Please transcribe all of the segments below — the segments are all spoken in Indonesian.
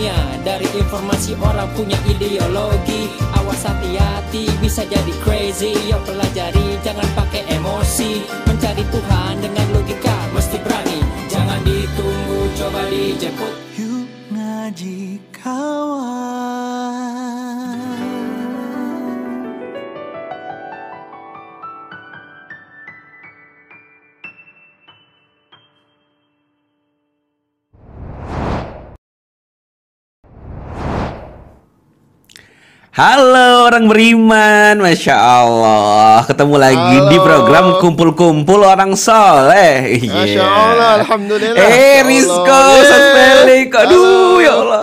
dunia. Dari informasi orang punya ideologi Awas hati-hati bisa jadi crazy. Yo pelajari jangan pakai emosi. Mencari Tuhan dengan logika mesti berani. Jangan ditunggu coba dijemput Yuk ngaji kawan Halo orang beriman, masya Allah, ketemu lagi di Halo. program kumpul-kumpul orang soleh. Masya Iya. Allah, Alhamdulillah. Eh, Rizko. Felix, aduh ya Allah.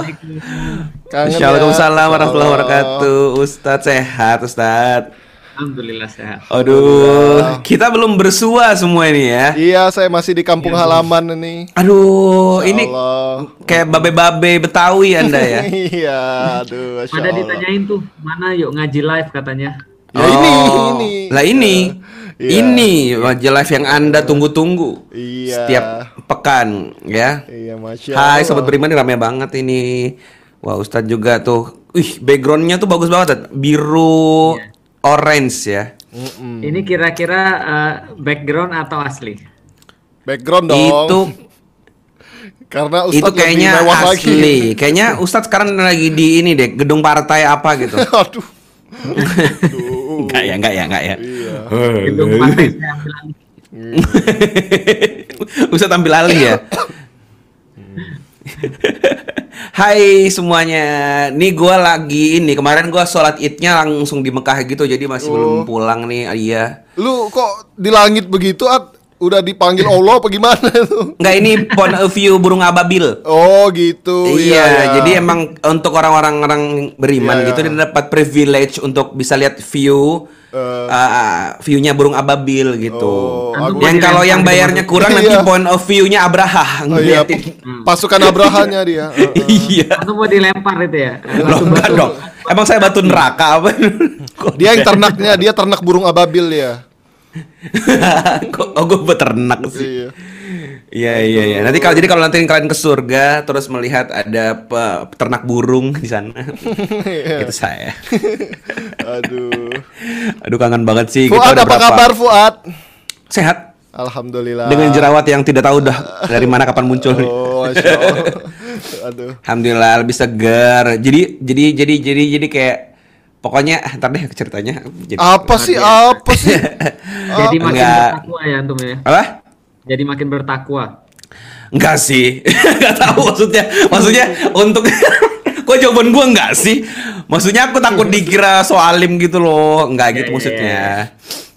Kangen. Assalamualaikum warahmatullahi Ya Allah. wabarakatuh. Ustadz sehat, Ustadz. Alhamdulillah sehat. Aduh, kita belum bersua semua ini ya. Iya, saya masih di kampung halaman ini. Aduh, Masya ini Allah. kayak babe-babe Betawi Anda ya. Iya, aduh, Masya Ada Allah. ditanyain tuh mana yuk ngaji live katanya. Ya ini, Oh, ini. Lah ini, Iya. ini wajah live yang anda tunggu-tunggu. Iya. Setiap pekan, ya. Iya, Masya Hai Allah. sobat beriman, ini rame banget ini. Wah Ustadz juga tuh, wih backgroundnya tuh bagus banget, biru, Iya. Orange ya. Mm-mm. Ini kira-kira eh, background atau asli? Background dong. Itu Karena itu Ustadz kayaknya lebih mewah asli. lagi. Kayaknya Ustadz sekarang lagi di ini deh, gedung partai apa gitu. Aduh. Enggak ya, enggak ya, enggak ya. Iya. Itu partai saya ambil alih. Ustadz tampil alih ya. Hai semuanya, nih gua lagi ini kemarin gua sholat idnya langsung di Mekah gitu, jadi masih belum pulang nih, iya. Lu kok di langit begitu, At? Udah dipanggil Allah apa gimana tuh? Enggak ini point of view burung ababil. Oh, gitu. iya, jadi emang untuk orang-orang orang beriman Iya, gitu iya. dia dapat privilege untuk bisa lihat view Eh. uh, view-nya burung ababil gitu. Oh, yang kalau yang bayarnya kurang nanti Iya. point of view-nya Abraha Oh iya, ngeliatin. pasukan Abrahanya dia. Iya. Atau mau dilempar itu ya? Loh, enggak dong. Emang saya batu neraka apa? Dia yang ternaknya, dia ternak burung ababil ya. Kok oh, gue beternak sih? Iya. Iya iya iya. Nanti kalau jadi kalau nanti kalian ke surga terus melihat ada pe- peternak burung di sana. Iya. Itu saya. Aduh. Aduh kangen banget sih. Fuad Kita apa berapa- kabar Fuad? Sehat. Alhamdulillah. Dengan jerawat yang tidak tahu dah dari mana kapan muncul. Oh. Aduh. Alhamdulillah lebih segar. Jadi jadi jadi jadi jadi kayak pokoknya ntar deh ceritanya. Jadi, Apa sih? Apa sih? Jadi makin Enggak. bertakwa ya antum ya. Apa? Jadi makin bertakwa. Enggak sih. Enggak tahu maksudnya. Maksudnya untuk kok jawaban gua enggak sih? Maksudnya aku takut dikira soalim gitu loh. Enggak gitu Ya, ya, maksudnya.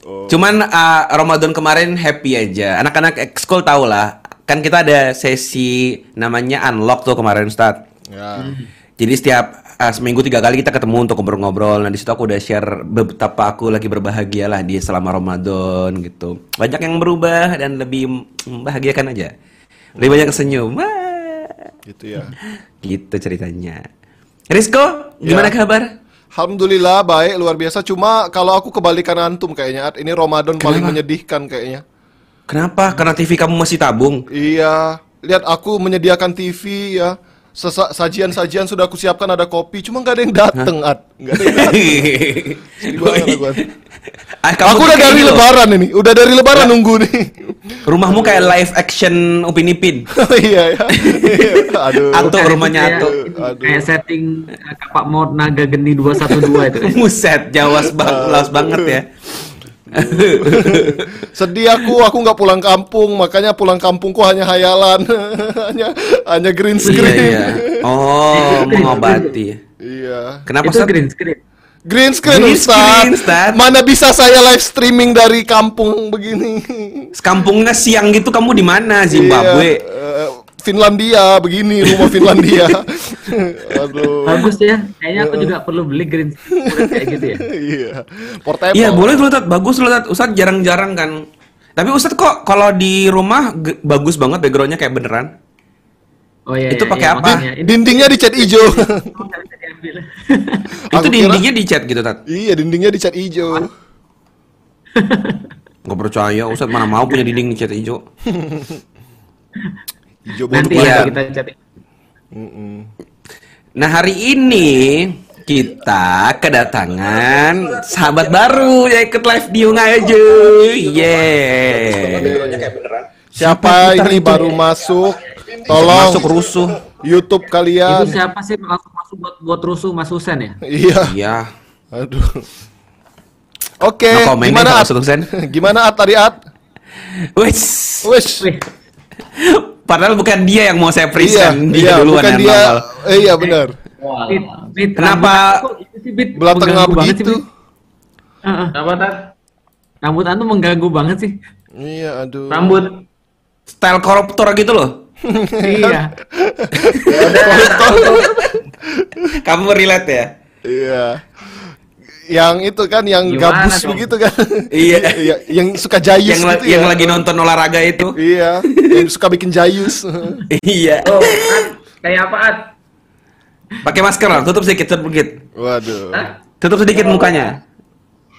Oh. Cuman uh, Ramadan kemarin happy aja. Anak-anak ekskul tahu lah. Kan kita ada sesi namanya unlock tuh kemarin Ustaz. Ya. Jadi setiap uh, seminggu tiga kali kita ketemu untuk ngobrol-ngobrol. Nah di situ aku udah share betapa aku lagi berbahagia lah di selama Ramadan gitu. Banyak yang berubah dan lebih membahagiakan aja. Lebih banyak senyum. Wah, Gitu ya. gitu ceritanya. Rizko, gimana Ya. kabar? Alhamdulillah baik luar biasa. Cuma kalau aku kebalikan antum kayaknya. Ini Ramadan paling Kenapa? menyedihkan kayaknya. Kenapa? Karena TV kamu masih tabung. Iya. Lihat aku menyediakan TV ya. Sajian-sajian sudah aku siapkan ada kopi. Cuma nggak ada yang dateng At. Nggak ada yang dateng. Banget. Ah, kamu Aku udah dari loh. lebaran ini. Udah dari lebaran nunggu nih. Rumahmu kayak live action Upin Ipin. iya ya. Iya. Aduh. Atau Kayak rumahnya Ato. kayak- setting eh, kapak mod naga geni 212 itu. Muset, jawas bang, laos banget ya. Sedih aku, aku nggak pulang kampung, makanya pulang kampungku hanya hayalan, hanya hanya green Iya screen. iya. Oh, mengobati. Iya. Kenapa itu green screen. Green screen, Green Ustaz. screen, Ustaz. Mana bisa saya live streaming dari kampung begini? Kampungnya siang gitu kamu di mana? Zimbabwe. Iya, eh, Finlandia begini rumah Finlandia. Aduh. Bagus ya. Kayaknya aku juga perlu beli green kayak gitu ya. Iya. Portable. Iya boleh tuh Tat, bagus loh Tat. Ustadz jarang-jarang kan. Tapi Ustadz kok kalau di rumah bagus banget backgroundnya kayak beneran. Oh iya. Itu iya, pakai iya, apa? makanya. Dindingnya dicat hijau. diambil. Itu dindingnya dicat gitu Tat. iya, dindingnya dicat hijau. Gak percaya Ustadz mana mau punya dinding dicat hijau. Hijau Nanti ya kita chatting. Nah hari ini kita kedatangan sahabat baru yang ikut live di aja. Yeah. Siapa ini baru masuk? Tolong Masuk rusuh. YouTube Itu kalian. siapa sih langsung masuk buat buat rusuh Mas Husen ya? Iya. Iya. Aduh. Oke, No comment gimana At? Gimana At tadi At? Wes. Wes. Padahal bukan dia yang mau saya Iya, present dia iya, duluan bukan yang dia. nongol. Eh, iya benar. Bit, Bit, Kenapa- Bit, Belah tengah sih, begitu. Bit. Heeh. Apa tar? Rambut antum mengganggu banget sih. Iya, aduh. Rambut. Style koruptor gitu loh. iya. Kamu relate ya? Iya. Yang itu kan yang Gimana gabus dong? begitu kan. Iya. Iya, yang suka jayus yang gitu yang ya. lagi nonton olahraga itu. Iya, yang suka bikin jayus. iya. Oh, At. Kayak apa At? Pakai masker lah, tutup sedikit, tutup sedikit. Waduh. Hah? Tutup sedikit mukanya.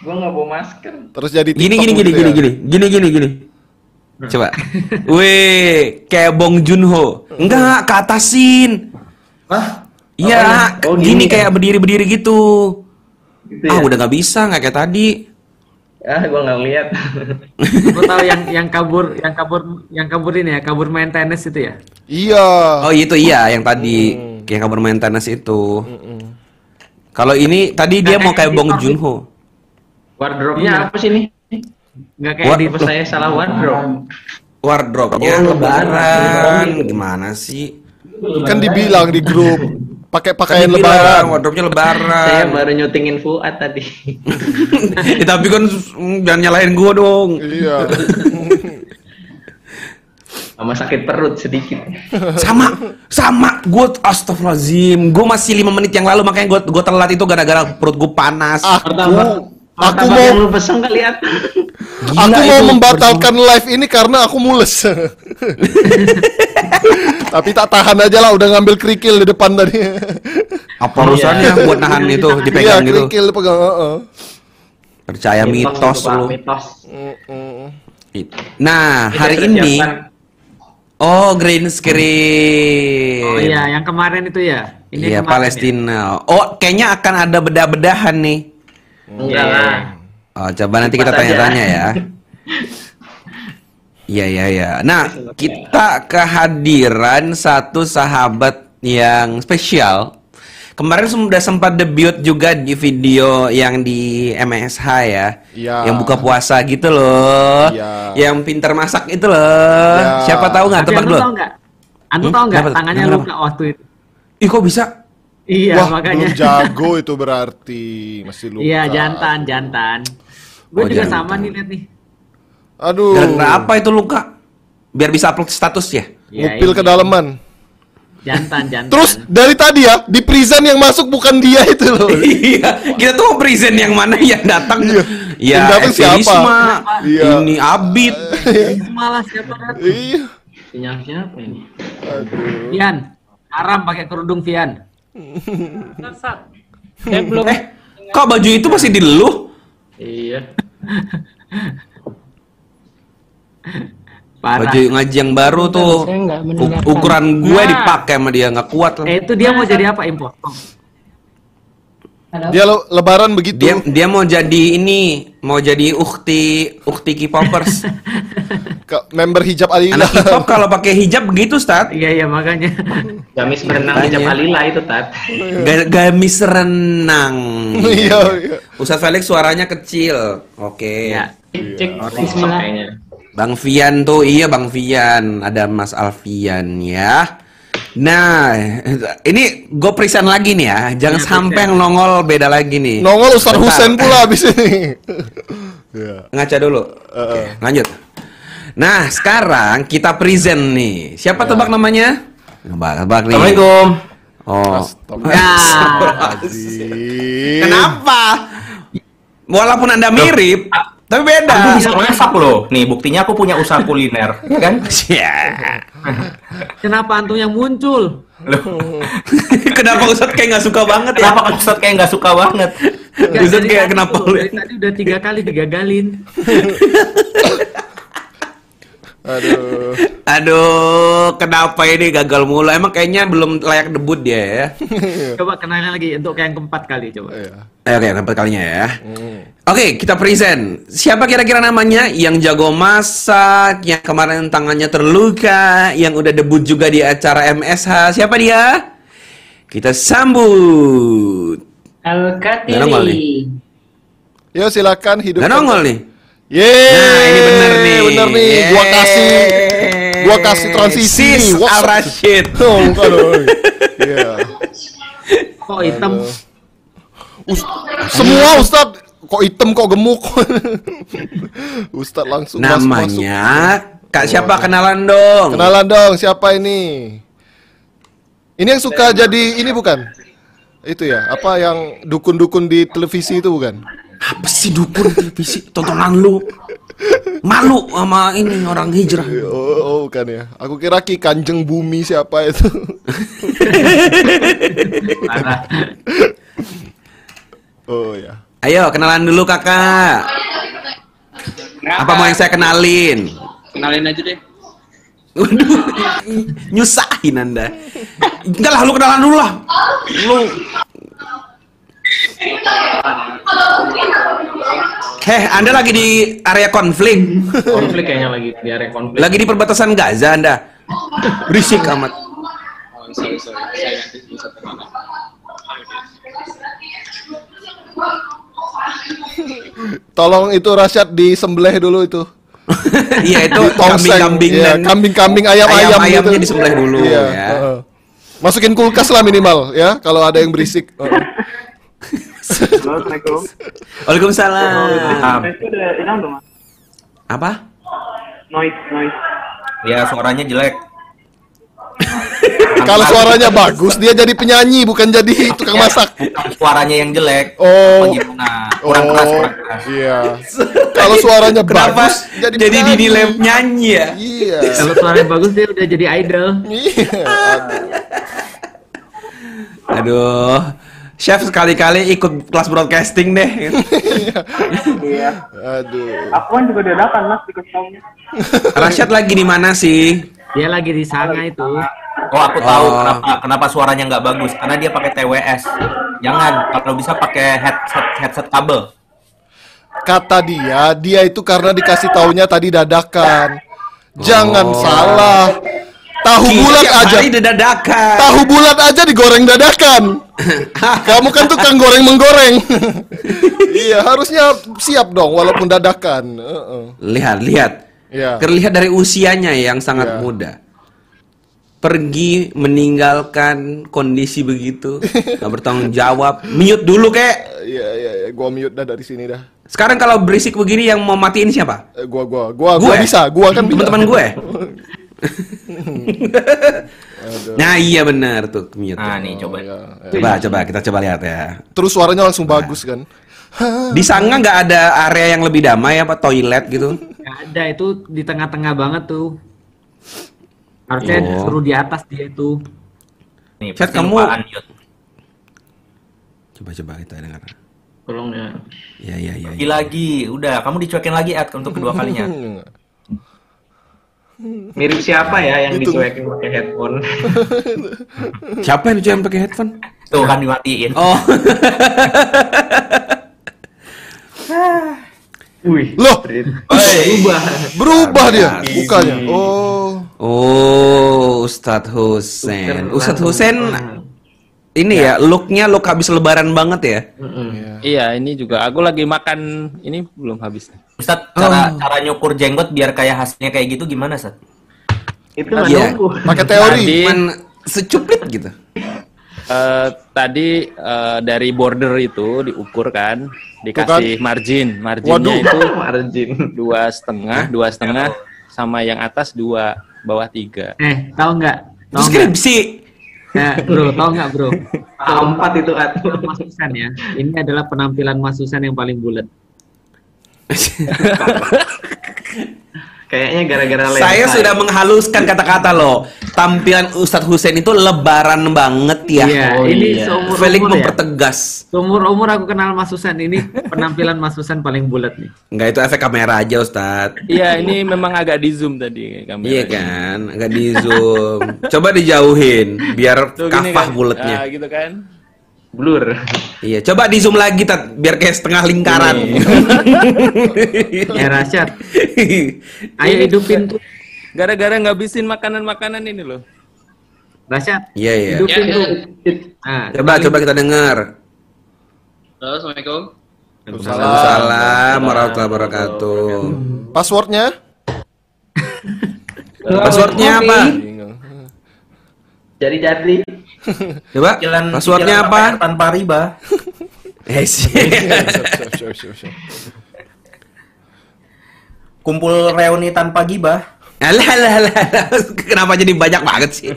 Gua nggak bawa masker. Terus jadi Gini TikTok gini gini gitu gini ya. gini. Gini gini gini. Coba. Weh, kayak Bong Joon-ho. Enggak, ke atasin. Hah? Iya? Oh, gini gini. kayak berdiri-berdiri gitu. Gitu Ah, ya? udah nggak bisa, nggak kayak tadi. Ah, gua nggak lihat. Gue tahu yang yang kabur, yang kabur, yang kabur ini ya, kabur main tenis itu ya. Iya. Oh, itu iya yang tadi kayak kabar main tenis itu. Kalau ini tadi dia mau kayak Bong. Joon-ho. Wardrobe-nya Iya. apa sih nih? Nggak kayak di saya salah wardrobe? Wardrobe-nya Oh, lebaran. lebaran. Gimana sih? Kan dibilang di grup pakai pakaian Tadi bilang, lebaran. Wardrobe-nya lebaran. Saya baru nyutingin Fuad tadi. Ya, tapi kan mm, jangan nyalahin gua dong. Iya. Sama sakit perut sedikit. Sama, sama. Gue astagfirullahaladzim. Gue masih lima menit yang lalu makanya gue gue telat itu gara-gara perut gue panas. Aku aku mau yang lu pesen kali ya. Gila aku mau membatalkan live ini karena aku mules. Tapi tak tahan aja lah udah ngambil kerikil di depan tadi. Apa urusannya buat nahan itu Iya, dipegang gitu? kerikil dipegang, heeh. Percaya mitos Pak, lu. Mitos. Nah, hari ini oh green screen. Oh iya, yang kemarin itu ya. Ini Iya, kemarin Palestina. Oh, kayaknya akan ada bedah-bedahan nih. Enggak lah. Oh, coba nanti kita tanya-tanya ya. Iya, iya, iya. Nah, kita kehadiran satu sahabat yang spesial. Kemarin sudah sempat debut juga di video yang di MSH ya. Iya. Yang buka puasa gitu loh. Iya. Yang pintar masak itu loh. Iya. Siapa tahu nggak Tapi tebak lo? tahu nggak? Antum Hmm? tahu nggak tangannya luka waktu itu? Ih, kok bisa? Iya, Wah, makanya. belum jago itu berarti masih luka. Iya, jantan, jantan. Gue Oh, juga jantan. sama nih lihat nih. Aduh. Gara-gara apa itu luka? Biar bisa upload status ya? Ya, Ngupil ini. kedalaman. Jantan, jantan. Terus dari tadi ya di prison yang masuk bukan dia itu loh. iya, kita tuh mau present yang mana yang datang. Iya. Iya, Yang datang Evi siapa? Risma, Iya. Ini Abid. malah siapa Rat? Iya. Sinyal siapa ini? Vian, haram pakai kerudung Vian. Eh, kok baju itu masih di lu? Iya. Parah. Baju ngaji yang baru tuh. ukuran gue dipakai sama dia nggak kuat. Eh itu dia mau jadi apa impor? Dia le- lebaran begitu. Dia dia mau jadi ini, mau jadi ukti ukti K-popers. Ke- member hijab Alila. Anak K-pop kalau pakai hijab begitu, Stat. Iya iya makanya. Gamis berenang Makanya. hijab Alila itu tat. Ga- Gamis renang. Iya, iya. Ustadz Felix suaranya kecil. Oke. Ya. Cek Bismillah. Bang Vian tuh, iya Bang Vian, ada Mas Alfian ya. Nah, ini gue present lagi nih ya, jangan Iya, sampai yang nongol beda lagi nih. Nongol Ustaz. Husen pula abis ini. Iya. Ngaca dulu. Oke, lanjut. Nah, sekarang kita present nih. Siapa tebak namanya? Tebak, tebak nih. Assalamualaikum. Oh. Astagfirullahaladzim. Kenapa? Walaupun Anda mirip, tapi beda. Aku bisa masak loh. Nih buktinya aku punya usaha kuliner, ya kan? Ya. Kenapa antum yang muncul? Loh, Kenapa Ustadz kayak nggak suka banget ya? kenapa kan Ustadz kayak nggak suka banget? Ustadz kayak tadi kenapa tadi udah tiga kali digagalin. Aduh. Aduh, kenapa ini gagal mulu? Emang kayaknya belum layak debut dia ya. Coba kenalin lagi untuk yang keempat kali coba. Iya. Eh, Oke, keempat kalinya ya. Oke, kita present. Siapa kira-kira namanya yang jago masak, yang kemarin tangannya terluka, yang udah debut juga di acara MSH? Siapa dia? Kita sambut. Al-Katiri. Yo silakan hidup. Nongol nih. Yeay. Nah, ini bener nih. Bener nih. Gua Yeay. kasih gua kasih transisi Sis nih. Al Rashid. Oh, bukan. Iya. Kok hitam? Us- semua Ustad kok hitam kok gemuk. Ustad langsung masuk- masuk. Namanya Kak siapa kenalan dong? Kenalan dong, siapa ini? Ini yang suka jadi ini bukan? Itu ya, apa yang dukun-dukun di televisi itu bukan? Apa sih dukun televisi tontonan lu? Malu sama ini orang hijrah. Oh, oh bukan ya. Aku kira Ki Kanjeng Bumi siapa itu. Oh ya. Ayo kenalan dulu kakak. Apa mau yang saya kenalin? Kenalin aja deh. Waduh, nyusahin anda. Enggak lah, lu kenalan dulu lah. Lu. Heh, anda lagi di area konflik. Konflik kayaknya lagi di area konflik. Lagi di perbatasan Gaza anda. Berisik amat. Oh, sorry, sorry. Saya ganti bisa ke mana. Tolong itu Rasyad disembelih dulu itu. Iya itu kambing-kambing dan kambing-kambing ayam-ayam ayam-ayamnya gitu. disembelih dulu Iya, ya. heeh. Masukin kulkas lah minimal ya kalau ada yang berisik. Assalamualaikum. Waalaikumsalam. Apa? Noise, noise. Ya suaranya jelek. Kalau suaranya bagus dia jadi penyanyi bukan jadi tukang masak. Bukan suaranya yang jelek. Oh. Apa gimana? Kurang keras, kurang keras. Iya. Kalau suaranya Kenapa bagus jadi, jadi penyanyi. dinilai nyanyi ya? Iya. Kalau suaranya bagus dia udah jadi idol. Iya. Aduh. Aduh. Chef sekali-kali ikut kelas broadcasting deh. Iya. Aduh. Aku kan juga dadakan mas di tahunnya. Rasyad lagi di mana sih? Dia lagi di sana itu. Oh aku tahu Oh. kenapa kenapa suaranya nggak bagus karena dia pakai TWS. Jangan kalau bisa pakai headset headset kabel. Kata dia, dia itu karena dikasih taunya tadi dadakan. Jangan Oh. salah. Tahu Kita bulat aja. dadakan. Tahu bulat aja digoreng dadakan. Kamu kan tukang goreng menggoreng. iya, harusnya siap dong walaupun dadakan. Heeh. Lihat, lihat. Iya. Terlihat dari usianya yang sangat Iya. muda. Pergi meninggalkan kondisi begitu, nggak bertanggung jawab. Mute dulu kek. Iya, iya, iya, gua mute dah dari sini dah. Sekarang kalau berisik begini yang mau matiin siapa? Eh, gua gua gua gua Gue? bisa, gua kan. Teman-teman gue. Nah iya benar tuh mute. Nah nih coba. Iya, iya. Coba coba kita coba lihat ya. Terus suaranya langsung bagus kan. Di sana nggak ada area yang lebih damai apa toilet gitu? Gak ada itu di tengah-tengah banget tuh. Harusnya Oh. suruh di atas dia itu. Nih, Chat, kamu- lupa unmute. Coba coba kita dengar. Tolong ya. Ya ya ya. Lagi lagi, udah kamu dicuekin lagi Ad untuk kedua kalinya. Mirip siapa ya yang Itu. dicuekin pakai headphone? Siapa yang jangan pakai headphone? Tuh kan dimatiin. Oh, Wih. Loh, Berubah. berubah dia mukanya. Oh. oh Ustadz Husen. Ustadz Husen ini ya looknya look habis lebaran banget ya. Iya, ini juga aku lagi makan ini belum habis. Ustadz, cara cara nyukur jenggot biar kayak hasilnya kayak gitu gimana, Ustadz? Itu nggak Iya. nunggu. Pakai teori. Tadi, Cuman secuplit gitu. eh, tadi eh, dari border itu diukur kan, dikasih margin, marginnya Waduh. itu Margin. dua setengah, dua setengah, sama yang atas dua, bawah tiga. Eh, tahu nggak? Tahu Terus nggak? skripsi. Nah, bro, tahu nggak bro? A4 itu at. Mas Susan ya. Ini adalah penampilan Mas Susan yang paling bulat. Kayaknya gara-gara. Saya sudah menghaluskan kata-kata loh. Tampilan Ustadz Hussein itu lebaran banget ya. Iya, Oh, ini iya. seumur Felix umur ya. mempertegas. Seumur umur aku kenal Mas Susan ini penampilan Mas Susan paling bulat nih. Enggak itu efek kamera aja Ustadz. Iya, ini memang agak di zoom tadi kameranya. Iya kan, agak di zoom. Coba dijauhin biar Tuh kafah kan. bulatnya. Ah, gitu kan. Blur. Iya, coba di zoom lagi tat biar kayak setengah lingkaran. Ya Rasyad, ayo hidupin tuh. Gara-gara ngabisin makanan-makanan ini loh. Rasyad, Iya iya. hidupin Ya, tuh. ya. Nah, Coba coba kita dengar. Halo, assalamualaikum. Waalaikumsalam warahmatullahi wabarakatuh. Passwordnya? Passwordnya apa? Jadi-jadi. Coba. Cicilan- Passwordnya cicilan apa? Tanpa riba. Eh, sih. Siap, siap, siap, siap. Kumpul reuni tanpa gibah. Alah, alah, alah, alah. Kenapa jadi banyak banget sih?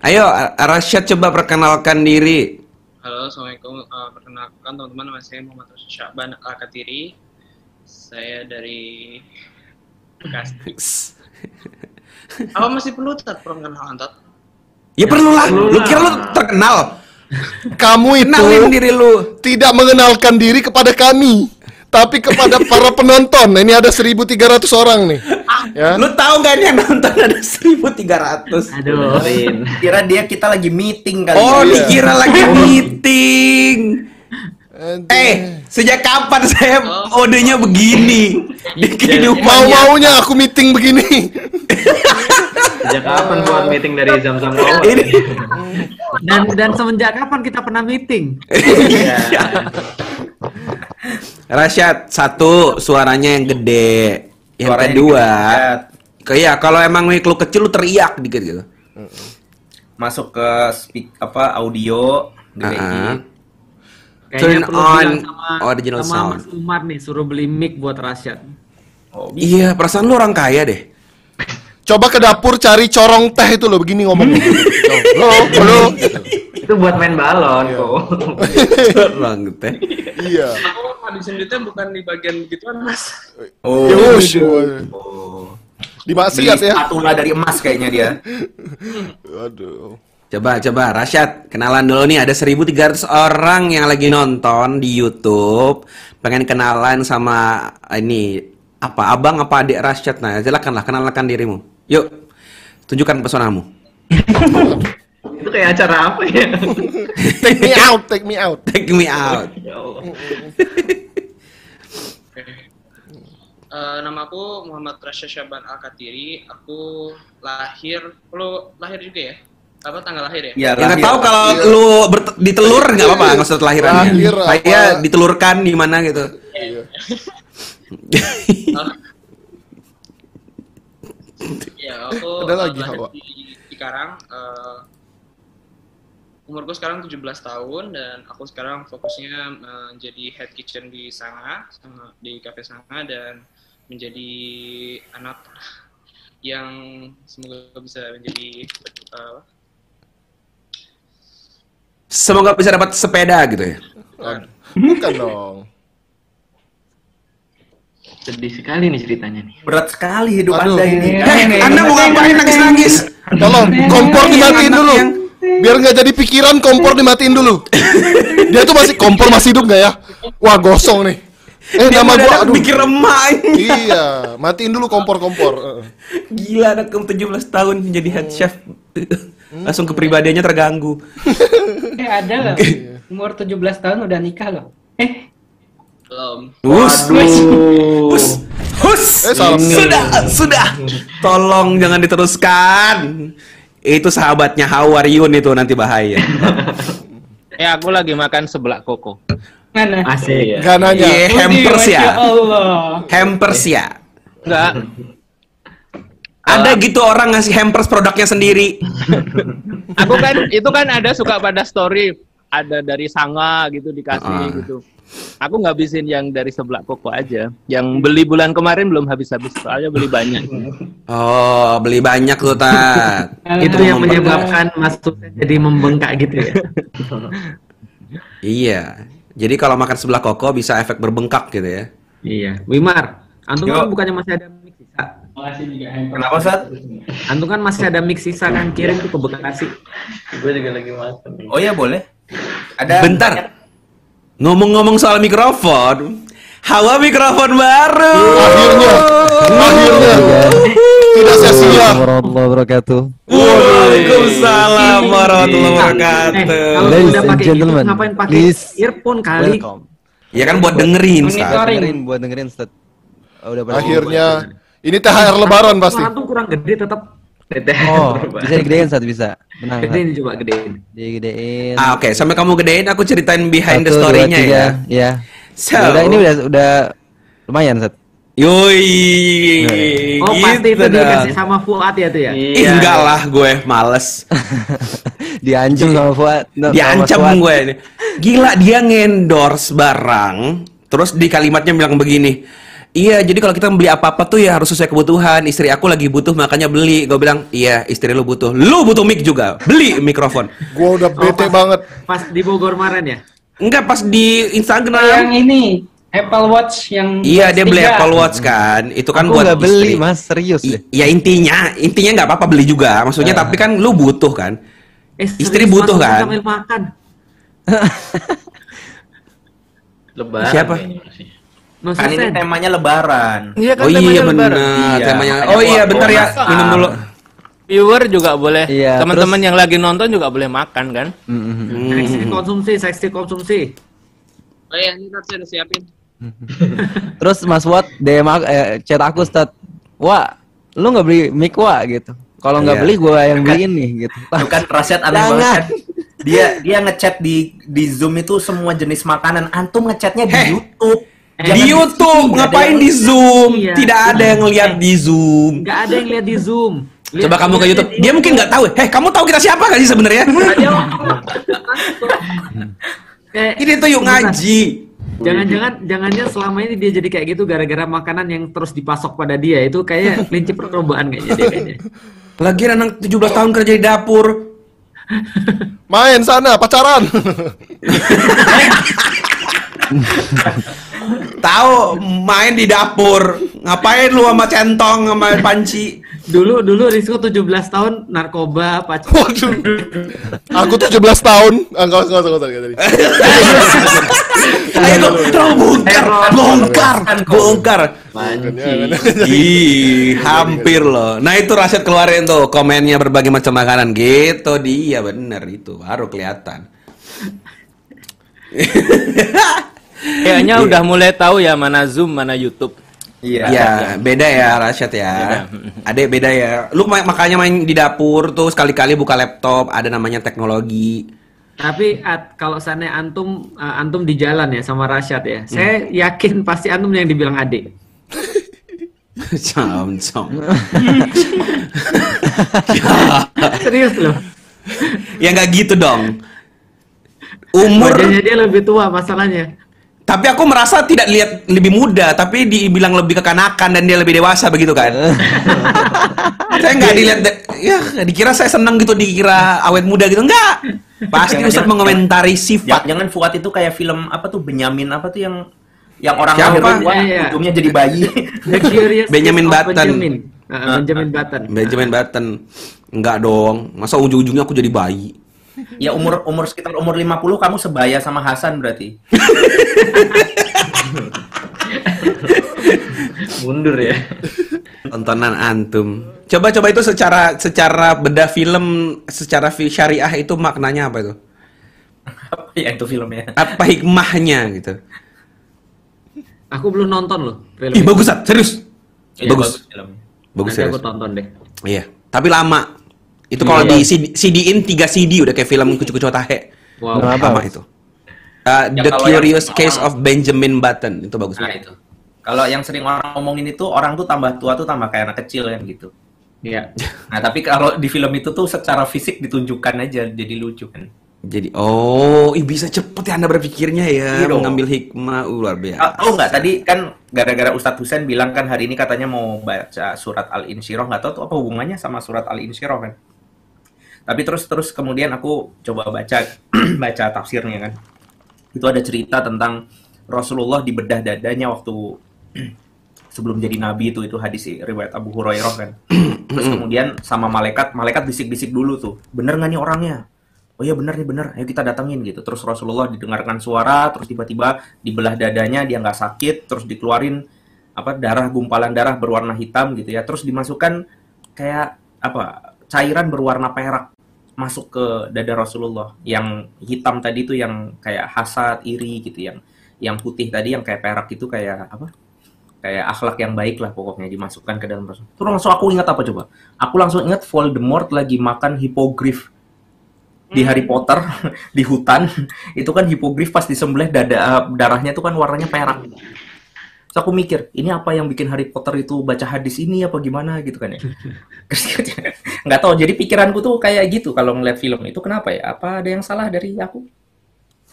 Ayo, Rasyad coba perkenalkan diri. Halo, assalamualaikum. Uh, perkenalkan teman-teman, nama saya Muhammad Rasul Syaban Al-Katiri. Saya dari Bekasi. Apa masih perlu tat perkenalan tat? Ya perlu lah. Lu kira lu terkenal? Kamu Kenalin itu diri lu. tidak mengenalkan diri kepada kami, tapi kepada para penonton. Nah, Ini ada 1.300 orang nih. Ya. Lu tahu gak nih yang nonton ada 1300? aduh. Kira dia kita lagi meeting kali. Oh, ya. dikira lagi meeting. Eh, sejak kapan saya odenya begini? Di kehidupan Mau-maunya aku meeting begini. Sejak kapan buat meeting dari Zamzam Tower? ini Dan dan semenjak kapan kita pernah meeting? Rasyad satu suaranya yang gede. Yang Suaranya kedua, kayak kalau emang mic lu kecil lu teriak dikit gitu. Masuk ke speak apa audio gede. Ah. Kayaknya Turn perlu on bilang sama, original sama sound. Mas Umar nih suruh beli mic buat Rasyad. Oh, Iya, perasaan lu orang kaya deh. Coba ke dapur cari corong teh itu loh begini ngomong. Halo, halo. Itu buat main balon kok. Orang teh. Iya. Aku duitnya bukan di bagian begituan, Mas. Oh. Yush. Oh. Di Beli maksiat ya. spatula dari emas kayaknya dia. Aduh. Coba coba Rasyad, kenalan dulu nih ada 1300 orang yang lagi nonton di YouTube. Pengen kenalan sama ini apa abang apa adik Rasyad nah silakanlah kenalkan dirimu yuk tunjukkan pesonamu Itu kayak acara apa ya? Take me out, take me out. take me out Ya Allah. Eh, nama aku Muhammad Rasya Syaban Al-Katiri. Aku lahir, perlu lahir juga ya? Apa tanggal lahir ya? Ya, yang nggak lahir. tahu kalau lu bert- ditelur nggak apa-apa nggak usah lahirannya Lahir saya ditelurkan di mana gitu Ya, aku Ada eh, lagi, lahir Hawa. di, di Karang. eh, umurku sekarang 17 tahun dan aku sekarang fokusnya menjadi head kitchen di Sanga, Sanga- di cafe Sanga dan menjadi anak yang semoga bisa menjadi eh, semoga bisa dapat sepeda gitu ya Bukan dong. Sedih sekali nih ceritanya nih. Berat sekali hidup Aduh. Anda ini. eh anda mau ngapain nangis-nangis Tolong kompor dimatiin dulu. Biar nggak jadi pikiran kompor dimatiin dulu. Dia tuh masih kompor masih hidup nggak ya? Wah gosong nih. Eh Dia nama gua aduh. mikir emak Iya, matiin dulu kompor-kompor. Heeh. Gila anak ke 17 tahun jadi head chef Langsung kepribadiannya terganggu Eh ada loh. Umur 17 tahun udah nikah loh. Eh, belum. Hus Hus Hus Eh, salah. Sudah Sudah Tolong jangan diteruskan Itu sahabatnya Hawaryun itu nanti bahaya Eh aku lagi makan sebelah koko. mana? Asik. Gananya. Iya hampers ya Allah. Hampers ya Enggak. Ada gitu orang ngasih hampers produknya sendiri Aku kan itu kan ada suka pada story ada dari Sanga gitu dikasih Ah. gitu. Aku ngabisin yang dari sebelah koko aja. Yang beli bulan kemarin belum habis-habis soalnya beli banyak. Oh beli banyak tuh Tat Itu yang menyebabkan Mas jadi membengkak gitu ya. Iya Jadi kalau makan sebelah koko bisa efek berbengkak gitu ya Iya, Wimar. Antum kan bukannya masih ada Makasih juga handphone. Kenapa, Sat? Antum kan masih ada mix sisa kan kirim tuh ke Bekasi. Gue juga lagi makan. Oh iya boleh. Ada Bentar. Ngomong-ngomong soal mikrofon, Hawa mikrofon baru. Akhirnya, akhirnya. Tidak sia-sia. warahmatullahi wabarakatuh. Waalaikumsalam warahmatullahi Eh, wabarakatuh. kalau Ladies udah pakai gentlemen, ngapain pakai earphone kali? Welcome. Ya kan buat dengerin, Ustaz. Monitoring. Dengerin buat dengerin Ustaz. Oh, udah pada Akhirnya, ini THR Lebaran pasti. Antum kurang gede tetap. Oh, bisa digedein Ustaz bisa. Ustaz. Gedein coba gedein. Digedein. Ah, Oke, sampai kamu gedein aku ceritain behind the Satu, dua, story-nya ya. Ya. So, Udah ini udah udah lumayan Ustaz. Yoi. Oh pasti itu gitu dikasih sama Fuad ya tuh ya. Ih, enggak lah gue males. Diancam sama Fuad. no, Diancam gue ini. Gila dia ngendorse barang, terus di kalimatnya bilang begini. Iya, jadi kalau kita beli apa-apa tuh ya harus sesuai kebutuhan. Istri aku lagi butuh makanya beli. Gue bilang, iya istri lu butuh. Lu butuh mic juga. Beli mikrofon. Gua udah bete banget. Pas di Bogor kemarin ya. Enggak pas di Yang Instagram. ini Apple Watch yang Iya dia beli tiga. Apple Watch kan. Itu kan Aku buat nggak beli istri. Mas, serius I- deh. ya intinya, intinya nggak apa-apa beli juga. Maksudnya Eh. tapi kan lu butuh kan. Eh, Istri serius, butuh kan? Sambil makan. Lebaran. Siapa? kayaknya masih. No Kan ini susen. temanya lebaran. Iya kan Oh iya temanya benar, lebaran. Iya, temanya. Oh iya bentar ya, minum dulu. Viewer juga boleh. Iya, Teman-teman yang lagi nonton juga boleh makan kan? Seksi konsumsi, seksi konsumsi. Oh iya, ini tadi udah siapin. Terus Mas Fuad DM aku, eh, chat aku Ustaz. Wah, lu nggak beli mic Wah gitu. Kalau nggak Iya. beli gua yang beliin nih gitu. Bukan Rasyad aneh Jangan. banget. Dia dia ngechat di di Zoom itu semua jenis makanan. Antum ngechatnya di Heh. YouTube. Jangan Di YouTube ngapain di yang- Zoom? Iya. Tidak ada yang lihat di Zoom. Nggak ada yang lihat di Zoom. Lihat- Coba kamu ke YouTube. di Dia mungkin nggak tahu. Heh, kamu tahu kita siapa gak sih sebenarnya? Eh, Ini tuh yuk bentar. ngaji. Jangan-jangan jangannya selama ini dia jadi kayak gitu gara-gara makanan yang terus dipasok pada dia itu kayak kelinci percobaan kayaknya dia kayaknya. Lagian anak 17 tahun kerja di dapur. Main sana, pacaran. Tahu main di dapur. Ngapain lu sama centong sama panci? Dulu dulu Rizko 17 tahun narkoba pacar. Waduh. Aku 17 tahun. Ah, enggak, enggak, enggak, enggak. Ayo dong, dong, bongkar, bongkar, bongkar. Ih, hampir loh. Nah itu Rasyad keluarin tuh komennya berbagai macam makanan gitu. Dia bener itu baru kelihatan. Kayaknya udah mulai tahu ya mana Zoom, mana YouTube. Iya. Ya, beda ya Rasyad ya. Ada beda ya. Lu ma- makanya main di dapur tuh sekali-kali buka laptop, ada namanya teknologi. Tapi At, kalau sana antum uh, antum di jalan ya sama Rasyad ya. Saya yakin pasti antum yang dibilang adik. Cam, cam. Serius loh. ya nggak gitu dong. Umur Wajahnya dia lebih tua masalahnya. Tapi aku merasa tidak lihat lebih muda, tapi dibilang lebih kekanakan dan dia lebih dewasa begitu kan? saya nggak dilihat, ya dikira saya seneng gitu dikira awet muda gitu enggak. Pasti Jangan- Ustaz jangan- mengomentari sifat. Jangan Fuad itu kayak film apa tuh Benyamin apa tuh yang yang orang lahir tua, Iya, iya. ujungnya jadi bayi. Benjamin Button. Benjamin. Uh, Benjamin Button. Benjamin Button. Enggak dong. Masa ujung-ujungnya aku jadi bayi? Ya umur umur sekitar umur 50 kamu sebaya sama Hasan berarti. Mundur ya. Tontonan antum. Coba-coba itu secara secara beda film, secara fi- syariah itu maknanya apa itu? Apa ya itu filmnya? Apa hikmahnya gitu? Aku belum nonton loh film. Ih bagus, serius. Iya, bagus. Bagus Nanti serius. aku tonton deh. Iya, tapi lama. Itu kalau Iya. di CD, CD-in 3 CD udah kayak film Kucu-Kucu Tahe. Wow. Lama itu. Uh, Ya, The Curious yang- Case of Benjamin Button itu bagus Nah banget. itu. Kalau yang sering orang ngomongin itu orang tuh tambah tua tuh tambah kayak anak kecil kan gitu. Iya. Nah tapi kalau di film itu tuh secara fisik ditunjukkan aja jadi lucu kan. Jadi oh, ih bisa cepet ya Anda berpikirnya ya Iya dong. mengambil hikmah uh, luar biasa. Ah, Tahu nggak tadi kan gara-gara Ustadz Husain bilang kan hari ini katanya mau baca surat Al Insyirah nggak tahu tuh apa hubungannya sama surat Al Insyirah kan. Tapi terus terus kemudian aku coba baca baca tafsirnya kan. Itu ada cerita tentang Rasulullah dibedah dadanya waktu sebelum jadi nabi itu itu hadis riwayat Abu Hurairah kan. Terus kemudian sama malaikat, malaikat bisik-bisik dulu tuh, bener nggak nih orangnya? Oh iya bener nih bener, ayo kita datengin gitu. Terus Rasulullah didengarkan suara, terus tiba-tiba dibelah dadanya dia nggak sakit, terus dikeluarin apa darah gumpalan darah berwarna hitam gitu ya, terus dimasukkan kayak apa cairan berwarna perak masuk ke dada Rasulullah. Yang hitam tadi itu yang kayak hasad, iri gitu, yang yang putih tadi yang kayak perak itu kayak apa? kayak akhlak yang baik lah pokoknya dimasukkan ke dalam Rasul. Terus langsung aku ingat apa coba? Aku langsung ingat Voldemort lagi makan hipogrif di Harry Potter di hutan itu kan hipogrif pas disembelih dada darahnya itu kan warnanya perak. Terus aku mikir, ini apa yang bikin Harry Potter itu baca hadis ini apa gimana gitu kan ya? Terus nggak tahu. Jadi pikiranku tuh kayak gitu kalau ngeliat film itu kenapa ya? Apa ada yang salah dari aku?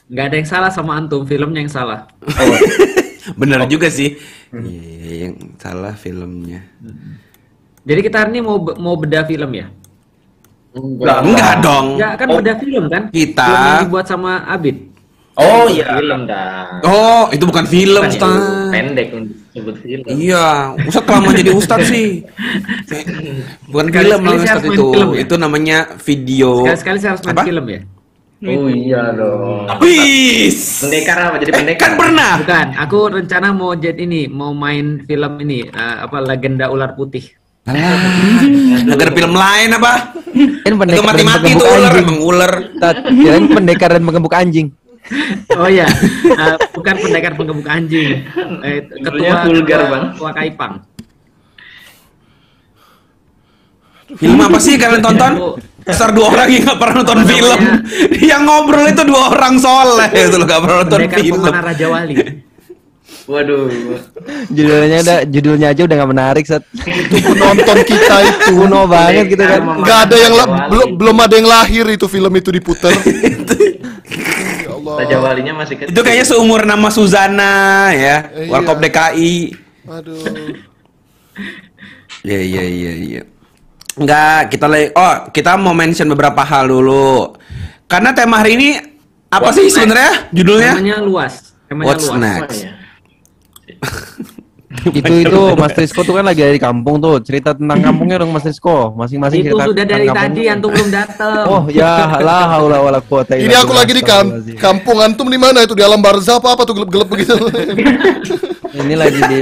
Nggak ada yang salah sama antum, filmnya yang salah. Bener juga sih. Iya, yang salah filmnya. Jadi kita hari ini mau be- mau bedah film ya? Enggak, enggak dong. Enggak kan Oh, bedah film kan? Kita- Film yang dibuat sama Abid. Oh iya. Film dah. Oh, itu bukan film, Bukan Ustaz. Pendek untuk sebut film. Iya, Ustaz lama jadi Ustaz sih. Bukan Sekali-sekali film saya Ustaz itu. film ya? Itu namanya video. Sekali-sekali saya harus main Apa? film ya? Oh iya dong. Wis. Pendekar apa jadi pendekar? Kan pernah. Bukan, aku rencana mau jadi ini, mau main film ini eh, apa legenda ular putih. Agar film lain apa? Kan Itu pendekar mati-mati tuh ular, emang ular. Kirain pendekar dan penggembuk anjing. Oh iya, Eh, bukan pendekar penggemuk anjing. Eh, ketua vulgar, ketua- Bang. ketua Kaipang. Film apa sih kalian tonton? Besar dua orang yang gak pernah nonton film. Yang ngobrol itu dua orang soleh itu loh gak pernah nonton Pendekar film. pemanah Raja Wali. Waduh. Judulnya udah judulnya aja udah gak menarik set. Penonton kita itu Kuno banget gitu kan. nggak ada yang belum belum ada yang lahir itu film itu diputer. ya Allah. Raja Walinya masih kecil. Itu kayaknya seumur nama Suzana ya, Iya. Warkop DKI. Aduh. Iya iya iya iya. Enggak, kita lagi oh, kita mau mention beberapa hal dulu. Karena tema hari ini apa What's sih sebenarnya judulnya? Temanya luas. Temanya What's luas. next? itu itu Mas Rizko tuh kan lagi dari kampung tuh cerita tentang kampungnya dong Mas Rizko masing-masing Itu cerita sudah dari tadi antum belum datang. oh ya lah haula wala quwata Ini aku lagi di kam kampung antum di mana itu di alam barzah apa apa tuh gelap-gelap begitu. ini lagi di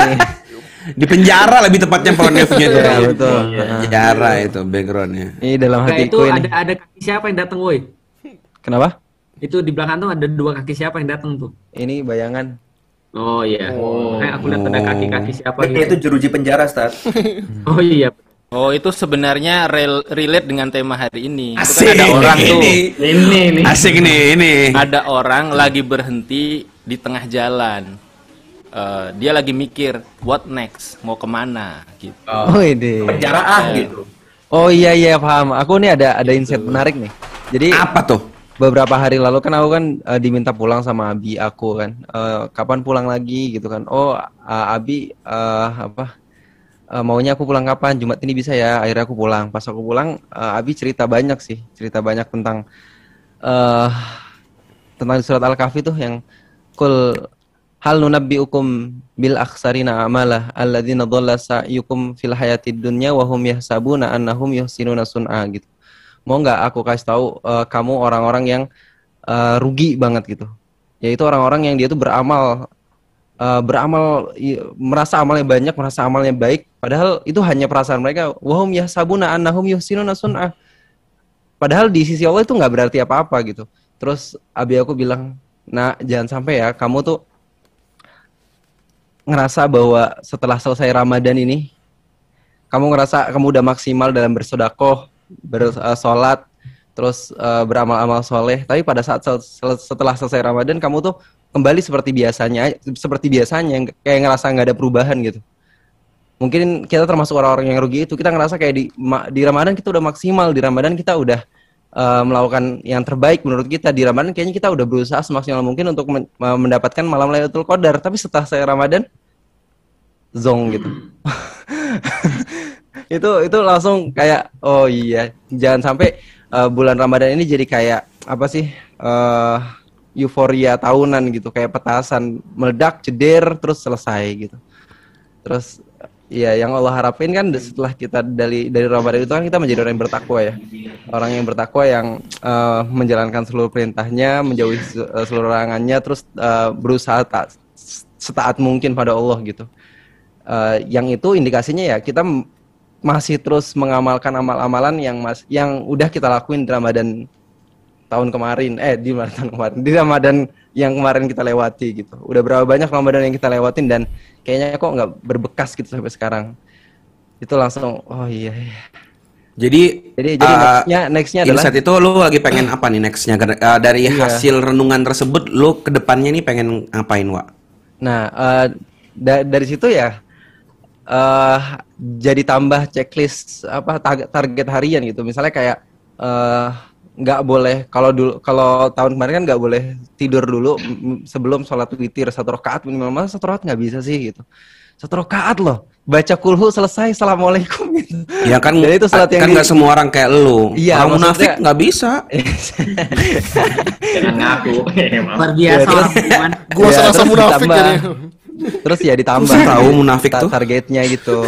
Di penjara lebih tepatnya view-nya tuh. ya betul Penjara itu backgroundnya. ini dalam Nah, itu hatiku ini ada ada kaki siapa yang datang, woi? kenapa Itu di belakang tuh ada dua kaki siapa yang datang tuh? ini bayangan Oh iya. Makanya aku lihat ada kaki-kaki siapa Kayaknya gitu. itu jeruji penjara, Stat. Oh iya. Oh itu sebenarnya rel- relate dengan tema hari ini. Itu Asik. kan ada orang tuh. Ini. Ini nih. Asik nih ini. Ada orang lagi berhenti di tengah jalan. Eh, dia lagi mikir what next, mau ke mana gitu. oh ini Penjara ah gitu. oh iya iya paham aku nih ada ada insight menarik nih jadi Apa tuh? Beberapa hari lalu kan aku kan eh, diminta pulang sama Abi aku kan. Eh, kapan pulang lagi gitu kan. Oh eh, Abi eh, apa eh, maunya aku pulang kapan? Jumat ini bisa ya akhirnya aku pulang. Pas aku pulang eh, Abi cerita banyak sih cerita banyak tentang eh tentang surat Al-Kahfi tuh yang kul hal nunabbiukum bil akhsarina amala alladzina dhalla sa'yukum fil hayatid dunya wa hum yahsabuna annahum yuhsinuna sun'a gitu mau nggak aku kasih tahu eh, kamu orang-orang yang eh, rugi banget gitu. Yaitu orang-orang yang dia tuh beramal eh, beramal merasa amalnya banyak merasa amalnya baik. Padahal itu hanya perasaan mereka wahum yahsabuna annahum yuhsinuna sun'a padahal di sisi Allah itu nggak berarti apa-apa gitu. Terus abi aku bilang nah jangan sampai ya kamu tuh ngerasa bahwa setelah selesai Ramadan ini kamu ngerasa kamu udah maksimal dalam bersodakoh bersolat terus eh, beramal-amal soleh. Tapi pada saat sel- sel- setelah selesai Ramadan kamu tuh kembali seperti biasanya seperti biasanya kayak ngerasa nggak ada perubahan gitu. Mungkin kita termasuk orang-orang yang rugi itu kita ngerasa kayak di di Ramadan kita udah maksimal di Ramadan kita udah eh, melakukan yang terbaik menurut kita. Di Ramadan kayaknya kita udah berusaha semaksimal mungkin untuk men- eh, mendapatkan malam Lailatul Qadar. Tapi setelah saya Ramadan zong gitu itu itu langsung kayak oh iya jangan sampai eh, bulan Ramadan ini jadi kayak apa sih eh euforia tahunan gitu kayak petasan meledak ceder terus selesai gitu Terus ya yang Allah harapin kan setelah kita dari dari Ramadan itu kan kita menjadi orang yang bertakwa ya. Orang yang bertakwa yang eh, menjalankan seluruh perintahnya, menjauhi se- seluruh larangannya terus eh, berusaha tak setaat mungkin pada Allah gitu. Eh, yang itu indikasinya ya kita masih terus mengamalkan amal-amalan yang mas yang udah kita lakuin di Ramadan tahun kemarin eh di Ramadan kemarin di Ramadan yang kemarin kita lewati gitu udah berapa banyak Ramadan yang kita lewatin dan kayaknya kok nggak berbekas gitu sampai sekarang itu langsung oh iya, iya. Jadi, jadi jadi uh, nextnya nextnya adalah insight itu lu lagi pengen apa nih nextnya Uh, dari Iya. hasil renungan tersebut lu ke depannya nih pengen ngapain Wak? Nah, eh, da- dari situ ya eh jadi tambah checklist apa tar- target harian gitu. Misalnya kayak eh nggak boleh kalau dulu kalau tahun kemarin kan nggak boleh tidur dulu sebelum sholat witir satu rakaat minimal masa satu rakaat nggak bisa sih gitu. Satu rakaat loh. Baca kulhu selesai assalamualaikum gitu. Ya kan, Dan itu salat yang kan di- nggak semua orang kayak lu. Iya, orang munafik nggak bisa. Jangan ngaku. Luar biasa orang beriman. Gua Ya, terus munafik jadi. Terus ya ditambah tahu munafik tuh. targetnya gitu.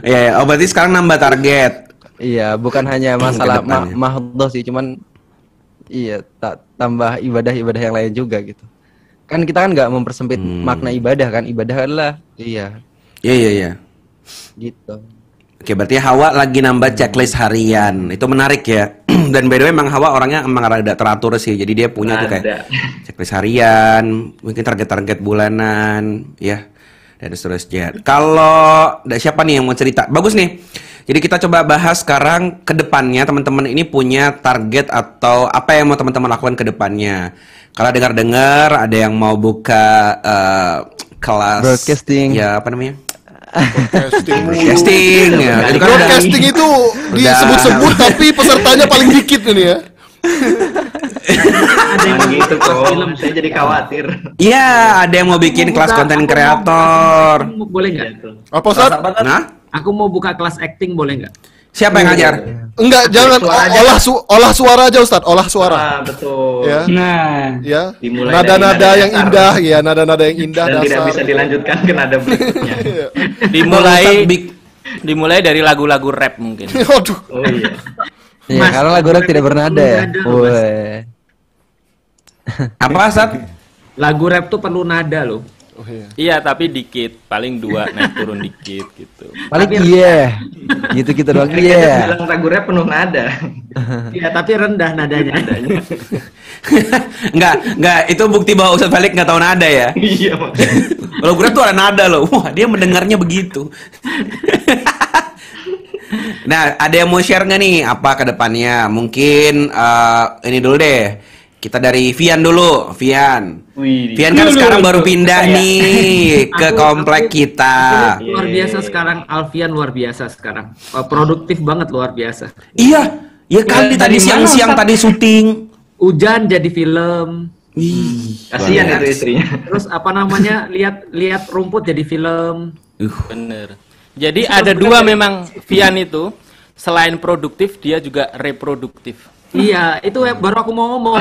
Iya, ya. oh berarti sekarang nambah target. Iya, bukan hanya masalah ma mahdoh sih, cuman iya ta- tambah ibadah-ibadah yang lain juga gitu. Kan kita kan nggak mempersempit Hmm. makna ibadah kan, ibadah adalah iya Iya, iya, iya. gitu. Oke, berarti Hawa lagi nambah checklist harian. Itu menarik ya. Dan by the way emang Hawa orangnya emang rada teratur sih. Jadi dia punya tuh kayak Ada. checklist harian, mungkin target-target bulanan, ya. Dan seterusnya. Kalau ada siapa nih yang mau cerita? Bagus nih. Jadi kita coba bahas sekarang ke depannya teman-teman ini punya target atau apa yang mau teman-teman lakukan ke depannya. Kalau dengar-dengar ada yang mau buka eh, kelas Broadcasting. Ya, apa namanya? Casting mulu. Broadcasting ya. Itu kan udah- Broadcasting itu disebut-sebut tapi pesertanya paling dikit ini ya. Jangan gitu kok. Saya jadi khawatir. Iya, ada yang mau bikin kelas konten kreator. Boleh nggak? Apa? Nah, Aku mau buka kelas acting boleh nggak? Siapa yang ngajar? Enggak, jangan Suara olah su olah suara aja Ustaz, olah suara. Ah, betul. Ya. Nah, Ya. Dimulai Nada-nada dari nada yang dasar. indah, ya, nada-nada yang indah Dan tidak bisa dilanjutkan ke nada berikutnya. Dimulai Ustadz Big- dimulai dari lagu-lagu rap mungkin. Waduh. Oh iya. Iya, Mas, karena lagu rap tidak bernada ya. Weh. Apa Sat? Lagu rap tuh perlu nada loh. Oh iya. Iya, tapi dikit, paling dua naik turun dikit gitu. Paling iya. Gitu-gitu doang iya. Bilang lagu rap penuh nada. Iya, tapi rendah nadanya. Enggak, enggak, itu bukti bahwa Ustadz Falik nggak tahu nada ya. Iya. Kalau gue tuh ada nada loh. Wah, dia mendengarnya begitu. nah, ada yang mau share nggak nih apa ke depannya? Mungkin eh, ini dulu deh. Kita dari Vian dulu, Vian. Wih. Vian kan Dulu, sekarang dulu. baru pindah Saya. nih ke Aku- komplek aku- kita. Aku luar biasa sekarang, Alfian luar biasa sekarang. Eh, Produktif banget luar biasa. Iya, ya kali Ya, tadi dari mana, siang-siang tadi syuting. Hujan jadi film. Wih, Kasihan itu istrinya. Terus apa namanya? Lihat lihat rumput jadi film. Uh, Bener. Jadi ada dua memang Vian itu selain produktif dia juga reproduktif. Iya, itu baru aku mau ngomong.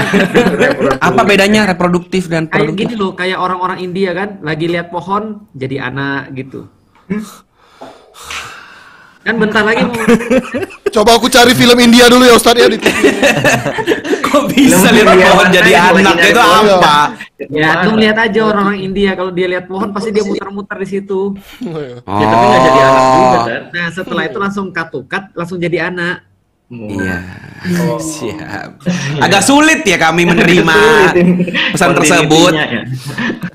apa bedanya reproduktif dan kayak produktif? gini loh, kayak orang-orang India kan, lagi lihat pohon jadi anak gitu. Kan bentar lagi mau Coba aku cari film India dulu ya Ustaz ya di TV. Kok bisa lihat pohon jadi anak itu apa? Ya, tuh lihat aja orang-orang India kalau dia lihat pohon pasti dia muter-muter di situ. Ya, tapi nggak jadi anak juga Oh, kan. Nah, setelah itu langsung cut-cut, langsung jadi anak. Iya. Siap. Agak sulit ya kami menerima pesan tersebut. Ya.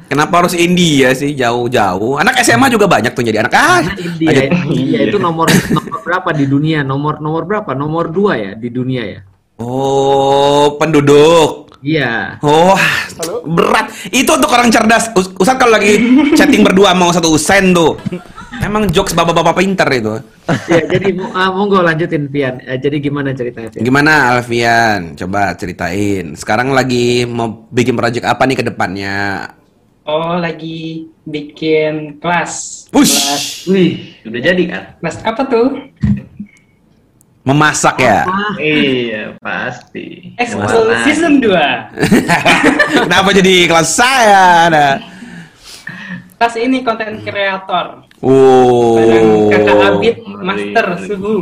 Kenapa harus India sih jauh-jauh? Anak SMA juga banyak tuh jadi anak ah. Nah, India, lanjut. India itu nomor nomor berapa di dunia? Nomor nomor berapa? Nomor dua ya di dunia ya. Oh, penduduk. Iya. Oh, berat. Itu untuk orang cerdas. Us Ustaz kalau lagi chatting berdua mau satu Usain tuh. Emang jokes bapak-bapak pinter itu. Ya, jadi ah, monggo lanjutin Pian. Eh, jadi gimana ceritanya? Pian? Gimana Alfian? Coba ceritain. Sekarang lagi mau bikin project apa nih ke depannya? oh lagi bikin kelas. Push. Kelas, Wih, udah jadi kan? kelas apa tuh? Memasak ya? Ah, Iya, pasti. Ekskul season 2. Kenapa jadi kelas saya? Nah. kelas ini konten kreator. Oh. Kakak Abid Master Suhu.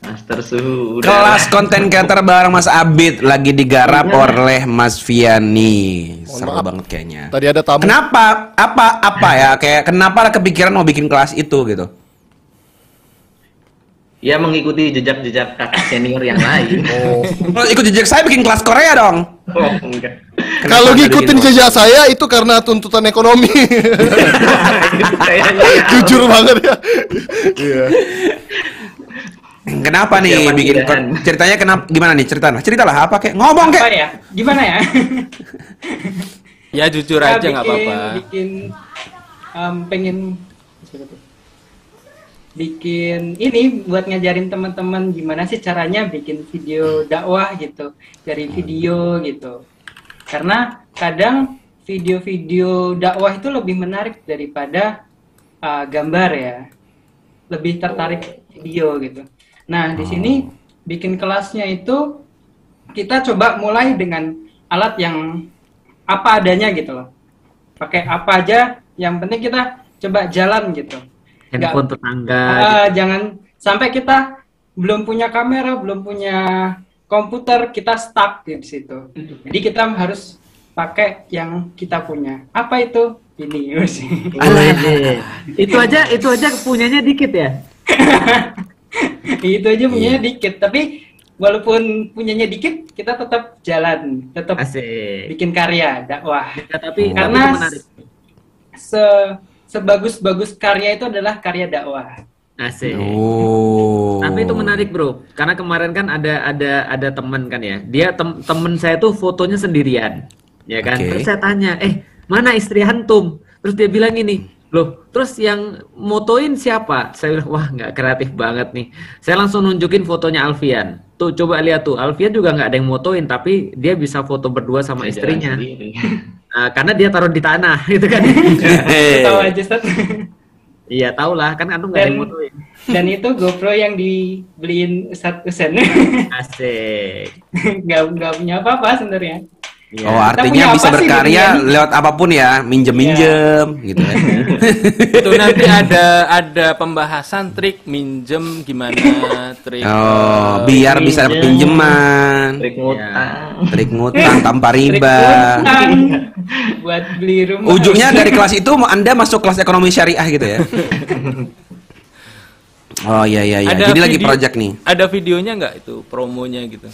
Master Suhu. udah. Kelas konten creator bareng Mas Abid lagi digarap oleh Mas Viani. Seru banget kayaknya. Tadi ada tamu. Kenapa? Apa apa ya? Kayak kenapa kepikiran mau bikin kelas itu gitu? Ya mengikuti jejak-jejak kakak senior yang lain. Oh. Kalau ikut jejak saya bikin kelas Korea dong. Oh, enggak. Kalau ngikutin jejak saya itu karena tuntutan ekonomi. Jujur banget ya. Iya. Kenapa nih Persiapan bikin kon- ceritanya kenapa gimana nih ceritalah ceritalah apa kayak ngomong Apa kayak ya? Gimana ya? Ya jujur aja nggak bikin- apa-apa. Bikin em, pengen bikin ini buat ngajarin teman-teman gimana sih caranya bikin video dakwah gitu dari video gitu karena kadang video-video dakwah itu lebih menarik daripada uh, gambar ya. Lebih tertarik video gitu. Nah di sini bikin kelasnya itu kita coba mulai dengan alat yang apa adanya gitu loh. Pakai apa aja yang penting kita coba jalan gitu. Handphone tetangga. Ah, jangan sampai kita belum punya kamera, belum punya komputer, kita stuck di situ. Jadi kita harus pakai yang kita punya. Apa itu? Ini. itu aja itu aja punyanya dikit ya. itu aja punyanya Iya. dikit, tapi walaupun punyanya dikit, kita tetap jalan, tetap Asik. bikin karya dakwah. Ya, tapi Karena tapi se sebagus-bagus karya itu adalah karya dakwah. Asik. Oh. Tapi itu menarik bro, karena kemarin kan ada ada ada teman kan ya, dia tem temen saya tuh fotonya sendirian, ya kan. Oke. Terus saya tanya, eh mana istri antum? Terus dia bilang gini, loh, terus yang motoin siapa? Saya bilang wah nggak kreatif banget nih. Saya langsung nunjukin fotonya Alfian. Tuh coba lihat tuh, Alfian juga nggak ada yang motoin, tapi dia bisa foto berdua sama istrinya. Nah, karena dia taruh di tanah, gitu kan. Tahu aja. Iya, tau lah, kan antum nggak ada Dan, yang motoin. dan itu GoPro yang dibeliin Ustadz Usen. Asik. nggak nggak punya apa-apa sebenarnya. Iya. Oh artinya bisa sih, berkarya lewat apa pun ya, minjem-minjem gitu kan. itu nanti ada ada pembahasan trik minjem gimana trik Oh, eh, biar bisa dapat pinjaman. Trik ngutang. Trik ngutang tanpa riba. Buat beli rumah. Ujungnya dari kelas itu Anda masuk kelas ekonomi syariah gitu ya. Oh iya iya iya. Ada Jadi lagi video- project nih. ada videonya nggak itu promonya gitu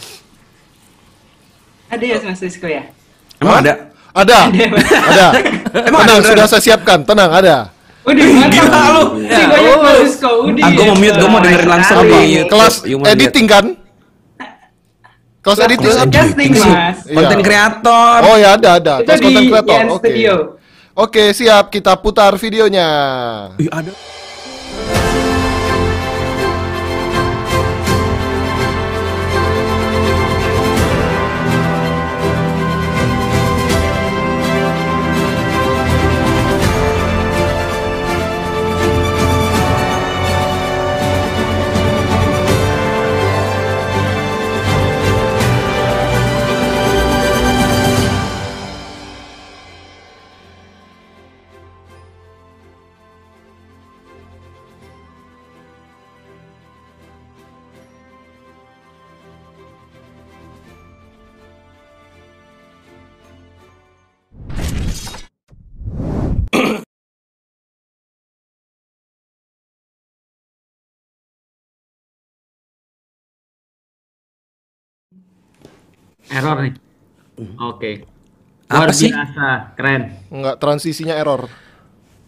ada ya Mas Rizko ya? Emang ada? Ada. Ada. Emang ada Tenang, beneran? sudah saya siapkan. Tenang, ada. Udah mantap. Gila lu. Si banyak Mas Rizko. Udah. Ah, gua mau mute, gua mau dengerin langsung Apa? Kelas editing kan? Kelas editing. Kelas editing, Mas. Iya. Konten kreator. Oh ya ada ada. Kelas konten kreator. Oke. Studio. Oke, siap. Kita putar videonya. Ih, ada. Error nih. Oke. Apa Luar sih? biasa, keren. Enggak, transisinya error.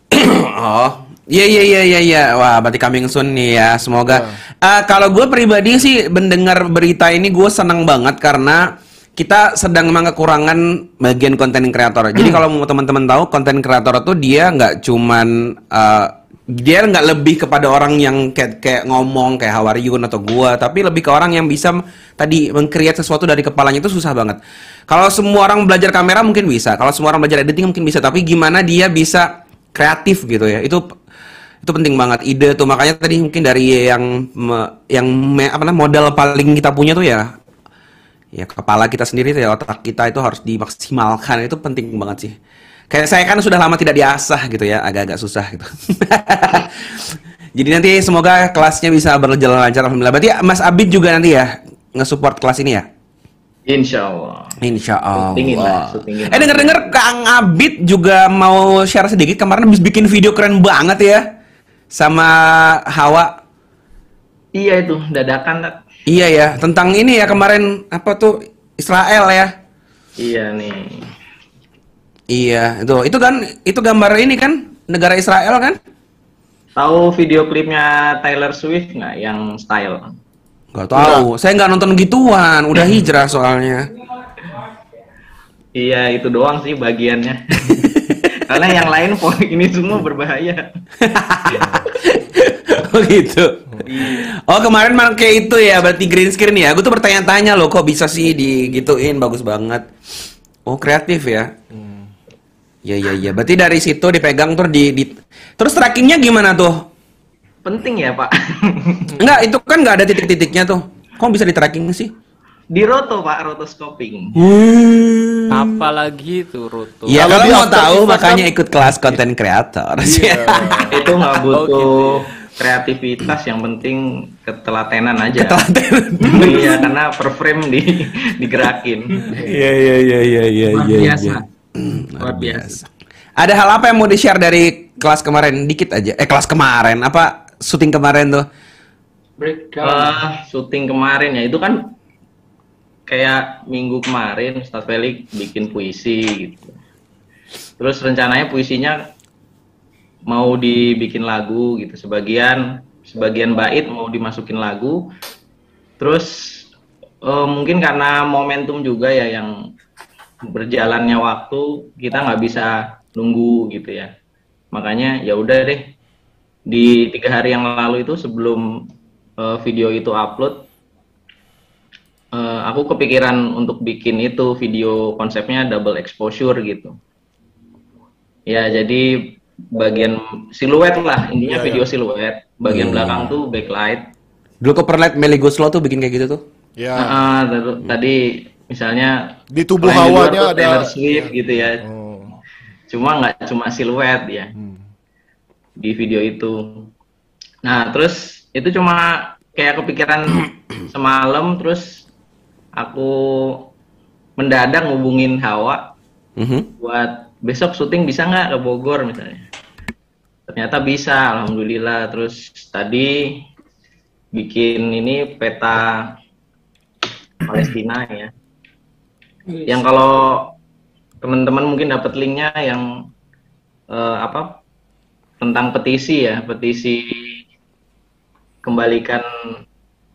Oh, iya iya iya iya iya. Wah, berarti coming soon nih ya. Semoga. Eh, kalau gue pribadi sih mendengar berita ini gue senang banget karena kita sedang memang kekurangan bagian konten kreator. Jadi kalau mau teman-teman tahu konten kreator tuh dia nggak cuman eh, dia nggak lebih kepada orang yang kayak kayak ngomong kayak how are atau gua, tapi lebih ke orang yang bisa tadi mengcreate sesuatu dari kepalanya itu susah banget. Kalau semua orang belajar kamera mungkin bisa, kalau semua orang belajar editing mungkin bisa, tapi gimana dia bisa kreatif gitu ya. Itu itu penting banget ide tuh makanya tadi mungkin dari yang yang apa namanya modal paling kita punya tuh ya ya kepala kita sendiri ya otak kita itu harus dimaksimalkan itu penting banget sih Kayak saya kan sudah lama tidak diasah gitu ya, agak-agak susah gitu. Jadi nanti semoga kelasnya bisa berjalan lancar alhamdulillah. Berarti Mas Abid juga nanti ya nge-support kelas ini ya? Insya Allah. Insya Allah. Syutingin lah, syutingin. Eh denger-denger Kang Abid juga mau share sedikit kemarin habis bikin video keren banget ya sama Hawa. Iya itu dadakan. Iya ya, tentang ini ya kemarin apa tuh Israel ya? Iya nih. Iya, itu itu kan itu gambar ini kan negara Israel kan? Tahu video klipnya Taylor Swift nggak yang style? Gak tahu, saya nggak nonton gituan, udah hijrah soalnya. Iya itu doang sih bagiannya. Karena yang lain ini semua berbahaya. Oh gitu. Oh kemarin pakai itu ya, berarti green screen ya. Gue tuh bertanya-tanya loh, kok bisa sih digituin, bagus banget. Oh kreatif ya. Ya ya ya. Berarti dari situ dipegang terus di, di... terus trackingnya gimana tuh? Penting ya Pak. Enggak, itu kan nggak ada titik-titiknya tuh. Kok bisa di tracking sih? Di roto Pak, rotoscoping. Apalagi itu Ruto. Ya Kalau mau tahu makanya kan- ikut kelas content creator. itu nggak Oh, butuh gitu kreativitas, yang penting ketelatenan aja. Ketelatenan. iya, karena per frame di digerakin. Iya iya iya iya iya Luar iya. biasa. Luar biasa. Ada hal apa yang mau di-share dari kelas kemarin? Dikit aja. Eh kelas kemarin apa syuting kemarin tuh? Eh, syuting kemarin ya itu kan kayak minggu kemarin Ustadz Felix bikin puisi gitu. Terus rencananya puisinya mau dibikin lagu gitu. Sebagian sebagian bait mau dimasukin lagu. Terus eh, mungkin karena momentum juga ya yang berjalannya waktu kita nggak bisa nunggu gitu ya. Makanya ya udah deh di tiga hari yang lalu itu sebelum eh, video itu upload eh, aku kepikiran untuk bikin itu video konsepnya double exposure gitu ya jadi bagian siluet lah intinya Iya, video iya. siluet bagian Hmm. belakang tuh backlight Dulu ke Perlet Meli Guslo tuh bikin kayak gitu tuh. Ya. Nah, lalu tadi misalnya Di tubuh hawanya ada- Taylor Swift gitu ya. Oh. cuma nggak cuma siluet ya di video itu. Nah terus itu cuma kayak kepikiran semalam terus aku mendadak ngubungin Hawa Mhm. buat besok syuting bisa nggak ke Bogor misalnya. Ternyata bisa alhamdulillah. Terus tadi bikin ini peta Palestina ya yang kalau teman-teman mungkin dapat linknya yang eh, apa tentang petisi ya petisi kembalikan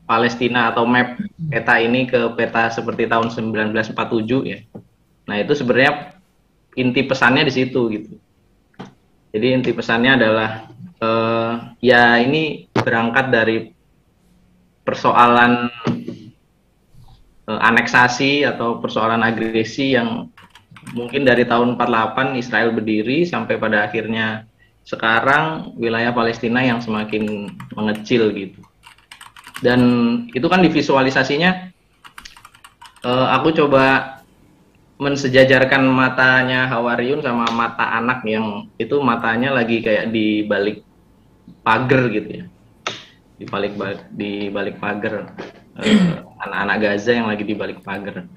Palestina atau map peta ini ke peta seperti tahun 1947 ya. Nah itu sebenarnya inti pesannya di situ gitu. Jadi inti pesannya adalah eh, ya ini berangkat dari persoalan eh, aneksasi atau persoalan agresi yang mungkin dari tahun 48 Israel berdiri sampai pada akhirnya sekarang wilayah Palestina yang semakin mengecil gitu. Dan itu kan divisualisasinya eh, aku coba mensejajarkan matanya Hawariun sama mata anak yang itu matanya lagi kayak di balik pagar gitu ya. Di balik ba- di balik pagar eh, anak-anak Gaza yang lagi di balik pagar.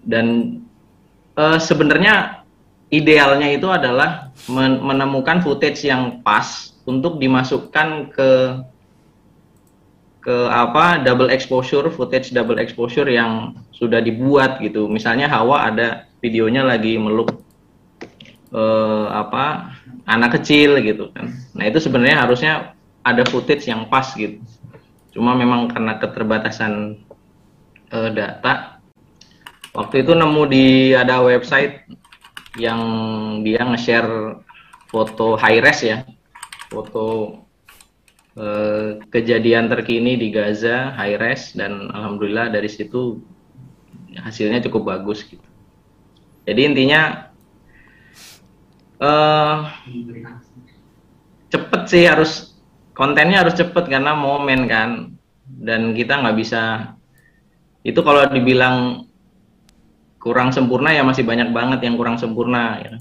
Dan eh, sebenarnya idealnya itu adalah men- menemukan footage yang pas untuk dimasukkan ke ke apa double exposure footage double exposure yang sudah dibuat gitu. Misalnya Hawa ada videonya lagi meluk eh, apa anak kecil gitu kan. Nah itu sebenarnya harusnya ada footage yang pas gitu cuma memang karena keterbatasan eh, data waktu itu nemu di ada website yang dia nge-share foto high res ya. Foto eh, kejadian terkini di Gaza high res dan alhamdulillah dari situ hasilnya cukup bagus gitu. Jadi intinya eh cepet sih harus kontennya harus cepet karena momen kan dan kita nggak bisa itu kalau dibilang kurang sempurna ya masih banyak banget yang kurang sempurna ya.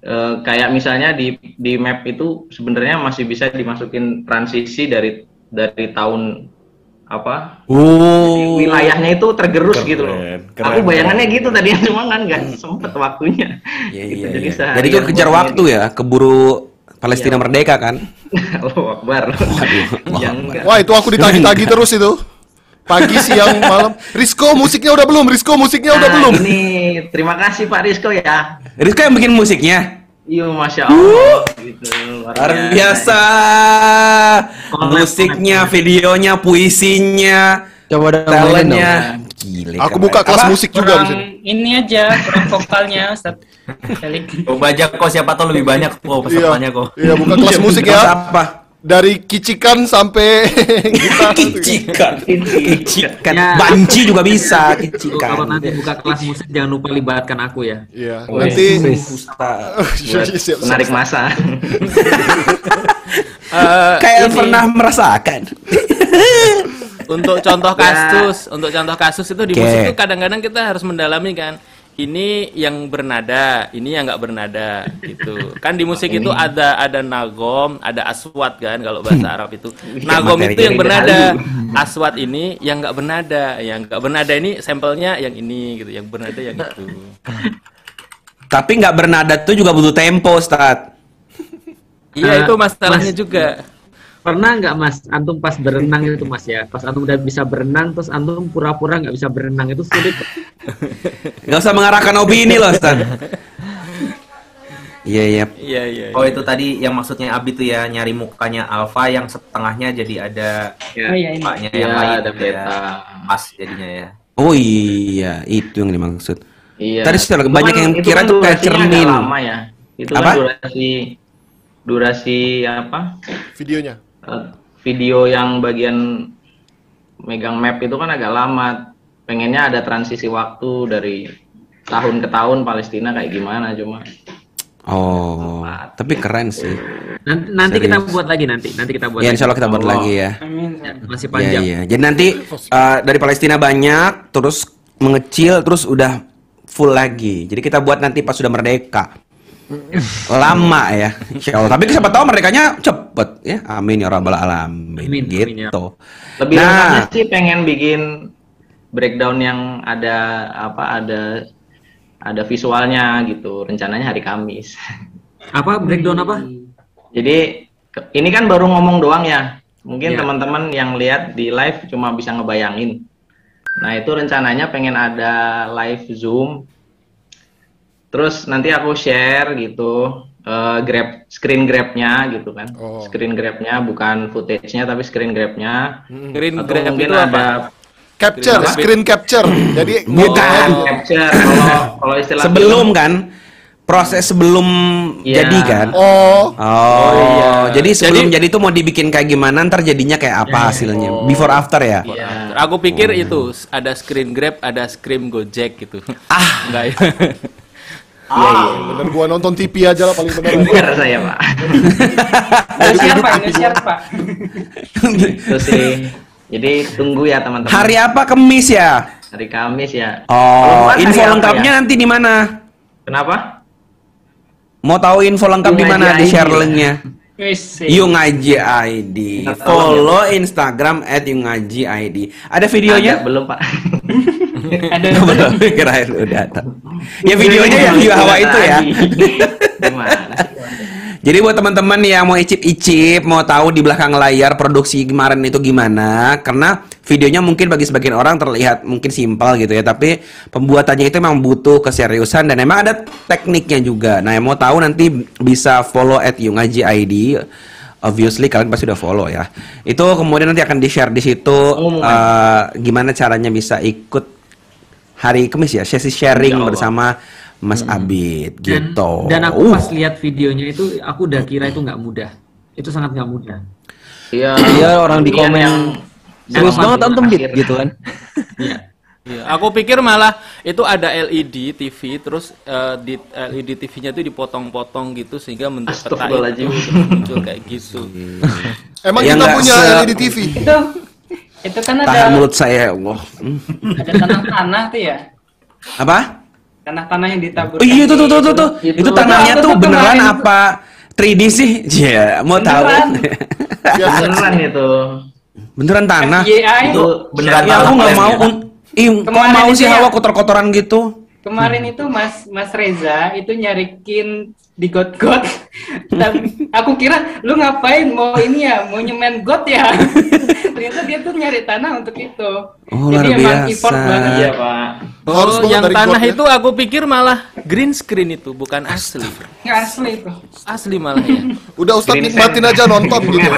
Eh, kayak misalnya di di map itu sebenarnya masih bisa dimasukin transisi dari dari tahun apa Oh. wilayahnya itu tergerus Keren, gitu loh. keren, Aku bayangannya keren. gitu tadi cuma kan nggak sempet waktunya. Iya, Gitu, iya, jadi iya. seharian Jadi itu kejar waktu ya, keburu Palestina Iya. merdeka kan? Allahu Akbar. Yang enggak. Wah itu aku ditagi-tagi terus itu. Pagi, siang, malam. Rizko musiknya udah belum? Rizko musiknya udah Nah, belum? Ini terima kasih Pak Rizko ya. Rizko yang bikin musiknya. Iya, masya Allah. Gitu, luar biasa. Musiknya, videonya, puisinya, Coba talentnya. dong. Gile. Aku buka kelas Apa? musik juga di kurang sini. ini aja kurang vokalnya Ustaz Coba aja kok siapa tahu lebih banyak kok pesertanya kok. Iya, buka kelas musik Kelas ya. apa? Dari kicikan sampai gitar. Kicikan. Kicikan. Ya. Banci juga bisa. Kalau Kicikan. nanti buka kelas musik jangan lupa libatkan aku ya. Iya, Oh, nanti siap, menarik masa. Eh, Kayak ini, pernah merasakan. untuk contoh kasus, untuk contoh kasus itu di Oke. musik itu kadang-kadang kita harus mendalami kan. Ini yang bernada, ini yang nggak bernada, gitu. Kan di musik itu ada ada nagom, ada aswat kan kalau bahasa Arab itu. Nagom itu yang bernada, dahulu. aswat ini yang nggak bernada, yang nggak bernada ini sampelnya yang ini gitu, yang bernada yang itu. Tapi nggak bernada tuh juga butuh tempo, Ustaz. Iya itu masalahnya Mas. juga. Pernah nggak mas, antum pas berenang itu mas ya, pas antum udah bisa berenang, terus antum pura-pura nggak bisa berenang itu sulit. Nggak usah mengarahkan opini loh, Ustaz. Iya, iya. Iya iya. Oh itu tadi yang maksudnya Abi tuh ya nyari mukanya Alfa yang setengahnya jadi ada Oh iya ini. mukanya Iya, yang lain ada beta. Pas jadinya ya. Oh iya, itu yang dimaksud. Iya. Tadi sudah banyak yang itu kira kan tuh kayak cermin. lama ya. Itu Apa? kan durasi durasi apa? videonya. Eh, video yang bagian megang map itu kan agak lama. Pengennya ada transisi waktu dari tahun ke tahun Palestina kayak gimana cuma Oh, tapi keren sih. Nanti, nanti kita buat lagi nanti, nanti kita buat. Ya, insya Allah kita buat Allah. lagi ya. Amin. Masih Iya, panjang. iya. Jadi nanti uh, dari Palestina banyak, terus mengecil, terus udah full lagi. Jadi kita buat nanti pas sudah merdeka. Lama ya, insya Allah. Tapi siapa tahu merdekanya cepet ya. Amin ya rabbal alamin. Amin, amin ya. gitu. lebih Nah. sih pengen bikin breakdown yang ada apa ada ada visualnya gitu. Rencananya hari Kamis. Apa breakdown apa? Jadi ini kan baru ngomong doang ya. Mungkin Iya. teman-teman yang lihat di live cuma bisa ngebayangin. Nah, itu rencananya pengen ada live Zoom. Terus nanti aku share gitu eh, grab screen grabnya gitu kan. Oh. Screen grabnya bukan footage-nya tapi screen grabnya. Green Atau grab mungkin itu apa? ada Capture, Apa? screen capture. Jadi Bukan. bukan capture kalau kalau istilah Sebelum film, kan, proses sebelum Iya. jadi kan. Oh, Oh, iya. jadi sebelum Jadi- jadi, tuh mau dibikin kayak gimana, ntar jadinya kayak apa hasilnya? Before after ya? Iya. Aku pikir itu ada screen grab, ada scream gojek gitu. Ah, Enggak ya. Iya, iya. bener gua nonton TV aja lah paling bener. Bener saya, Pak. Indonesia Pak. Itu sih. Jadi tunggu ya teman-teman. hari apa? Kemis ya? Hari Kamis ya. Oh, info apa lengkapnya ya? nanti di mana? Kenapa? Mau tahu info lengkap di mana? Di share linknya. Yung Ngaji ID. Follow Instagram at Yung Ngaji ID. Ada Ada, videonya? belum, Pak. Ada Belum. Kirain udah. Ya videonya yang view hawa itu ya. Jadi buat teman-teman yang mau icip-icip, mau tahu di belakang layar produksi kemarin itu gimana, karena videonya mungkin bagi sebagian orang terlihat mungkin simpel gitu ya, tapi pembuatannya itu memang butuh keseriusan dan memang ada tekniknya juga. Nah, yang mau tahu nanti bisa follow at Yungaji ID. Obviously kalian pasti udah follow ya. Itu kemudian nanti akan di-share di situ eh, gimana caranya bisa ikut hari Kamis ya, sesi sharing Allah. bersama Mas Abid Dan, gitu. dan aku Uh. pas lihat videonya itu, aku udah kira itu nggak mudah. Itu sangat nggak mudah. Iya. Iya orang di yang- komen yang serius yang banget antum gitu kan. Iya. Iya, aku pikir malah itu ada LED TV terus eh, di LED TV-nya itu dipotong-potong gitu sehingga bentuk peta itu muncul kayak gitu. Emang Ya kita punya LED TV. Itu itu kan Tahan ada mulut saya, ya Allah. Hmm. ada tanah-tanah tuh ya. Apa? Tanah-tanah yang ditabur. Oh iya tuh tuh tuh tuh tuh. Itu, tanahnya tuh beneran kemarin apa 3D sih? Iya, mau tahu. Beneran. Beneran itu. Beneran tanah. Itu beneran Ya aku nggak mau. Un- Ih, kok mau itu sih ya. hawa kotor-kotoran gitu? Kemarin itu Mas Mas Reza itu nyarikin di got-got. Dan aku kira lu ngapain mau ini ya, mau nyemen got ya. Ternyata dia tuh nyari tanah untuk itu. Oh, Jadi luar emang biasa. effort banget Iya, Pak. Harus Oh, banget yang dari tanah got ya. itu aku pikir malah green screen itu, bukan asli. Nggak asli itu. Asli malah ya. Udah Ustadz Green nikmatin aja nonton gitu.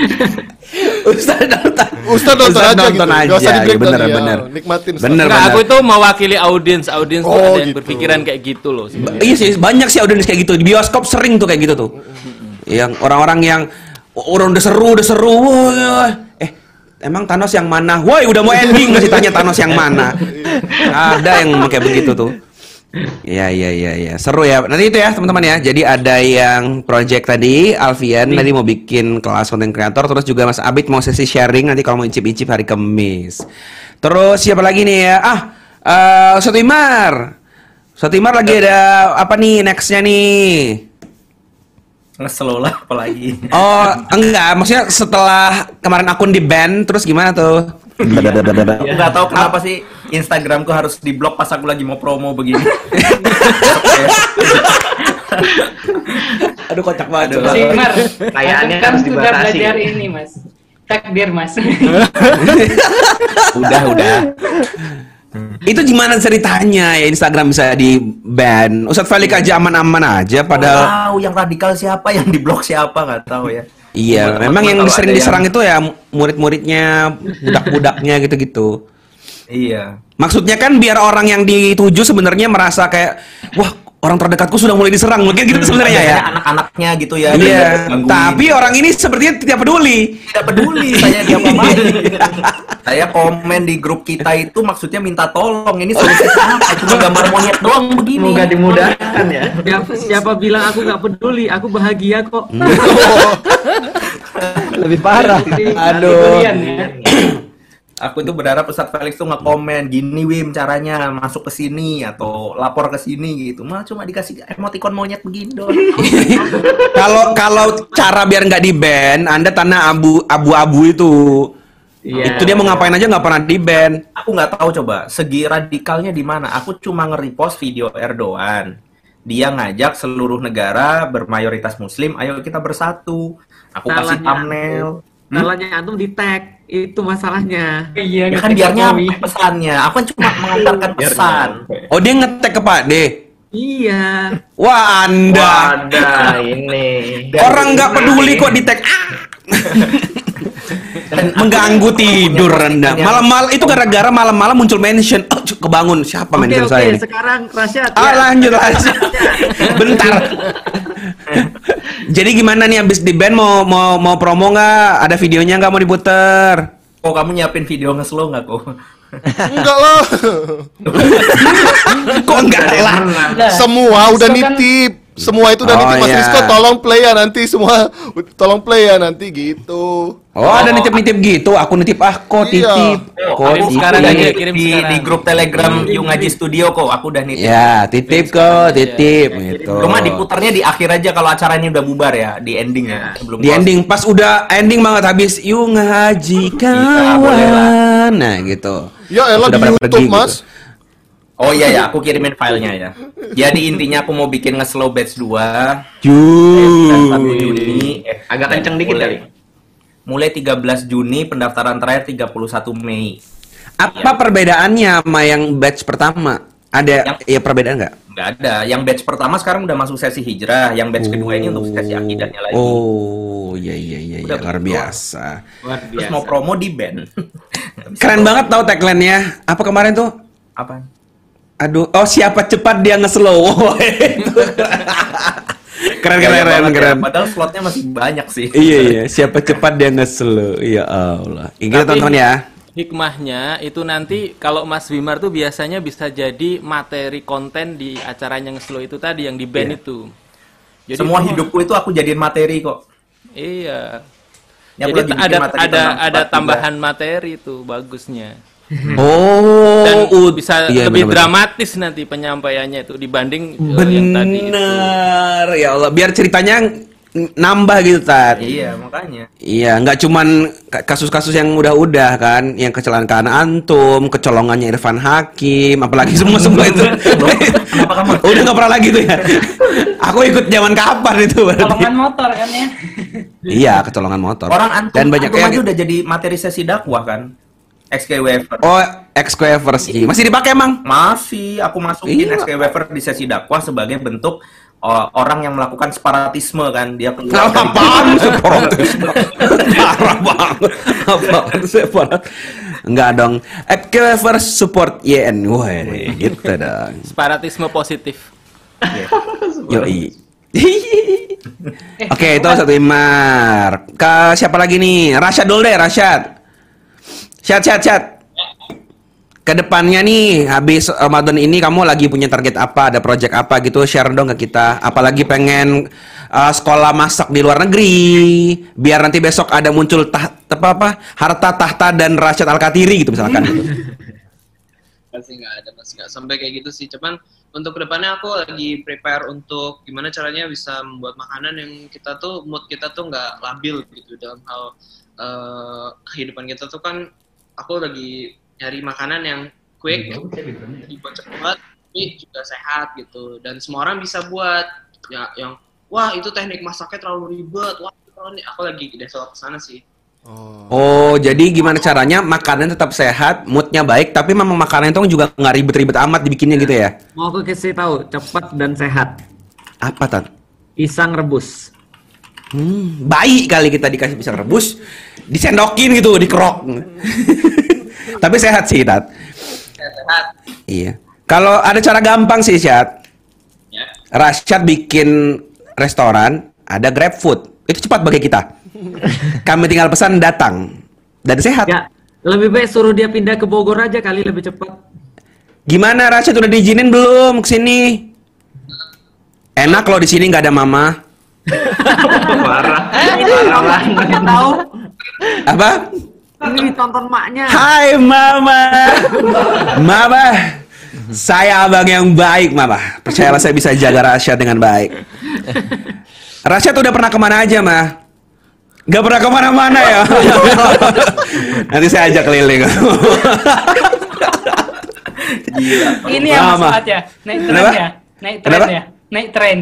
Ustaz nonton. Ustadz nonton Ustaz aja nonton gitu. aja, Gak usah di breakdown bener, ya. bener. Nikmatin. Ustadz. Bener, Enggak, bener. aku itu mewakili audiens, audiens Oh, ada yang gitu. berpikiran kayak gitu loh. sebenarnya. Iya sih, banyak sih audiens kayak gitu. Di bioskop sering tuh kayak gitu tuh. Yang orang-orang yang "Oh, orang udah seru, udah seru. Wah, eh, emang Thanos yang mana? Woi, udah mau ending masih tanya Thanos yang mana. Ada yang kayak begitu tuh. Iya iya iya iya. Seru ya. Nanti itu ya teman-teman ya. Jadi ada yang project tadi Alfian tadi mau bikin kelas konten kreator terus juga Mas Abid mau sesi sharing nanti kalau mau icip-icip hari Kamis terus siapa lagi nih ya? Ah eh Ustadz Imar. Ustadz Imar lagi ada apa nih nextnya nih? Ngeslow lah apalagi. oh enggak. Maksudnya setelah kemarin akun di ban terus gimana tuh Aku nggak tahu kenapa sih Instagramku harus diblok pas aku lagi mau promo begini. aduh kocak banget Aduh. coba. Si Mar, Kayaknya kan harus sudah dibatasi. belajar ini Mas. Takdir Mas. udah udah. itu gimana ceritanya ya Instagram bisa di ban Ustadz Falik aja aman-aman aja padahal tahu yang radikal siapa, yang diblok siapa nggak tahu ya. Iya, Teman-teman memang yang sering diserang yang- itu ya murid-muridnya, budak-budaknya gitu-gitu. Iya. Maksudnya kan biar orang yang dituju sebenarnya merasa kayak, wah orang terdekatku sudah mulai diserang, mungkin gitu sebenarnya ya. Anak-anaknya gitu ya. Iya, tapi orang ini sepertinya tidak peduli. tidak peduli saya dia saya komen di grup kita itu maksudnya minta tolong ini solusi apa cuma gambar monyet doang begini Semoga dimudahkan ya. Siapa, siapa bilang aku nggak peduli? Aku bahagia kok. Lebih parah. Aduh. Aku tuh berharap Ustadz Felix tuh nge-komen gini Wim caranya masuk ke sini atau lapor ke sini gitu malah cuma dikasih emoticon monyet begini doang Kalau kalau cara biar nggak di ban, Anda tanah abu abu-abu itu. Iya. Itu dia mau ngapain aja nggak pernah di ban. aku nggak tahu coba segi radikalnya di mana aku cuma nge-repost video Erdogan dia ngajak seluruh negara bermayoritas muslim ayo kita bersatu aku kasih Salahnya thumbnail Hmm? Salahnya antum di tag itu masalahnya. Iya, ya kan ngetik biar Jokowi. nyampe pesannya aku kan cuma mengantarkan pesan Oh dia ngetek ke Pak D. Iya. Wah Anda. Ada ini. Orang nggak peduli kok di tag. Ah. Mengganggu tidur Anda. Malam-malam itu gara-gara malam-malam muncul mention. Oh, cuk, kebangun siapa Oke mention oke, saya ini? sekarang Rasyad. Ah ya. lanjut lanjut. Bentar. Jadi gimana nih abis di band mau mau mau promo nggak? Ada videonya nggak mau diputer? kok kamu nyiapin video nge-slow nggak kok Enggak lah. Kok enggak lah? Semua udah nitip. Semua itu udah Oh, nitip Mas iya. Rizko tolong play ya nanti semua tolong play ya nanti gitu. Oh, ada nitip-nitip gitu. Aku nitip ah kok Iya. titip. Oh, Kok titip. sekarang aja, di, kirim di, sekarang. di grup telegram Yu Ngaji Studio kok aku udah nitip Ya, titip kok, titip gitu. Cuma diputarnya di akhir aja kalau acaranya udah bubar ya, di ending ya, sebelum Di close. ending pas udah ending banget habis yuk ngaji lah. kawan. Nah, gitu. Ya elah di pada YouTube pergi, Mas. gitu. Oh iya ya, aku kirimin filenya ya. Jadi intinya aku mau bikin nge-slow batch 2 Juh. 1 Juni eh, Agak kenceng dikit mulai, kali. mulai 13 Juni pendaftaran terakhir 31 Mei. Apa perbedaannya sama yang batch pertama? Ada ya perbedaan nggak? Nggak ada. Yang batch pertama sekarang udah masuk sesi hijrah, yang batch kedua ini untuk sesi akidahnya lagi. Oh, iya iya iya iya, Udah luar biasa. Luar Terus biasa. mau promo di band. Keren banget tau tagline-nya. Apa kemarin tuh? Apa? Aduh, oh siapa cepat dia nge-slow. Itu. keren keren keren ya, keren. Padahal slotnya masih banyak sih. Iya iya, siapa cepat dia nge-slow. Iya Allah. Tapi tonton ya. Hikmahnya itu nanti kalau Mas Wimar tuh biasanya bisa jadi materi konten di acaranya nge-slow itu tadi yang di band Iya. itu. Semua itu- hidupku itu aku jadiin materi kok. Iya. Aku Jadi ada ada ada sholat juga. tambahan materi itu bagusnya. Oh, Dan ud- bisa iya, lebih benar-benar. dramatis nanti penyampaiannya itu dibanding eh, yang tadi itu. Bener, ya Allah, biar ceritanya nambah gitu, Tat. Iya, makanya. Iya, nggak cuman ka- kasus-kasus yang udah-udah kan, yang kecelakaan antum, kecolongannya Irfan Hakim, apalagi semua-semua itu. udah nggak pernah lagi tuh ya. Aku ikut zaman kapan itu berarti? Kolongan motor kan ya. Iya, kecolongan motor. Orang antum, Dan banyak antum yang aja udah jadi materi sesi dakwah kan? XK Wafer. Oh, XQ sih. Masih dipakai emang? Masih, aku masukin Iya. XK Wafer di sesi dakwah sebagai bentuk uh, orang yang melakukan separatisme kan dia keluar dari- Apaan separatisme? Parah banget. Apaan separat? Enggak dong. XQ support YN. Wah, gitu dong. Separatisme positif. Yoi. Oke, itu satu Imar. Ke siapa lagi nih? Rasyad dulu deh, Rasyad. Syad, Syad, Syad. Ke depannya nih, habis Ramadan ini kamu lagi punya target apa? Ada project apa gitu? Share dong ke kita. Apalagi pengen uh, sekolah masak di luar negeri, biar nanti besok ada muncul tah, apa apa harta tahta dan Rasyad Al Katiri gitu misalkan. Masih nggak ada, masih nggak sampai kayak gitu sih. Cuman untuk ke depannya aku lagi prepare untuk gimana caranya bisa membuat makanan yang kita tuh mood kita tuh nggak labil gitu dalam hal eh, kehidupan kita tuh kan aku lagi nyari makanan yang quick, dibuat cepat, tapi juga sehat gitu. Dan semua orang bisa buat ya yang wah itu teknik masaknya terlalu ribet, wah terlalu ini." aku lagi develop ke sana sih. Oh, jadi gimana caranya makanan tetap sehat, moodnya baik, tapi memang makanan itu juga nggak ribet-ribet amat dibikinnya gitu ya? Mau aku kasih tahu, cepat dan sehat. Apa tan? Pisang rebus. Hmm, baik kali kita dikasih pisang rebus, disendokin gitu, dikerok. Tapi sehat sih, Tat. Sehat. Iya. Kalau ada cara gampang sih, Syat. Ya. Rasyad bikin restoran, ada Grab Food. Itu cepat bagi kita. Kami tinggal pesan datang dan sehat. Ya, lebih baik suruh dia pindah ke Bogor aja kali lebih cepat. Gimana Rasyad udah diizinin belum ke sini? Enak loh di sini nggak ada mama. Parah. Parah banget. Tahu? Apa? Ini tonton maknya. Hai Mama. Mama. Saya abang yang baik, Mama. Percayalah saya bisa jaga Rasyad dengan baik. Rasyad udah pernah ke mana aja, Ma? Gak pernah ke mana-mana ya? Nanti saya ajak keliling. Ini yang Fuad ya, naik tren Kenapa? ya, naik tren Kenapa? ya, naik tren.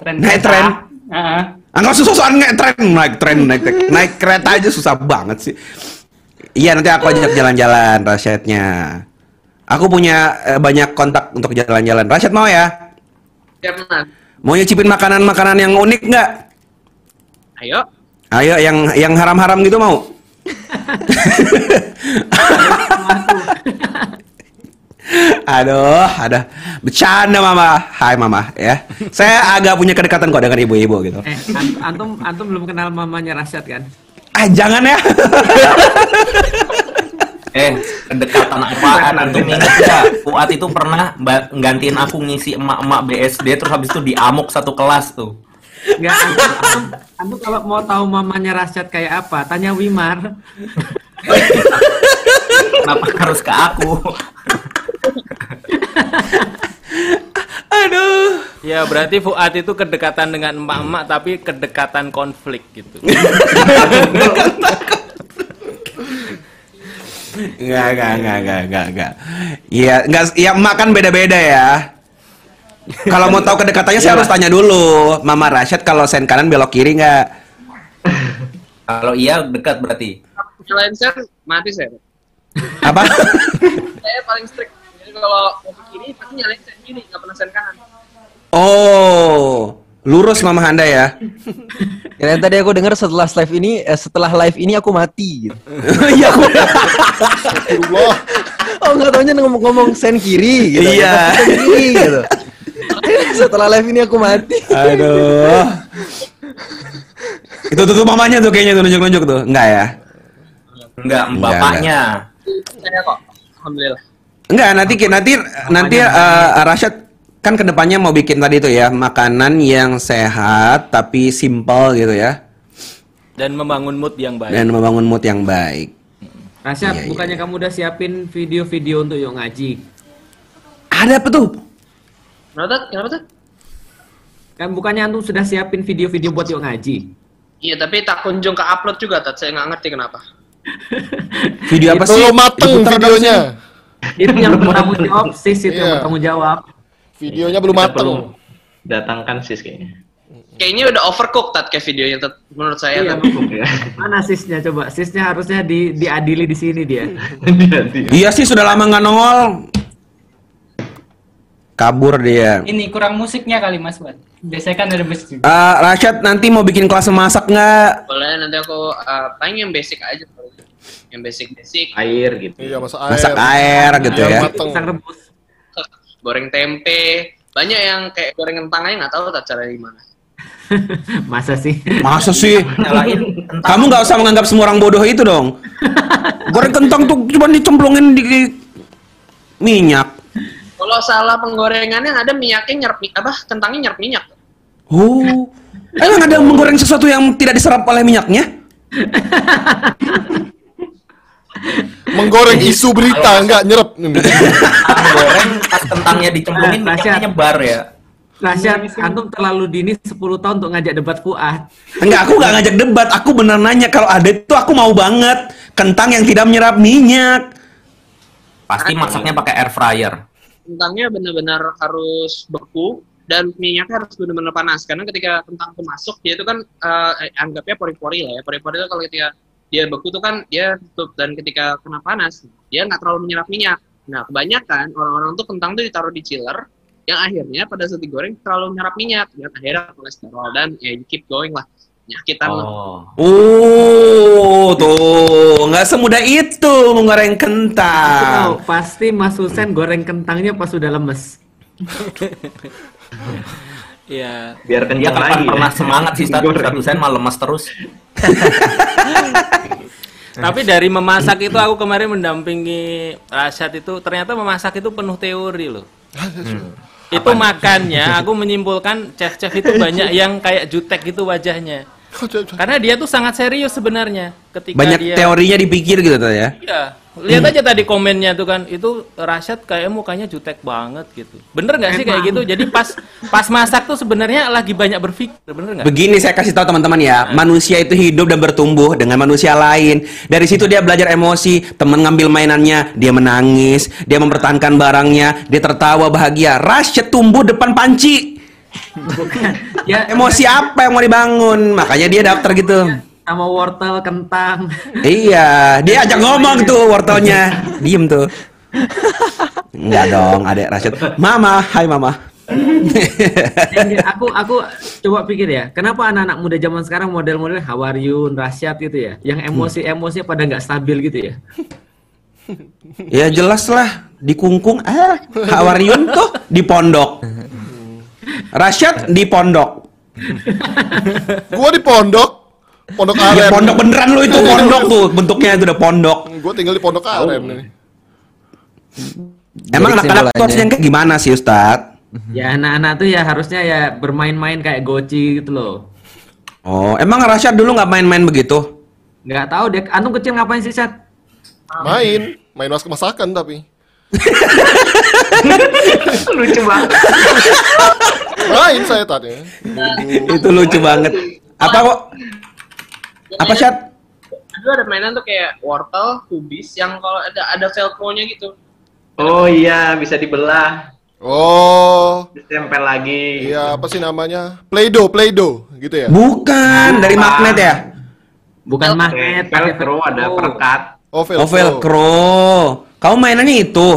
Tren Naik tren? Heeh. Enggak susah-susahan naik tren, naik tren, naik, naik kereta aja susah banget sih. Iya, nanti aku ajak jalan-jalan Rasyadnya. Aku punya eh, banyak kontak untuk jalan-jalan. Rasyad mau ya? Ya. Mau nyicipin makanan-makanan yang unik nggak? Ayo. Ayo, yang yang haram-haram gitu mau? Aduh, ada bercanda mama. Hai mama, ya. Saya agak punya kedekatan kok dengan ibu-ibu gitu. Eh, an- antum antum belum kenal mamanya Rasyad kan? Ah, jangan ya. Eh, kedekatan apaan antum ingat ya? Fuad itu pernah nggantiin aku ngisi emak-emak BSD terus habis itu diamuk satu kelas tuh. Enggak, antum, antum, antum kalau mau tahu mamanya Rasyad kayak apa, tanya Wimar. Kenapa harus ke aku? Aduh. Ya berarti Fuad itu kedekatan dengan emak-emak tapi kedekatan konflik gitu. Enggak, enggak, enggak, enggak, enggak, enggak. Iya, enggak, ya emak kan beda-beda ya. Kalau mau tahu kedekatannya saya harus tanya dulu. Mama Rasyad kalau sen kanan belok kiri enggak? Kalau iya dekat berarti. Nyalain sen mati saya. Apa? Saya paling strict. Kalau mau ke kiri pasti nyalain sen kiri, nggak pernah sen kanan. Oh, lurus Mama Handa ya. Ya, yang tadi aku dengar setelah live ini, eh, setelah live ini aku mati. Gitu. Iya, aku. oh nggak taunya ngomong-ngomong sen kiri. Gitu. Iya. Sen kiri gitu. setelah live ini aku mati. Aduh. Itu tuh, tuh mamanya tuh kayaknya tuh nunjuk-nunjuk tuh. Enggak ya? Enggak, Enggak, bapaknya. Saya kok, alhamdulillah. Enggak, nanti nanti nanti eh, Rasyad kan ke depannya mau bikin tadi tuh ya makanan yang sehat tapi simple gitu ya Dan membangun mood yang baik. dan membangun mood yang baik. Rasyad, Iya, iya, bukannya kamu udah siapin video-video untuk yuk ngaji? Ada apa tuh? Kenapa tuh? Kenapa tuh? Kan bukannya antum sudah siapin video-video buat yuk ngaji? Iya, tapi tak kunjung ke upload juga, Tat. Saya nggak ngerti kenapa. Video apa Itu sih? mateng Diputar dong videonya. Itu yang bertanggung jawab, sis itu yang Iya. bertanggung jawab. Videonya belum Kita mateng. datangkan sis kayaknya. Kayaknya udah overcooked, Tat, kayak videonya, Tat. Menurut saya, Iya, Tat. Ya. Mana sisnya coba? Sisnya harusnya di diadili di sini dia. Iya sih sudah lama nggak nongol. Kabur dia. Ini kurang musiknya kali Mas Wan. Biasanya kan ada musik juga. Eh, Rashad nanti mau bikin kelas memasak nggak? Boleh, nanti aku uh, paling yang basic aja. Yang basic-basic. Air gitu. Iya, masak air. Masak air gitu ya. mateng. Pisang rebus. Goreng tempe. Banyak yang kayak goreng kentang aja nggak tahu tak cara gimana. Masa sih? Masa sih? Kamu nggak usah menganggap semua orang bodoh itu dong. Goreng kentang tuh cuma dicemplungin di minyak. Kalau salah penggorengannya ada minyaknya nyerap apa kentangnya nyerap minyak. Oh, emang ada yang menggoreng sesuatu yang tidak diserap oleh minyaknya? Menggoreng isu berita enggak nyerap. Kentang goreng pas kentangnya dicemplungin Nah, minyaknya Rasyad. nyebar ya. Rasyad, antum terlalu dini 10 tahun untuk ngajak debat Fuad. Enggak, aku nggak ngajak debat. Aku bener nanya kalau ada itu aku mau banget kentang yang tidak menyerap minyak. Pasti masaknya pakai air fryer. Kentangnya benar-benar harus beku dan minyaknya harus benar-benar panas karena ketika kentang itu masuk dia itu kan eh, anggapnya pori-pori lah ya. Pori-pori itu kalau ketika dia beku tuh kan dia tutup dan ketika kena panas dia nggak terlalu menyerap minyak. Nah kebanyakan orang-orang tuh kentang tuh ditaruh di chiller yang akhirnya pada saat digoreng terlalu menyerap minyak dan akhirnya kolesterol dan ya you keep going lah penyakitan lah. Oh. Oh, tuh nggak semudah itu menggoreng tahu, kentang. pasti Mas Husen goreng kentangnya pas sudah lemes. Iya. Biar Dia kencang kapan lagi. pernah ya. semangat sih Ustaz? Goreng. Ustaz Husain malah lemas terus. Tapi dari memasak itu aku kemarin mendampingi Rasyad itu ternyata memasak itu penuh teori loh. Itu makannya aku menyimpulkan chef-chef itu banyak yang kayak jutek gitu wajahnya. Karena dia tuh sangat serius sebenarnya ketika Banyak dia teorinya dipikir gitu tuh ya. Iya. Lihat aja tadi komennya tuh kan, itu Rasyad kayak mukanya jutek banget gitu. Bener nggak sih kayak gitu? Jadi pas pas masak tuh sebenarnya lagi banyak berpikir, bener nggak? Begini saya kasih tahu teman-teman ya, manusia itu hidup dan bertumbuh dengan manusia lain. Dari situ dia belajar emosi, teman ngambil mainannya, dia menangis, dia mempertahankan barangnya, dia tertawa bahagia. Rashid tumbuh depan panci. Bukan. Ya Emosi apa yang mau dibangun? Makanya dia daftar gitu. Sama wortel, kentang. Iya, dia ajak ngomong tuh wortelnya. Diem tuh. Enggak dong, adek Rashid. Mama, hai mama. Aku aku coba pikir ya, kenapa anak-anak muda zaman sekarang model-model Hawaryun, Rasyad gitu ya, yang emosi-emosi pada nggak stabil gitu ya? ya jelas lah, dikungkung. Ah, Hawaryun tuh di pondok. Rashid di pondok. Gua di pondok. Pondok Ya Aren. pondok beneran lu itu pondok tuh, bentuknya itu udah pondok. Gua tinggal di Pondok Aren nih. Emang anak-anak tuh harusnya kayak gimana sih Ustadz? Ya anak-anak tuh ya harusnya ya bermain-main kayak goci gitu loh. Oh, emang Rashid dulu nggak main-main begitu? Nggak tahu deh, antum kecil ngapain sih, Sat? Main, main masak masakan tapi. Lucu banget. Main saya tadi. itu lucu banget. Apa kok? Apa Syat? Dulu ada mainan tuh kayak wortel, kubis yang kalau ada ada velcro-nya gitu. Oh iya, bisa dibelah. Oh, Ditempel lagi. iya apa sih namanya? Play-doh, Play-doh gitu ya? Bukan, dari magnet ya? Bukan magnet, Velcro ada perekat. Oh, Oh, velcro. Kamu mainannya itu?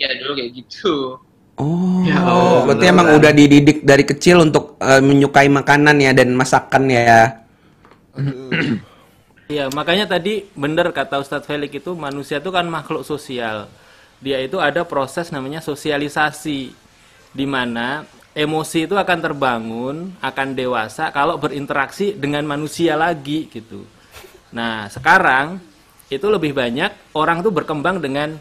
Ya dulu kayak gitu. Oh, Ya Allah. berarti emang udah dididik dari kecil untuk eh, menyukai makanan ya dan masakan ya. Iya, makanya tadi bener kata Ustadz Felix itu manusia itu kan makhluk sosial. Dia itu ada proses namanya sosialisasi di mana emosi itu akan terbangun, akan dewasa kalau berinteraksi dengan manusia lagi gitu. Nah, sekarang itu lebih banyak orang tuh berkembang dengan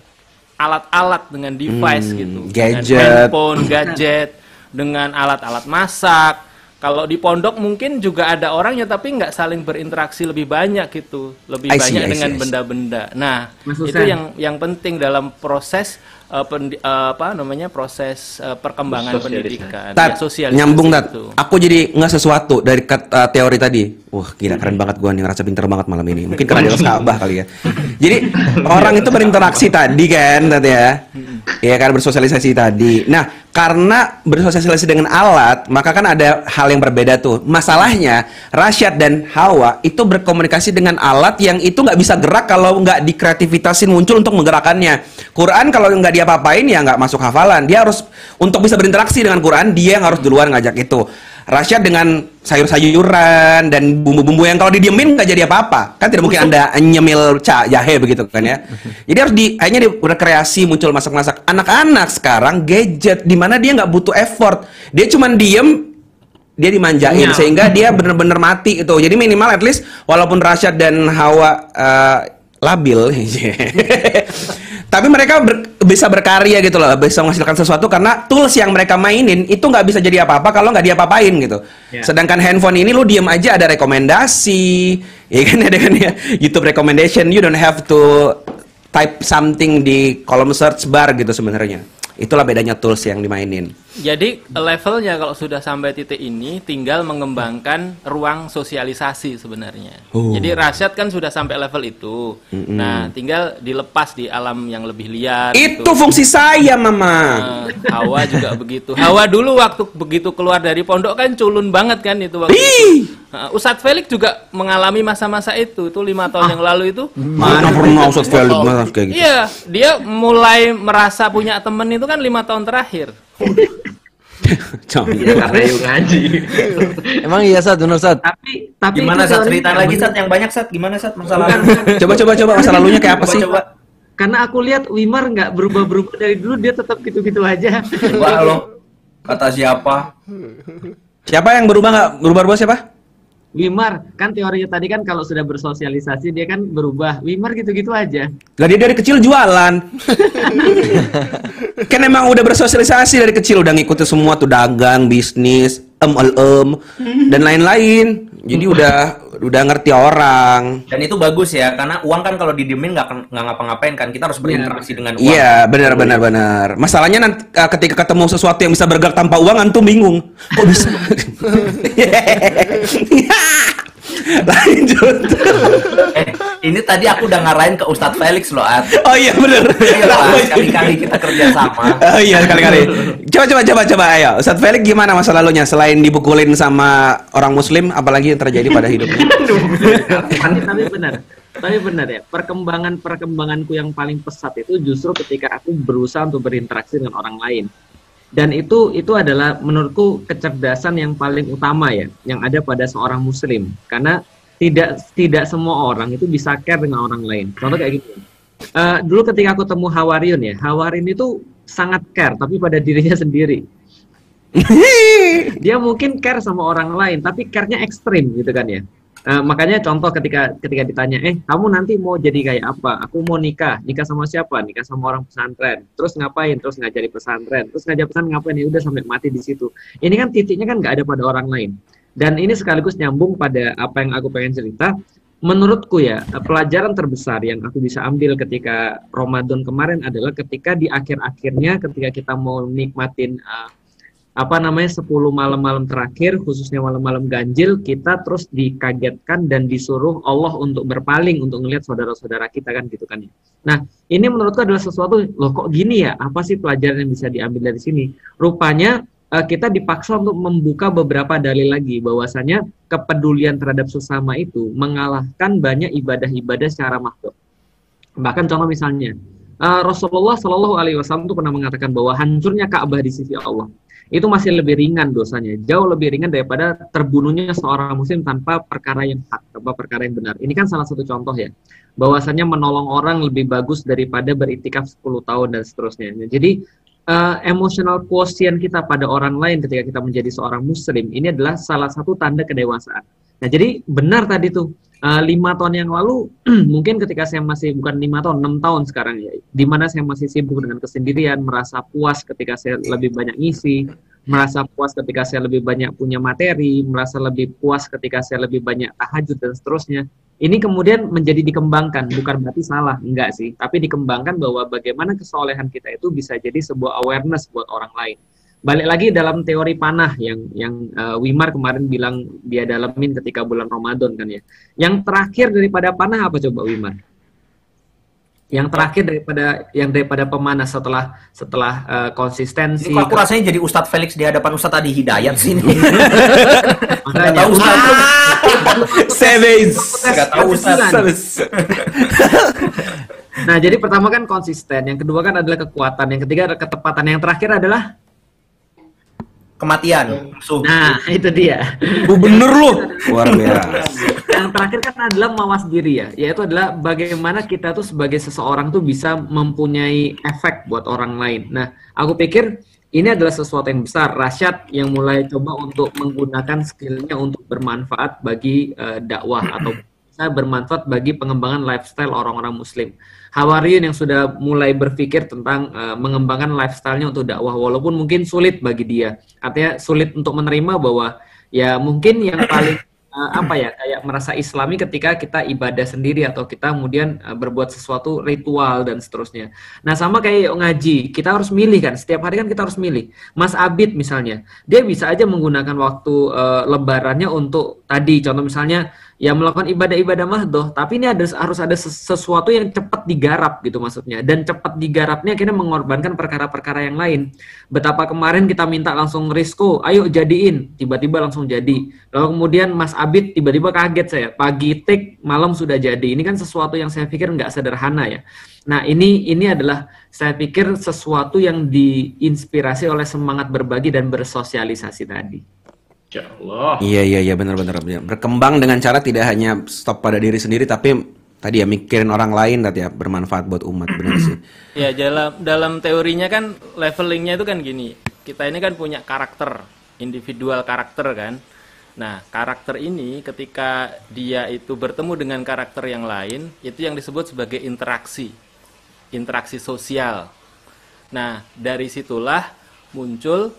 alat-alat dengan device Hmm, gitu. gadget. Dengan handphone, gadget, dengan alat-alat masak, kalau di pondok mungkin juga ada orangnya tapi nggak saling berinteraksi lebih banyak gitu, lebih see, banyak see, dengan benda-benda. Nah, Mas itu Husain. yang yang penting dalam proses eh, pendi- eh, apa namanya proses eh, perkembangan pendidikan, Tat, ya, sosialisasi nyambung itu. Aku jadi nggak sesuatu dari kat- uh, teori tadi. Wah, gila keren banget gua nih, ngerasa pinter banget malam ini. Mungkin karena atas Ka'bah kali ya. Jadi orang itu berinteraksi tadi kan, Tat ya. Iya kan bersosialisasi tadi. Nah, karena bersosialisasi dengan alat, maka kan ada hal yang berbeda tuh. Masalahnya, Rasyad dan Hawa itu berkomunikasi dengan alat yang itu nggak bisa gerak kalau nggak dikreativitasin muncul untuk menggerakkannya. Quran kalau nggak dia apa-apain ya nggak masuk hafalan. Dia harus untuk bisa berinteraksi dengan Quran, dia yang harus duluan ngajak itu. Rasyad dengan sayur-sayuran dan bumbu-bumbu yang kalau didiemin nggak jadi apa-apa. Kan tidak mungkin Anda nyemil ca jahe begitu kan ya. Jadi harus di akhirnya dia berkreasi muncul masak-masak. Anak-anak sekarang gadget di mana dia nggak butuh effort. Dia cuman diem dia dimanjain Iya. sehingga dia bener-bener mati itu. Jadi minimal at least walaupun Rasyad dan Hawa eh, labil tapi mereka ber- bisa berkarya gitu loh, bisa menghasilkan sesuatu karena tools yang mereka mainin itu nggak bisa jadi apa-apa kalau nggak diapa-apain gitu. Ya. Sedangkan handphone ini lu diem aja ada rekomendasi, ya kan ada kan ya YouTube recommendation, you don't have to type something di kolom search bar gitu sebenarnya. Itulah bedanya tools yang dimainin. Jadi levelnya kalau sudah sampai titik ini tinggal mengembangkan ruang sosialisasi sebenarnya. Oh. Jadi Rasyad kan sudah sampai level itu. Mm-mm. Nah, tinggal dilepas di alam yang lebih liar. Itu gitu. fungsi saya, Mama. Nah, Hawa juga begitu. Hawa dulu waktu begitu keluar dari pondok kan culun banget kan itu waktu itu. Nah, Ustadz Felix juga mengalami masa-masa itu. Itu lima tahun yang lalu itu. Mana pernah Ustadz Felix kayak gitu. Iya, dia mulai merasa punya temen itu kan lima tahun terakhir. Iya, karena yuk ngaji. Emang iya Sat, bener Sat. Tapi tapi Gimana Sat? Cerita nggak lagi benar. Sat yang banyak Sat. Gimana Sat masalah? Coba coba coba masa lalunya kayak apa Coba, sih? Coba. Karena aku lihat Wimar nggak berubah-berubah dari dulu dia tetap gitu-gitu aja. Coba lo. Kata siapa? Siapa yang berubah nggak berubah-ubah siapa? Wimar kan teorinya tadi kan kalau sudah bersosialisasi dia kan berubah. Wimar gitu-gitu aja. Lah dia dari kecil jualan. kan emang udah bersosialisasi dari kecil udah ngikutin semua tuh dagang, bisnis, em el em dan lain-lain. Jadi udah udah ngerti orang. Dan itu bagus ya, karena uang kan kalau didiemin nggak nggak ngapa-ngapain kan. Kita harus berinteraksi dengan uang. Iya, benar benar benar. Masalahnya nanti uh, ketika ketemu sesuatu yang bisa bergerak tanpa uang antum bingung. Kok bisa? Lanjut. Eh, ini tadi aku udah ngarahin ke Ustadz Felix loh, At. Oh iya benar. Iya, Pak. Sekali-kali kita kerja sama. Oh iya sekali-kali. Coba coba coba coba ayo. Ustadz Felix gimana masa lalunya selain dibukulin sama orang muslim apalagi yang terjadi pada hidupnya? tapi, tapi benar. Tapi benar ya, perkembangan perkembanganku yang paling pesat itu justru ketika aku berusaha untuk berinteraksi dengan orang lain. Dan itu itu adalah menurutku kecerdasan yang paling utama ya, yang ada pada seorang muslim. Karena tidak tidak semua orang itu bisa care dengan orang lain. Contoh kayak gitu. Eh, dulu ketika aku temu Hawariun ya, Hawariun itu sangat care tapi pada dirinya sendiri. Dia mungkin care sama orang lain, tapi care-nya ekstrim gitu kan ya. Eh, makanya contoh ketika ketika ditanya, eh kamu nanti mau jadi kayak apa? Aku mau nikah, nikah sama siapa? Nikah sama orang pesantren. Terus ngapain? Terus ngajari pesantren. Terus ngajari pesantren ngapain? Ya udah sampai mati di situ. Ini kan titiknya kan nggak ada pada orang lain. Dan ini sekaligus nyambung pada apa yang aku pengen cerita. Menurutku ya, pelajaran terbesar yang aku bisa ambil ketika Ramadan kemarin adalah ketika di akhir-akhirnya ketika kita mau nikmatin eh, apa namanya 10 malam-malam terakhir khususnya malam-malam ganjil kita terus dikagetkan dan disuruh Allah untuk berpaling untuk melihat saudara-saudara kita kan gitu kan ya. Nah, ini menurutku adalah sesuatu loh kok gini ya? Apa sih pelajaran yang bisa diambil dari sini? Rupanya eh, kita dipaksa untuk membuka beberapa dalil lagi bahwasanya kepedulian terhadap sesama itu mengalahkan banyak ibadah-ibadah secara makhluk. Bahkan contoh misalnya eh, Rasulullah Shallallahu Alaihi Wasallam itu pernah mengatakan bahwa hancurnya Ka'bah di sisi Allah itu masih lebih ringan dosanya, jauh lebih ringan daripada terbunuhnya seorang muslim tanpa perkara yang hak, tanpa perkara yang benar. Ini kan salah satu contoh ya, bahwasanya menolong orang lebih bagus daripada beritikaf 10 tahun dan seterusnya. Jadi eh, emotional quotient kita pada orang lain ketika kita menjadi seorang muslim ini adalah salah satu tanda kedewasaan. Nah, jadi benar tadi tuh eh, lima tahun yang lalu mungkin ketika saya masih bukan lima tahun, enam tahun sekarang ya, di mana saya masih sibuk dengan kesendirian, merasa puas ketika saya lebih banyak ngisi, merasa puas ketika saya lebih banyak punya materi, merasa lebih puas ketika saya lebih banyak tahajud dan seterusnya. Ini kemudian menjadi dikembangkan, bukan berarti salah, enggak sih, tapi dikembangkan bahwa bagaimana kesolehan kita itu bisa jadi sebuah awareness buat orang lain. Balik lagi dalam teori panah yang yang uh, Wimar kemarin bilang dia dalamin ketika bulan Ramadan kan ya. Yang terakhir daripada panah apa coba Wimar? yang terakhir daripada yang daripada pemanah setelah setelah uh, konsistensi. Ini aku rasanya jadi Ustadz Felix di hadapan Ustadz Adi Hidayat sini. Makanya tahu Ustadz. Savage. Gak tahu Ustadz. nah, jadi pertama kan konsisten, yang kedua kan adalah kekuatan, yang ketiga adalah ketepatan, yang terakhir adalah kematian. Nah, itu dia. Bu bener loh. Luar biasa. Yang terakhir kan adalah mawas diri ya, yaitu adalah bagaimana kita tuh sebagai seseorang tuh bisa mempunyai efek buat orang lain. Nah, aku pikir ini adalah sesuatu yang besar. Rasyad yang mulai coba untuk menggunakan skillnya untuk bermanfaat bagi uh, dakwah atau bisa bermanfaat bagi pengembangan lifestyle orang-orang Muslim. Hawariun yang sudah mulai berpikir tentang uh, mengembangkan lifestyle-nya untuk dakwah walaupun mungkin sulit bagi dia. Artinya sulit untuk menerima bahwa ya mungkin yang paling uh, apa ya kayak merasa islami ketika kita ibadah sendiri atau kita kemudian uh, berbuat sesuatu ritual dan seterusnya. Nah, sama kayak ngaji, kita harus milih kan. Setiap hari kan kita harus milih. Mas Abid misalnya, dia bisa aja menggunakan waktu uh, lebarannya untuk tadi contoh misalnya ya melakukan ibadah-ibadah mahdoh, tapi ini ada harus ada sesuatu yang cepat digarap gitu maksudnya. Dan cepat digarapnya akhirnya mengorbankan perkara-perkara yang lain. Betapa kemarin kita minta langsung Risco, ayo jadiin, tiba-tiba langsung jadi. Lalu kemudian Mas Abid tiba-tiba kaget saya, pagi tik, malam sudah jadi. Ini kan sesuatu yang saya pikir nggak sederhana ya. Nah ini ini adalah saya pikir sesuatu yang diinspirasi oleh semangat berbagi dan bersosialisasi tadi. Ya Allah. Iya iya iya benar-benar berkembang dengan cara tidak hanya stop pada diri sendiri tapi tadi ya mikirin orang lain tadi ya bermanfaat buat umat benar sih. Ya dalam dalam teorinya kan levelingnya itu kan gini kita ini kan punya karakter individual karakter kan. Nah karakter ini ketika dia itu bertemu dengan karakter yang lain itu yang disebut sebagai interaksi interaksi sosial. Nah dari situlah muncul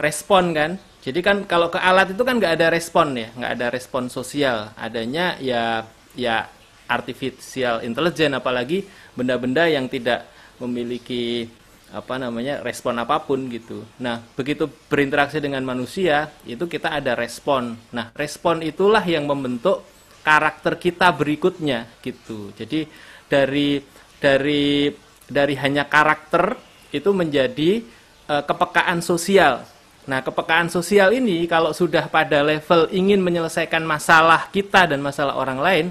respon kan jadi kan kalau ke alat itu kan nggak ada respon ya, nggak ada respon sosial. Adanya ya ya artificial intelligence apalagi benda-benda yang tidak memiliki apa namanya respon apa pun gitu. Nah begitu berinteraksi dengan manusia itu kita ada respon. Nah respon itulah yang membentuk karakter kita berikutnya gitu. Jadi dari dari dari hanya karakter itu menjadi uh, kepekaan sosial Nah, kepekaan sosial ini kalau sudah pada level ingin menyelesaikan masalah kita dan masalah orang lain,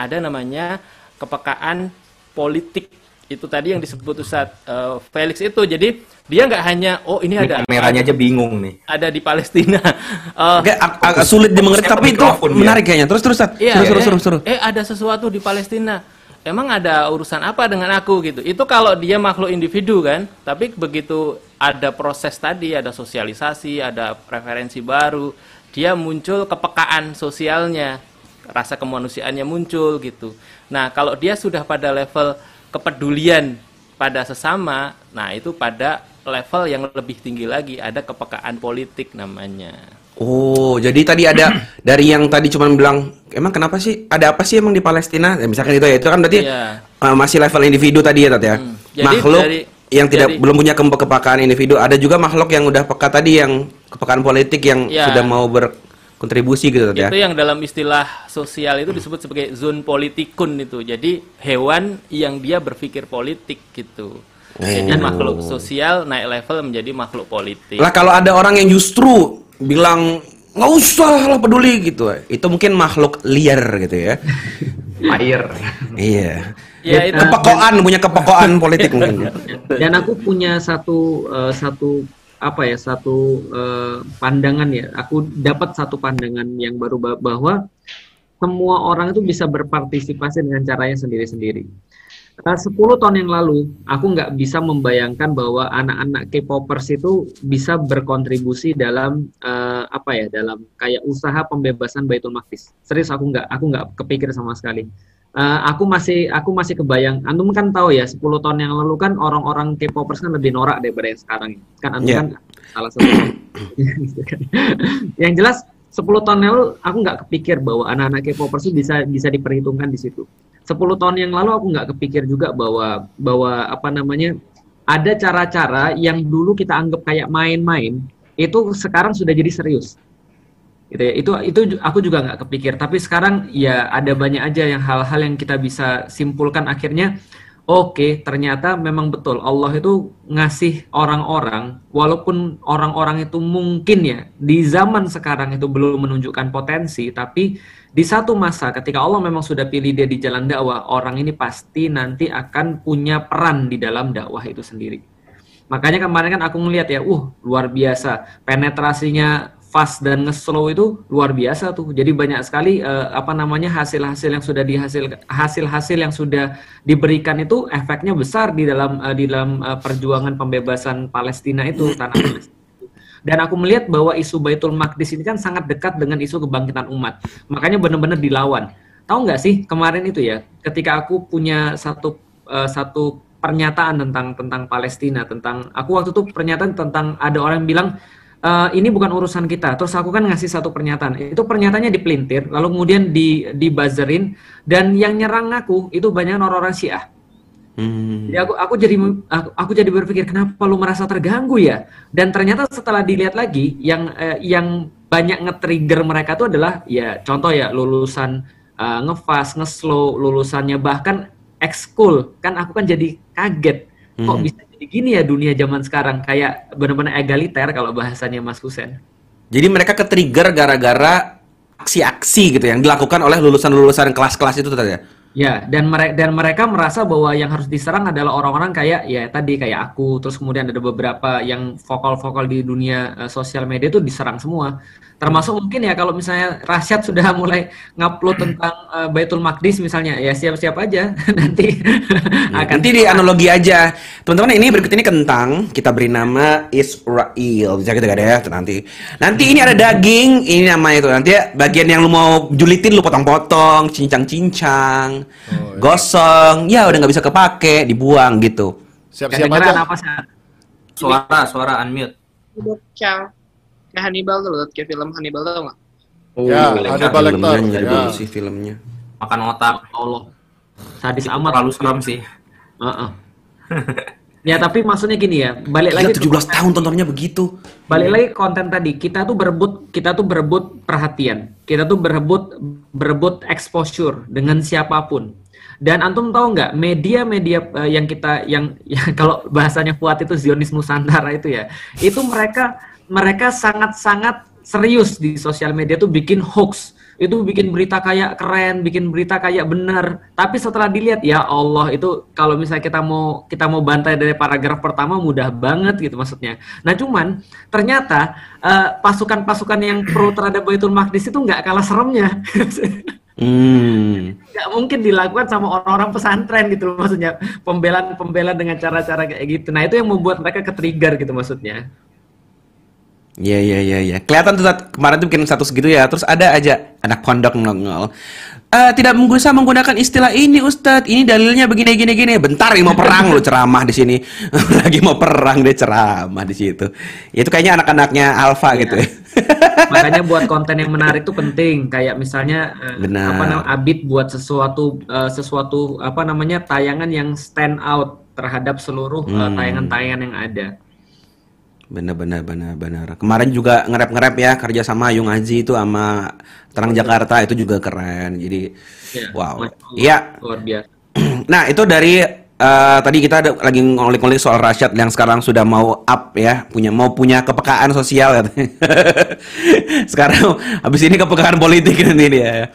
ada namanya kepekaan politik. Itu tadi yang disebut Ustaz uh, Felix itu. Jadi dia nggak hanya oh ini, ini ada kameranya aja bingung nih. Ada di Palestina. uh, Agak, agak sulit dimengerti tapi itu menarik kayaknya. Terus terus Ustaz. Iya, terus, terus, terus, Eh ada sesuatu di Palestina emang ada urusan apa dengan aku gitu. Itu kalau dia makhluk individu kan, tapi begitu ada proses tadi, ada sosialisasi, ada preferensi baru, dia muncul kepekaan sosialnya, rasa kemanusiaannya muncul gitu. Nah, kalau dia sudah pada level kepedulian pada sesama, nah itu pada level yang lebih tinggi lagi, ada kepekaan politik namanya. Oh, jadi tadi ada dari yang tadi cuma bilang, emang kenapa sih? Ada apa sih emang di Palestina? Ya, misalkan itu ya, itu kan berarti yeah. Iya. uh, masih level individu tadi ya, tadi ya. Hmm. Jadi makhluk dari, yang tidak jadi, belum punya kepekaan individu. Ada juga makhluk yang udah peka tadi yang kepekaan politik yang yeah. sudah mau berkontribusi gitu ya. Itu yang dalam istilah sosial itu disebut sebagai zon politikun itu. Jadi hewan yang dia berpikir politik gitu. Jadi oh. makhluk sosial naik level menjadi makhluk politik. Lah kalau ada orang yang justru bilang nggak usah lah peduli gitu. Itu mungkin makhluk liar gitu ya. Air. Iya. Ya, itu kepekoan punya kepekoan politik mungkin. Dan aku punya satu uh, satu apa ya satu uh, pandangan ya. Aku dapat satu pandangan yang baru bahwa semua orang itu bisa berpartisipasi dengan caranya sendiri-sendiri 10 eh, tahun yang lalu, aku nggak bisa membayangkan bahwa anak-anak K-popers itu bisa berkontribusi dalam uh, apa ya, dalam kayak usaha pembebasan Baitul Maqdis. Serius aku nggak, aku nggak kepikir sama sekali. eh, aku masih aku masih kebayang. Antum kan tahu ya, 10 tahun yang lalu kan orang-orang K-popers kan lebih norak daripada yang sekarang. Kan antum Iya. kan salah satu. yang jelas 10 tahun yang lalu aku nggak kepikir bahwa anak-anak K-popers itu bisa bisa diperhitungkan di situ. 10 tahun yang lalu aku nggak kepikir juga bahwa bahwa apa namanya ada cara-cara yang dulu kita anggap kayak main-main itu sekarang sudah jadi serius. Gitu ya itu itu aku juga nggak kepikir. Tapi sekarang ya ada banyak aja yang hal-hal yang kita bisa simpulkan akhirnya oke ternyata memang betul Allah itu ngasih orang-orang walaupun orang-orang itu mungkin ya di zaman sekarang itu belum menunjukkan potensi tapi di satu masa ketika Allah memang sudah pilih dia di jalan dakwah orang ini pasti nanti akan punya peran di dalam dakwah itu sendiri Makanya kemarin kan aku ngeliat ya, uh luar biasa penetrasinya fast dan nge-slow itu luar biasa tuh. Jadi banyak sekali eh, apa namanya hasil-hasil yang sudah dihasil hasil-hasil yang sudah diberikan itu efeknya besar di dalam eh, di dalam eh, perjuangan pembebasan Palestina itu tanah Palestina. Dan aku melihat bahwa isu Baitul Maqdis ini kan sangat dekat dengan isu kebangkitan umat. Makanya benar-benar dilawan. Tahu nggak sih kemarin itu ya, ketika aku punya satu eh, satu pernyataan tentang tentang Palestina, tentang aku waktu itu pernyataan tentang ada orang yang bilang "Eh, ini bukan urusan kita. Terus aku kan ngasih satu pernyataan. Itu pernyataannya dipelintir, lalu kemudian di dibuzzerin dan yang nyerang aku itu banyak orang-orang Syiah. Hmm. Jadi aku aku jadi aku, aku jadi berpikir kenapa lu merasa terganggu ya? Dan ternyata setelah dilihat lagi yang eh, yang banyak nge-trigger mereka itu adalah ya contoh ya lulusan eh, ngefast, ngeslow, lulusannya bahkan ekskul. Kan aku kan jadi kaget. Kok Hmm. bisa jadi gini ya dunia zaman sekarang kayak benar-benar egaliter kalau bahasanya Mas Husen. Jadi mereka ke-trigger gara-gara aksi-aksi gitu yang dilakukan oleh lulusan-lulusan kelas-kelas itu tadi ya. Ya, dan mereka dan mereka merasa bahwa yang harus diserang adalah orang-orang kayak ya tadi kayak aku, terus kemudian ada beberapa yang vokal-vokal di dunia eh, sosial media itu diserang semua. Termasuk mungkin ya kalau misalnya Rasyad sudah mulai ngupload tentang eh, Baitul Maqdis misalnya, ya siap-siap aja nanti akan Nanti di analogi aja. Teman-teman ini berikut ini kentang, kita beri nama Israel. Bisa kita ada ya nanti. Nanti ini ada daging, ini nama itu. Nanti ya bagian yang lu mau julitin lu potong-potong, cincang-cincang, gosong. Ya udah nggak bisa kepake, dibuang gitu. Siap-siap Kedengeran aja. apa sih? Suara, suara unmute. Ciao. Kayak Hannibal tuh kayak film Hannibal tau nggak? Oh, Ya, filmnya, Hannibal Lecter, nyari ya. sih filmnya. Makan otak. Allah. Sadis amat. Terlalu serem sih. Heeh. ya tapi maksudnya gini ya, balik Gila, lagi ke 17 tahun tontonnya begitu. balik lagi ke konten tadi kita tuh berebut kita tuh berebut perhatian. Kita tuh berebut berebut exposure dengan siapa pun. Dan antum tahu nggak media-media eh, yang kita yang ya, kalau bahasanya kuat itu Zionis Nusantara itu ya itu mereka mereka sangat-sangat serius di sosial media tuh bikin hoax itu bikin berita kayak keren, bikin berita kayak benar. Tapi setelah dilihat ya Allah itu kalau misalnya kita mau kita mau bantai dari paragraf pertama mudah banget gitu maksudnya. Nah cuman ternyata eh, pasukan-pasukan yang pro terhadap Baitul Maqdis itu nggak kalah seremnya. Hmm. nggak mungkin dilakukan sama orang-orang pesantren gitu loh maksudnya pembelaan-pembelaan dengan cara-cara kayak gitu. Nah itu yang membuat mereka ke-trigger gitu maksudnya. Iya iya iya iya. Kelihatan tuh kemarin tuh bikin status gitu ya. Terus ada aja anak pondok nongol. Eh tidak bisa menggunakan istilah ini Ustadz. Ini dalilnya begini gini gini. Bentar ini mau perang lu ceramah di sini. Lagi mau perang dia ceramah di situ. Ya, itu kayaknya anak-anaknya Alfa gitu ya. Makanya buat konten yang menarik itu penting. Kayak misalnya eh, Benar. apa namanya Abid buat sesuatu eh, sesuatu apa namanya tayangan yang stand out terhadap seluruh Hmm. tayangan-tayangan yang ada. Bener bener bener bener. Kemarin juga nge-rap nge-rap ya kerja sama Yung Aji itu sama Terang Jakarta itu juga keren. Jadi Ya, wow. Iya. Luar biasa. Nah, itu dari eh, tadi kita ada lagi ngulik-ngulik soal Rasyad yang sekarang sudah mau up ya, punya mau punya kepekaan sosial katanya. sekarang habis ini kepekaan politik nanti dia.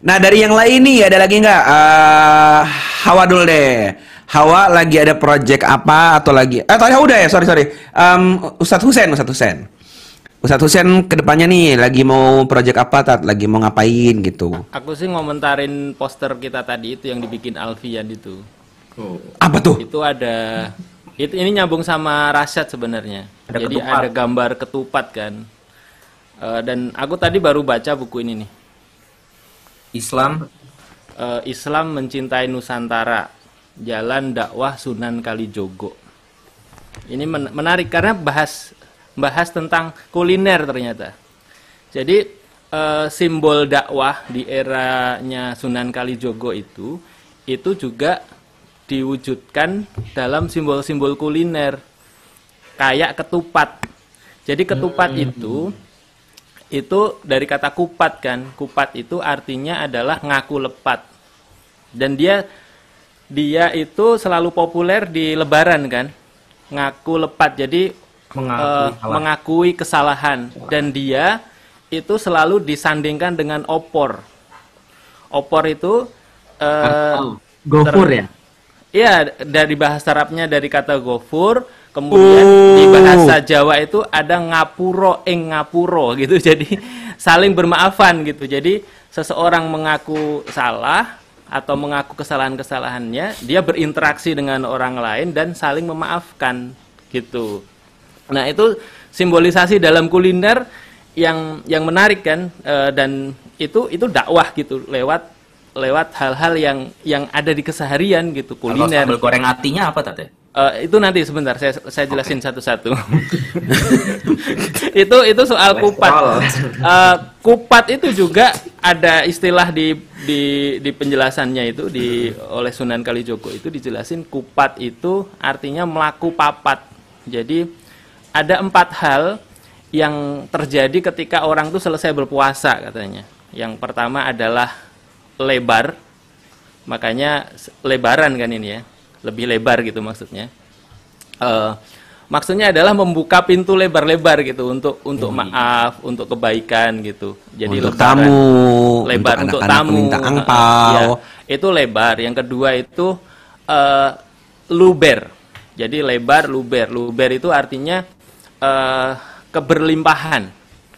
Nah, dari yang lain nih ada lagi nggak? Eh, Hawa dulu deh. Hawa lagi ada project apa atau lagi? Eh, tadi udah ya, sorry sorry. Em, Ustadz Husen, Ustadz Husen. Ustadz Husen ke depannya nih lagi mau project apa, Tat? Lagi mau ngapain gitu? Aku sih ngomentarin poster kita tadi itu yang dibikin Alfian itu. Apa tuh? Itu ada itu ini nyambung sama Rasyad sebenarnya. Ada Jadi ketupat. ada gambar ketupat kan. Eh, dan aku tadi baru baca buku ini nih. Islam eh, Islam mencintai Nusantara, Jalan Dakwah Sunan Kalijogo. Ini men- menarik karena bahas bahas tentang kuliner ternyata. Jadi eh, simbol dakwah di eranya Sunan Kalijogo itu itu juga diwujudkan dalam simbol-simbol kuliner kayak ketupat. Jadi ketupat itu itu dari kata kupat kan. Kupat itu artinya adalah ngaku lepat. Dan dia dia itu selalu populer di lebaran kan. Ngaku lepat. Jadi Mengakui salah. mengakui kesalahan dan dia itu selalu disandingkan dengan opor. Opor itu eh, Gofur ya? Iya, dari bahasa Arabnya dari kata gofur, kemudian Oh. di bahasa Jawa itu ada ngapuro ing ngapuro gitu. Jadi saling bermaafan gitu. Jadi seseorang mengaku salah atau mengaku kesalahan-kesalahannya, dia berinteraksi dengan orang lain dan saling memaafkan gitu. Nah, itu simbolisasi dalam kuliner yang yang menarik kan eh, dan itu itu dakwah gitu lewat lewat hal-hal yang yang ada di keseharian gitu Kalau kuliner. sambal goreng atinya apa Tate? Eh, itu nanti sebentar saya saya jelasin satu-satu. itu itu soal kupat. Eh, kupat itu juga ada istilah di di di penjelasannya itu di oleh Sunan Kalijogo itu dijelasin kupat itu artinya melaku papat. Jadi ada empat hal yang terjadi ketika orang tuh selesai berpuasa katanya. Yang pertama adalah lebar, makanya lebaran kan ini ya, lebih lebar gitu maksudnya. Eh, maksudnya adalah membuka pintu lebar-lebar gitu untuk untuk maaf, untuk kebaikan gitu. Jadi Untuk lebaran. tamu, lebar untuk untuk, tamu, meminta Eh, angpau. iya. itu lebar. Yang kedua itu eh, luber. Jadi lebar, luber. Luber itu artinya eh, keberlimpahan,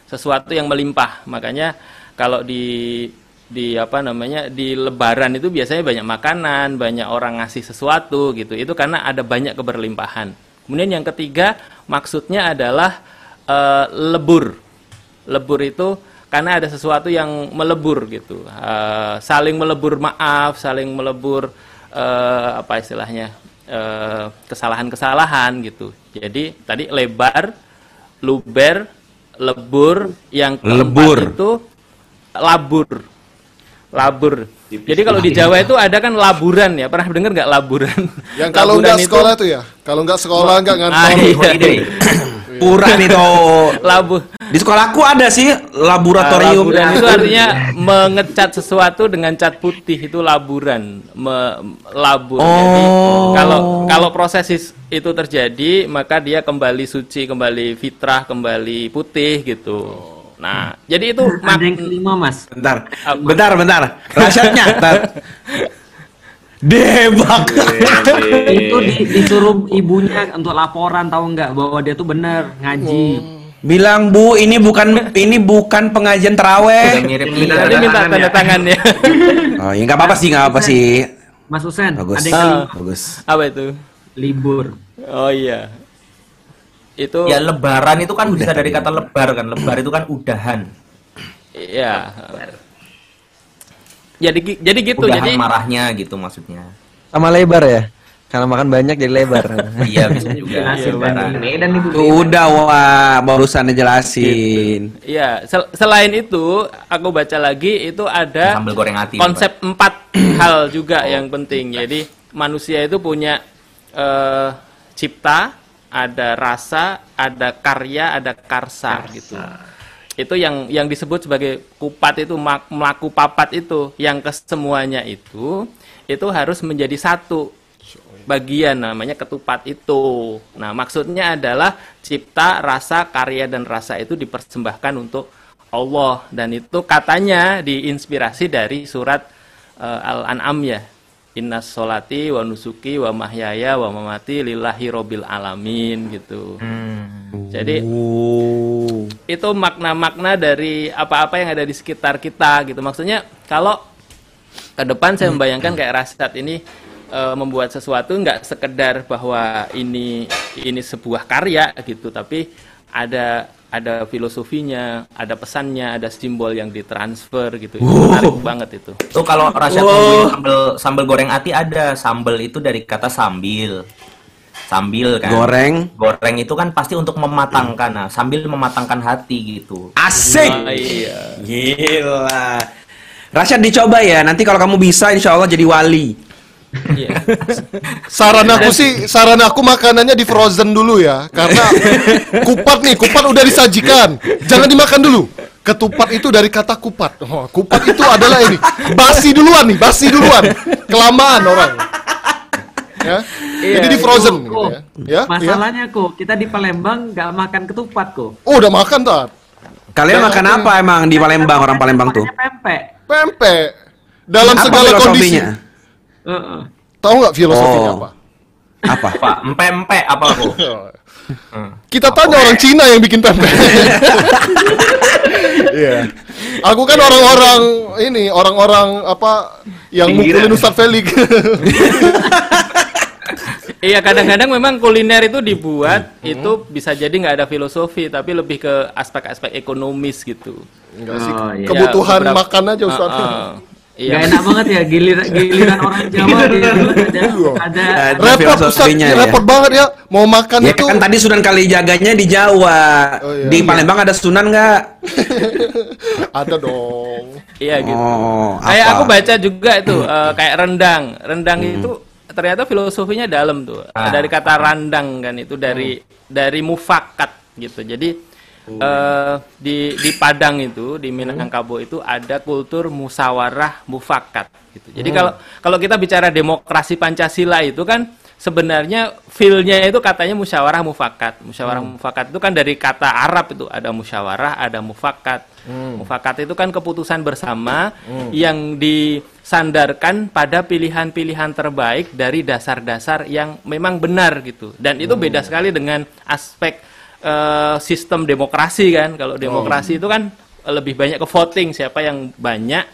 sesuatu yang melimpah. Makanya kalau di di apa namanya di Lebaran itu biasanya banyak makanan, banyak orang ngasih sesuatu gitu. Itu karena ada banyak keberlimpahan. Kemudian yang ketiga maksudnya adalah eh, lebur. Lebur itu karena ada sesuatu yang melebur gitu, Eh, saling melebur maaf, saling melebur eh, apa istilahnya kesalahan-kesalahan gitu. Jadi tadi lebar, luber, lebur, yang keempat Lebur. itu labur, labur. Jadi kalau di Jawa itu ada kan laburan ya, pernah dengar nggak laburan? Yang kalau nggak itu- sekolah tuh ya, kalau nggak sekolah nggak ngantor. Ah, iya. Kurang itu. Labu. Di sekolahku ada sih laboratorium. Laburan itu artinya mengecat sesuatu dengan cat putih itu laburan, Me- labur. Jadi Oh. kalau kalau proses itu terjadi, maka dia kembali suci, kembali fitrah, kembali putih gitu. Nah, jadi itu Ada yang kelima mas. Bentar, bentar, bentar. Rasyatnya, tar. Debak. itu di- disuruh ibunya untuk laporan tahu nggak bahwa dia tuh bener ngaji. Bilang Bu, ini bukan ini bukan pengajian teraweh. Tadi minta tanda tangannya. Oh, ya nggak apa-apa sih, nggak apa sih. Mas Husen, Bagus. ada yang kelima. Bagus. Apa itu? Libur. Oh iya. Itu Ya lebaran itu kan bisa dari kata lebar kan. Lebar itu kan udahan. Iya. Jadi jadi gitu. udahan jadi marahnya gitu maksudnya. Sama lebar ya? Karena makan banyak jadi lebar. Iya bisa juga. Iya, lebaran. Medan itu. Tuh, udah wah, barusan jelasin. Iya, sel- selain itu aku baca lagi itu ada Sambal goreng hati. konsep empat hal juga yang penting. Jadi manusia itu punya eh, cipta, ada rasa, ada karya, ada karsa gitu. Itu yang yang disebut sebagai kupat itu melaku papat itu yang kesemuanya itu itu harus menjadi satu bagian namanya ketupat itu. Nah, maksudnya adalah cipta, rasa, karya dan rasa itu dipersembahkan untuk Allah dan itu katanya diinspirasi dari surat eh, Al-An'am ya. Inna solati wa nusuki wa mahyaya wa mamati lillahi robbil alamin gitu. Jadi itu makna-makna dari apa-apa yang ada di sekitar kita gitu. Maksudnya kalau ke depan saya membayangkan kayak Rasad ini eh, membuat sesuatu nggak sekedar bahwa ini ini sebuah karya gitu, tapi ada ada filosofinya, ada pesannya, ada simbol yang ditransfer gitu. Itu menarik banget itu. Tuh kalau Rasyad Wow. sambel sambal goreng ati ada. Sambel itu dari kata sambil. Sambil kan. Goreng. Goreng itu kan pasti untuk mematangkan. Nah, sambil mematangkan hati gitu. Asik. Oh, iya. Gila. Rasyad dicoba ya. Nanti kalau kamu bisa insya Allah jadi wali. Iya. Saran aku sih, saran aku makanannya di frozen dulu ya, karena kupat nih, kupat udah disajikan, jangan dimakan dulu. Ketupat itu dari kata kupat. Oh, kupat itu adalah ini, basi duluan nih, basi duluan, kelamaan orang. Ya, Iya, jadi di frozen kok, gitu ya. Ya, ya. Masalahnya kok kita di Palembang nggak makan ketupat kok. Oh, udah makan tat. Kalian Dan makan aku- apa emang di Palembang orang Palembang tuh? Pempek. Pempek dalam Apa segala kondisi. Tahu nggak filosofinya Oh. apa? Apa? Pak, empe-empe apa aku? Kita tanya orang Cina yang bikin pempek. Iya. Aku kan orang-orang ini, orang-orang apa yang mukulin Ustadz Felix. Iya kadang-kadang memang kuliner itu dibuat itu bisa jadi nggak ada filosofi tapi lebih ke aspek-aspek ekonomis gitu. Enggak sih, Oh, iya. kebutuhan beberapa- makan aja Ustadz. Uh, uh. Iya. Gak enak banget ya giliran giliran orang Jawa dia dulu ada ada Ada repot Ustadz, filosofinya ya. repot banget ya. Mau makan Ya itu kan tadi Sunan Kalijaganya di Jawa. Oh, iya. Di Palembang ada Sunan nggak? ada dong. Iya gitu. Oh, Kayak apa? aku baca juga itu eh, kayak rendang. Rendang itu ternyata filosofinya dalam tuh. Ah. Dari kata randang kan itu dari dari mufakat gitu. Jadi eh, di di Padang itu di Minangkabau itu ada kultur musawarah mufakat gitu. Jadi kalau kalau kita bicara demokrasi Pancasila itu kan sebenarnya feel-nya itu katanya musyawarah mufakat. Musyawarah mufakat itu kan dari kata Arab itu ada musyawarah, ada mufakat. Mufakat itu kan keputusan bersama yang disandarkan pada pilihan-pilihan terbaik dari dasar-dasar yang memang benar gitu. Dan itu beda sekali dengan aspek eh, sistem demokrasi kan. Kalau demokrasi itu kan lebih banyak ke voting siapa yang banyak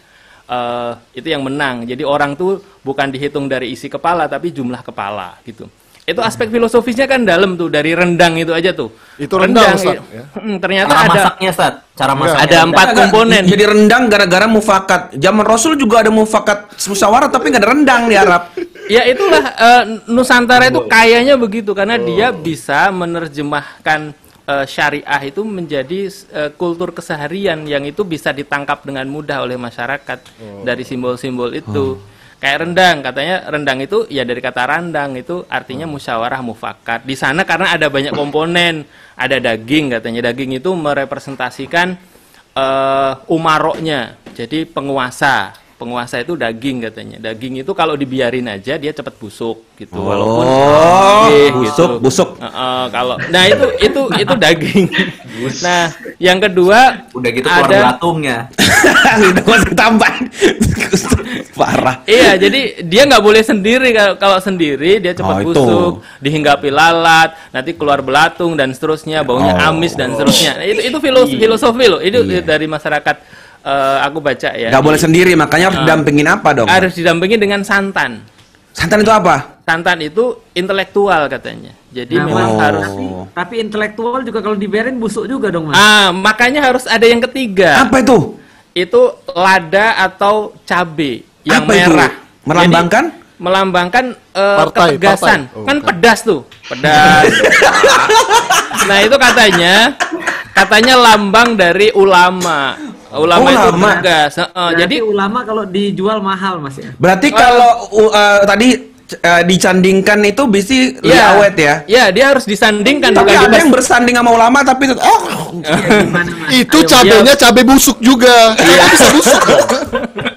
eh, itu yang menang. Jadi orang tuh bukan dihitung dari isi kepala tapi jumlah kepala gitu. Itu aspek filosofisnya kan dalam tuh dari rendang itu aja tuh. Itu rendang, Ustaz, i- ya. Mm, ternyata Cara ada masaknya, Stat. Cara Iya. masaknya. ada empat komponen. Jadi rendang gara-gara mufakat. Zaman Rasul juga ada mufakat musyawarah tapi nggak ada rendang di Arab. Ya itulah eh, Nusantara itu kayaknya begitu karena dia bisa menerjemahkan eh, syariah itu menjadi eh, kultur keseharian yang itu bisa ditangkap dengan mudah oleh masyarakat dari simbol-simbol itu. Kayak rendang, katanya rendang itu ya dari kata randang itu artinya musyawarah mufakat. Di sana karena ada banyak komponen, ada daging katanya daging itu merepresentasikan eh umaroknya. Jadi penguasa. Penguasa itu daging katanya. Daging itu kalau dibiarin aja dia cepat busuk gitu. Walaupun Oh, Iya, busuk, gitu. busuk. Heeh, kalau nah itu itu itu daging. nah, yang kedua Udah gitu keluar ada belatungnya. Udah masih tambah. Parah. Iya, jadi dia nggak boleh sendiri kalau kalau sendiri dia cepat Oh, itu. busuk, dihinggapi lalat, nanti keluar belatung dan seterusnya, baunya Oh. amis dan seterusnya. Nah, itu itu filos- filosofi loh. Itu dari masyarakat eh, aku baca ya. Gak boleh Di- sendiri, makanya harus Ah. didampingin apa dong? Harus didampingi dengan santan. Santan itu apa? Santan itu intelektual katanya. Jadi Nah, memang Mas, harus tapi, tapi intelektual juga kalau dibiarin busuk juga dong mas. Ah, makanya harus ada yang ketiga. Apa itu? Itu lada atau cabe yang Apa itu? merah. Melambangkan? Jadi, melambangkan eh, Partai, ketegasan. partai. Oh, kan bukan. pedas tuh, pedas. nah, itu katanya katanya lambang dari ulama. Ulama, Oh, itu ulama. tegas. Heeh, Berarti jadi ulama kalau dijual mahal mas ya. Berarti kalau uh, uh, tadi uh, dicandingkan itu bisa lebih Iya. awet ya? ya dia harus disandingkan Tapi bukan ada dibas- yang bersanding sama ulama tapi oh, Gimana? Itu Ayo, cabenya iya. cabe busuk juga. Kan bisa busuk. kan?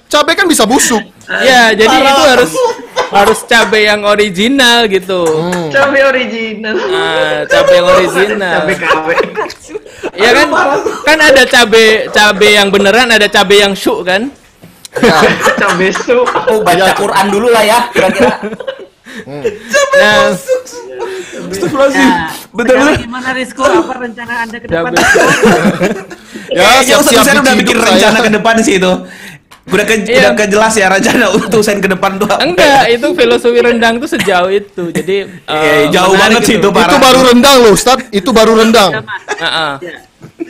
Cabe kan bisa busuk. Ya, jadi itu harus harus cabe yang original gitu. Cabe original. Ah, cabe yang original. Cabe KW. Ya kan? Kan ada cabe cabe yang beneran, ada cabe yang syuk kan? Cabe su. Aku baca Quran dulu lah ya, kira-kira. Nah, Nah, Betul-betul. gimana Rizko? Apa rencana anda ke depan? cabe. Ya, Kayaknya Ustaz siap-siap Hussein udah bikin rencana saya. ke depan sih itu. Udah ke, Iya. udah kejelas ya rencana untuk Hussein ke depan tuh. apa. Enggak, itu filosofi rendang tuh sejauh itu. Jadi Iya, eh, jauh menarik banget sih itu, Pak. Itu baru rendang loh, Ustaz. Itu baru rendang. Heeh.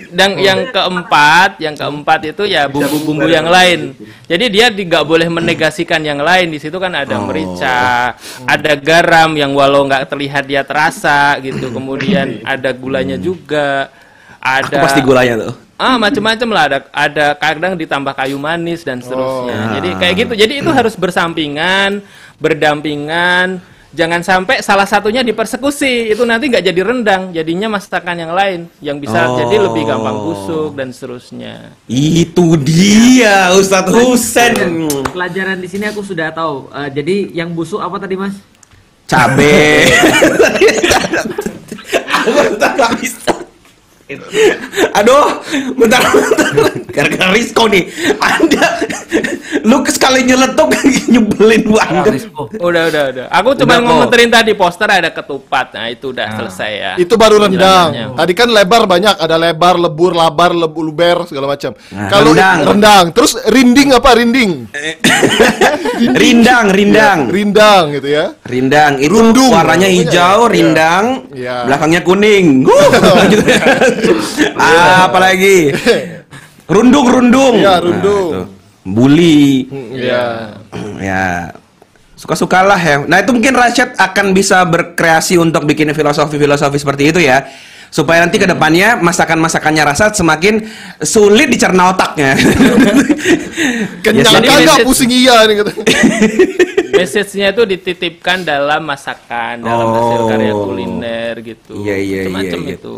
Dan yang keempat, yang keempat itu ya bumbu-bumbu yang lain. Jadi dia di- nggak boleh menegasikan yang lain. Di situ kan ada Oh. merica, ada garam yang walau nggak terlihat dia terasa gitu. Kemudian ada gulanya juga. Aku Ada pasti gulanya tuh. Ah, macam-macam lah ada ada kadang ditambah kayu manis dan seterusnya. Oh. Jadi kayak gitu. Jadi itu harus bersampingan, berdampingan. Jangan sampai salah satunya dipersekusi. Itu nanti nggak jadi rendang, jadinya masakan yang lain yang bisa Oh. jadi lebih gampang busuk dan seterusnya. Itu dia Ustadz Husen. Pelajaran di sini aku sudah tahu. Eh, jadi yang busuk apa tadi mas? Cabe. Aku tak nggak bisa. Aduh, bentar, bentar. Gara-gara Rizko nih. Anda, lu sekali nyeletuk nyebelin banget. Udah, udah, udah. Aku cuma ngomenterin tadi poster ada ketupat. Nah, itu udah selesai ya. Itu baru rendang. Tadi kan lebar banyak, ada lebar, lebur, labar, lebu, luber segala macam. Nah, Kalau rendang. rendang. terus rinding apa rinding? Rindang, rindang. Ya, rindang gitu ya. Rindang itu Rundung. warnanya Namanya hijau, ya. rindang, Iya. belakangnya kuning. Wuh, gitu. Ah, Apalagi rundung, rundung. Iya, rundung. Nah, itu. Bully. Iya. ya suka-sukalah ya. Nah itu mungkin Rashid akan bisa berkreasi untuk bikin filosofi-filosofi seperti itu ya. Supaya nanti ke depannya masakan-masakannya rasa semakin sulit dicerna otaknya. Kenyang kagak message- pusing iya nih gitu. Message-nya itu dititipkan dalam masakan, dalam hasil karya kuliner gitu. Iya, iya, Macam-macam iya, iya. itu.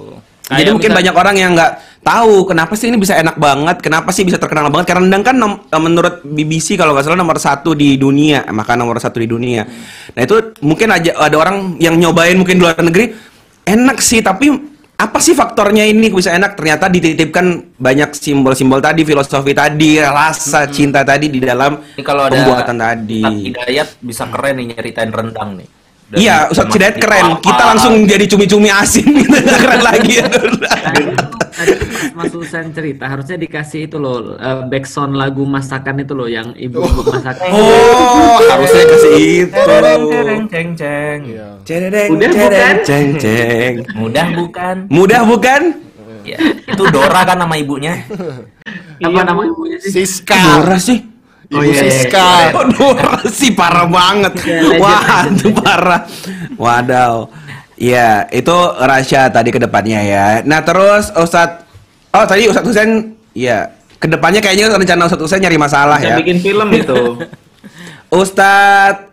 Jadi Kayak mungkin misal- banyak orang yang nggak tahu kenapa sih ini bisa enak banget, kenapa sih bisa terkenal banget. Karena rendang kan nom- eh, menurut BBC kalau nggak salah nomor satu di dunia, makan nomor satu di dunia. Nah itu mungkin aja ada orang yang nyobain mungkin di luar negeri enak sih, tapi apa sih faktornya ini bisa enak? Ternyata dititipkan banyak simbol-simbol tadi, filosofi tadi, rasa cinta tadi di dalam Ini kalau ada pembuatan tadi. Hidayat bisa keren nih nyeritain rendang nih. Dari Iya, Ustadz Hidayat di keren. Papa. Kita langsung jadi cumi-cumi asin gitu, keren lagi. Tadi pas Mas Husen cerita harusnya dikasih itu loh eh, backsound lagu masakan itu loh yang ibu-ibu masakan. Oh, harusnya kasih itu. Tereng, tereng, ceng, ceng. Cereng, Udah cereng, bukan? ceng, ceng. Mudah bukan? Mudah bukan? Ya, itu Dora kan nama ibunya. Apa nama ibunya sih? Siska. Dora sih. Ibu Oh, iya, iya, Siska. Oh, Dora sih parah banget. legend, Wah, itu parah. Wadaw. Iya, itu rahasia tadi ke depannya ya. Nah, terus Ustadz Oh, tadi Ustadz Husen iya, ke depannya kayaknya rencana Ustadz Husen nyari masalah Bisa ya. bikin film itu. Ustadz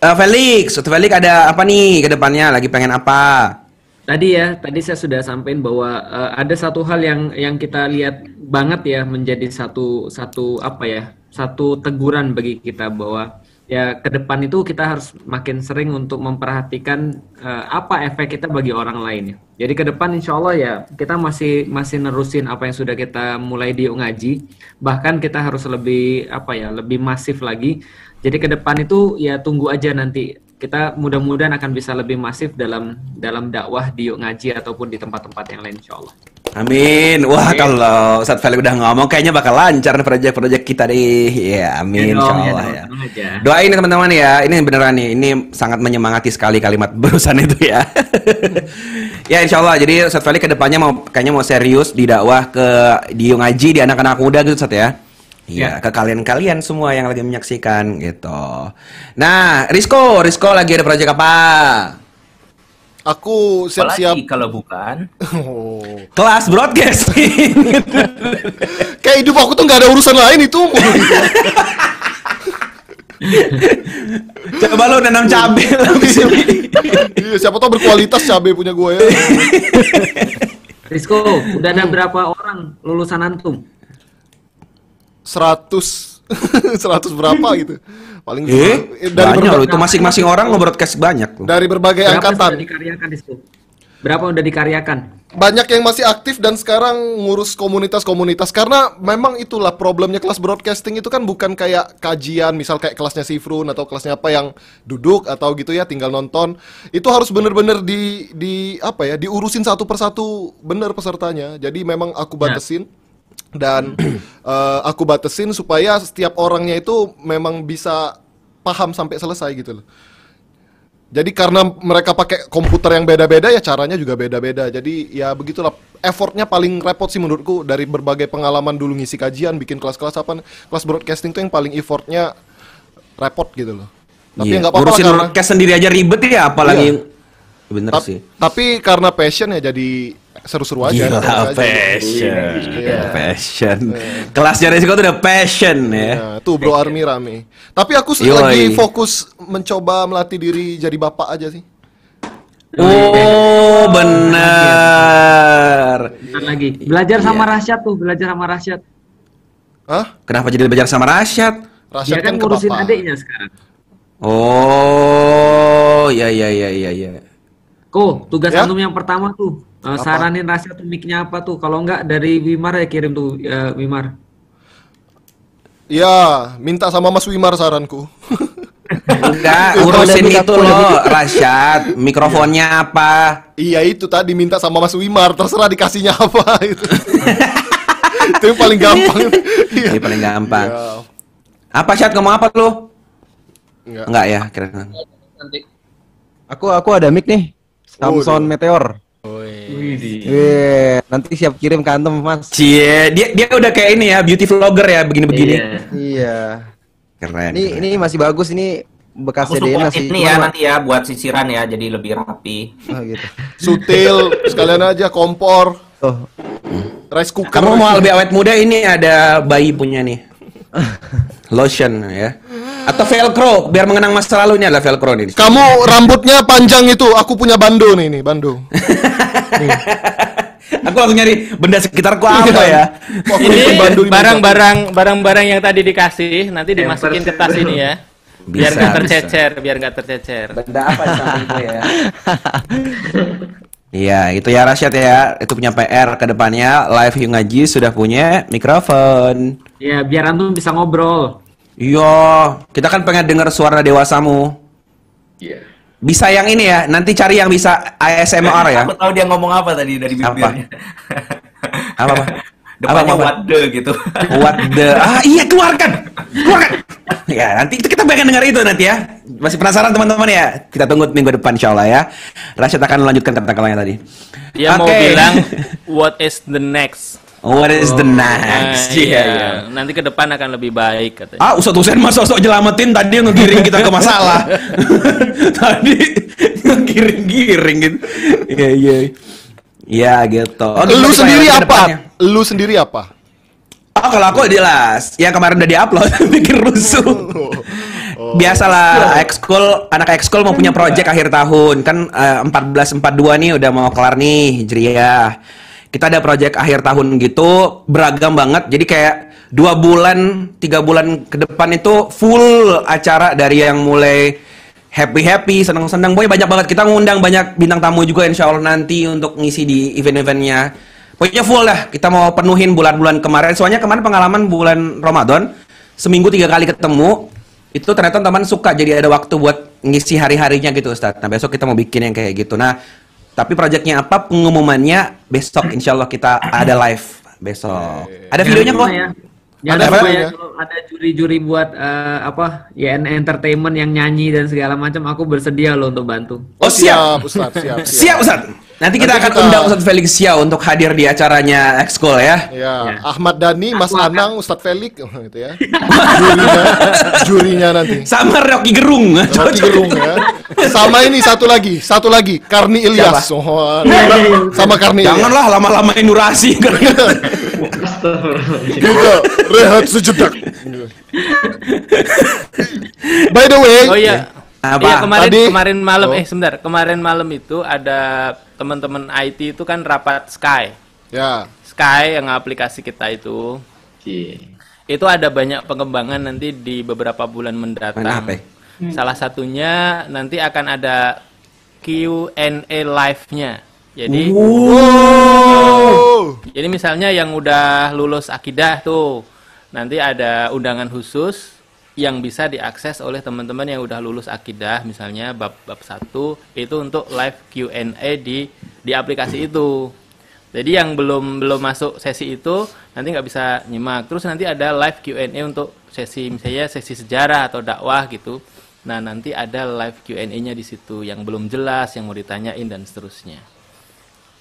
eh, Felix, Ustadz Felix ada apa nih ke depannya? Lagi pengen apa? Tadi ya, tadi saya sudah sampaikan bahwa eh, ada satu hal yang yang kita lihat banget ya menjadi satu satu apa ya satu teguran bagi kita bahwa ya ke depan itu kita harus makin sering untuk memperhatikan eh, apa efek kita bagi orang lain ya. Jadi ke depan insya Allah ya kita masih masih nerusin apa yang sudah kita mulai di ngaji, bahkan kita harus lebih apa ya lebih masif lagi. Jadi ke depan itu ya tunggu aja nanti kita mudah-mudahan akan bisa lebih masif dalam dalam dakwah di Ngaji ataupun di tempat-tempat yang lain insya Allah. Amin. Wah, kalau Ustadz Felix udah ngomong kayaknya bakal lancar nih proyek-proyek kita deh. Ya, amin Ya, dong, ya. aja. Doain ya teman-teman ya. Ini beneran nih, ini sangat menyemangati sekali kalimat barusan itu ya. ya insya Allah. Jadi Ustadz Felix ke depannya mau kayaknya mau serius di dakwah ke di Ngaji di anak-anak muda gitu Ustadz ya. Iya, ke kalian-kalian semua yang lagi menyaksikan gitu. Nah, Rizko, Rizko lagi ada proyek apa? Aku siap-siap. Apalagi kalau bukan. Oh. Kelas broadcasting. Kayak hidup aku tuh nggak ada urusan lain itu. Coba lu nanam cabai Iya, siapa tahu berkualitas cabai punya gue ya. Rizko, udah ada berapa orang lulusan antum? 100 100 berapa gitu. Paling Eh, dari banyak loh itu masing-masing orang nge-broadcast banyak loh. dari berbagai Berapa angkatan. sudah dikaryakan Rizko? Berapa udah dikaryakan? Banyak yang masih aktif dan sekarang ngurus komunitas-komunitas karena memang itulah problemnya kelas broadcasting itu kan bukan kayak kajian misal kayak kelasnya Sifrun atau kelasnya apa yang duduk atau gitu ya tinggal nonton. Itu harus bener-bener di di apa ya diurusin satu persatu bener pesertanya. Jadi memang aku batasin dan eh, aku batasin supaya setiap orangnya itu memang bisa paham sampai selesai gitu loh. Jadi karena mereka pakai komputer yang beda-beda ya caranya juga beda-beda. Jadi ya begitulah effortnya paling repot sih menurutku dari berbagai pengalaman dulu ngisi kajian, bikin kelas-kelas apa, kelas broadcasting tuh yang paling effortnya repot gitu loh. Tapi ya nggak apa-apa ngurusin karena broadcast sendiri aja ribet ya, apalagi Iya. bener Tap- sih. Tapi karena passion ya jadi seru-seru aja. Gila, aja. passion. Iya. Passion. Kelasnya resiko tuh udah passion ya. Nah, tuh Bro Army rame. Tapi aku sih Yoi. lagi fokus mencoba melatih diri jadi bapak aja sih. Oh, benar. Bentar lagi. Belajar sama Rasyad tuh, belajar sama Rasyad. Hah? Kenapa jadi belajar sama Rasyad? Dia kan ngurusin adiknya sekarang. Oh, ya ya ya ya ya. Ko, tugas Ya? antum yang pertama tuh. Eh, Apa? saranin Rasyad tuh mic-nya apa tuh. Kalau enggak dari Wimar ya kirim tuh eh, Wimar. Ya, minta sama Mas Wimar saranku. Enggak, urusin itu loh. Rasyad. Mikrofonnya apa? Iya itu tadi minta sama Mas Wimar, terserah dikasihnya apa itu. itu yang paling gampang. Iya. Ini paling gampang. Ya. Apa Syad ngomong apa lu? Enggak. Enggak ya, kira Nanti Aku aku ada mic nih. Samsung Meteor. Wih, nanti siap kirim ke antum, Mas. Cie, dia dia udah kayak ini ya, beauty vlogger ya, begini-begini. Iya. Keren. Ini ini masih bagus ini bekas Aku masih. ini ya nanti ya buat sisiran ya jadi lebih rapi. Oh, gitu. Sutil, sekalian aja kompor. Oh. Rice cooker. Kamu mau lebih awet muda ini ada bayi punya nih. Lotion ya. Atau velcro biar mengenang masa lalunya adalah velcro nih. Kamu rambutnya panjang itu, aku punya bando nih nih, bando. Aku langsung nyari benda sekitarku apa ya? Aku bikin bando Ini barang-barang barang-barang yang tadi dikasih nanti dimasukin ke tas ini ya. Biar Bisa, nggak bisa. tercecer, biar nggak tercecer. Benda apa itu ya? Iya, itu ya Rasyad ya. Itu punya PR ke depannya. Live Yu Ngaji sudah punya mikrofon. Ya, biar antum bisa ngobrol. Iya, kita kan pengen dengar suara dewasamu. Iya. Bisa yang ini ya, nanti cari yang bisa ASMR ya. Aku tahu dia ngomong apa tadi dari bibirnya. Apa apa? Depannya apa? what the gitu. What the Ah iya keluarkan. Keluarkan. Ya, nanti itu kita pengen dengar itu nanti ya. Masih penasaran teman-teman ya? Kita tunggu minggu depan insyaallah ya. Rasyad akan melanjutkan kata-katanya tadi. Dia mau Oke. bilang what is the next? What is the Nah, next? Iya, iya. iya. Nanti ke depan akan lebih baik katanya. Ah, Ustadz Husain masa sok nyelamatin tadi yang ngegiring kita ke masalah. tadi ngegiring-giring gitu. Iya, iya. Iya gitu. Oh, Lu sendiri apa? Lu sendiri apa? Oh, kalau aku jelas. Yang kemarin udah diupload bikin rusuh. Biasalah ekskul anak ekskul mau punya project akhir tahun kan eh, 14 42 nih udah mau kelar nih Hijriah. Kita ada project akhir tahun gitu beragam banget. Jadi kayak dua bulan tiga bulan ke depan itu full acara dari yang mulai happy happy senang senang pokoknya banyak banget. Kita ngundang banyak bintang tamu juga insya Allah nanti untuk ngisi di event-eventnya. Pokoknya full dah kita mau penuhin bulan-bulan kemarin. Soalnya kemarin pengalaman bulan Ramadan seminggu tiga kali ketemu itu ternyata teman suka. Jadi ada waktu buat ngisi hari-harinya gitu Ustaz. Nah besok kita mau bikin yang kayak gitu. Nah tapi proyeknya apa pengumumannya besok insya Allah kita ada live besok ada videonya kok Ya. Ada Jangan apa? lupa ya kalau ada juri-juri buat eh, apa YN Entertainment yang nyanyi dan segala macam aku bersedia loh untuk bantu. Oh siap, Ustaz, siap, siap. siap Ustaz. Nanti kita Nanti akan kita- undang Ustaz Felix Xiao untuk hadir di acaranya Ekskul ya. Ya, Ahmad Dhani, Mas Anang, Ustadz Felix, oh, itu ya. Jurinya, jurinya nanti. Sama Rocky Gerung. Rocky Gerung ya. Sama ini satu lagi, satu lagi, Karni Ilyas. Siapa? Oh, sama Karni. Janganlah lama-lamain durasi. Juga rehat sejedak. By the way, Oh iya. Apa? Iya kemarin Tadi- kemarin malam Oh. eh sebentar kemarin malam itu ada teman-teman IT itu kan rapat Sky. Ya. Sky yang aplikasi kita itu. Itu ada banyak pengembangan nanti di beberapa bulan mendatang. Main apa? Salah satunya nanti akan ada Q&A live-nya. Jadi Wow. jadi misalnya yang udah lulus akidah tuh, nanti ada undangan khusus yang bisa diakses oleh teman-teman yang udah lulus akidah, misalnya bab bab 1 itu untuk live Q&A di di aplikasi itu. Jadi yang belum belum masuk sesi itu nanti nggak bisa nyimak. Terus nanti ada live Q&A untuk sesi misalnya sesi sejarah atau dakwah gitu. Nah, nanti ada live Q&A-nya di situ yang belum jelas, yang mau ditanyain dan seterusnya.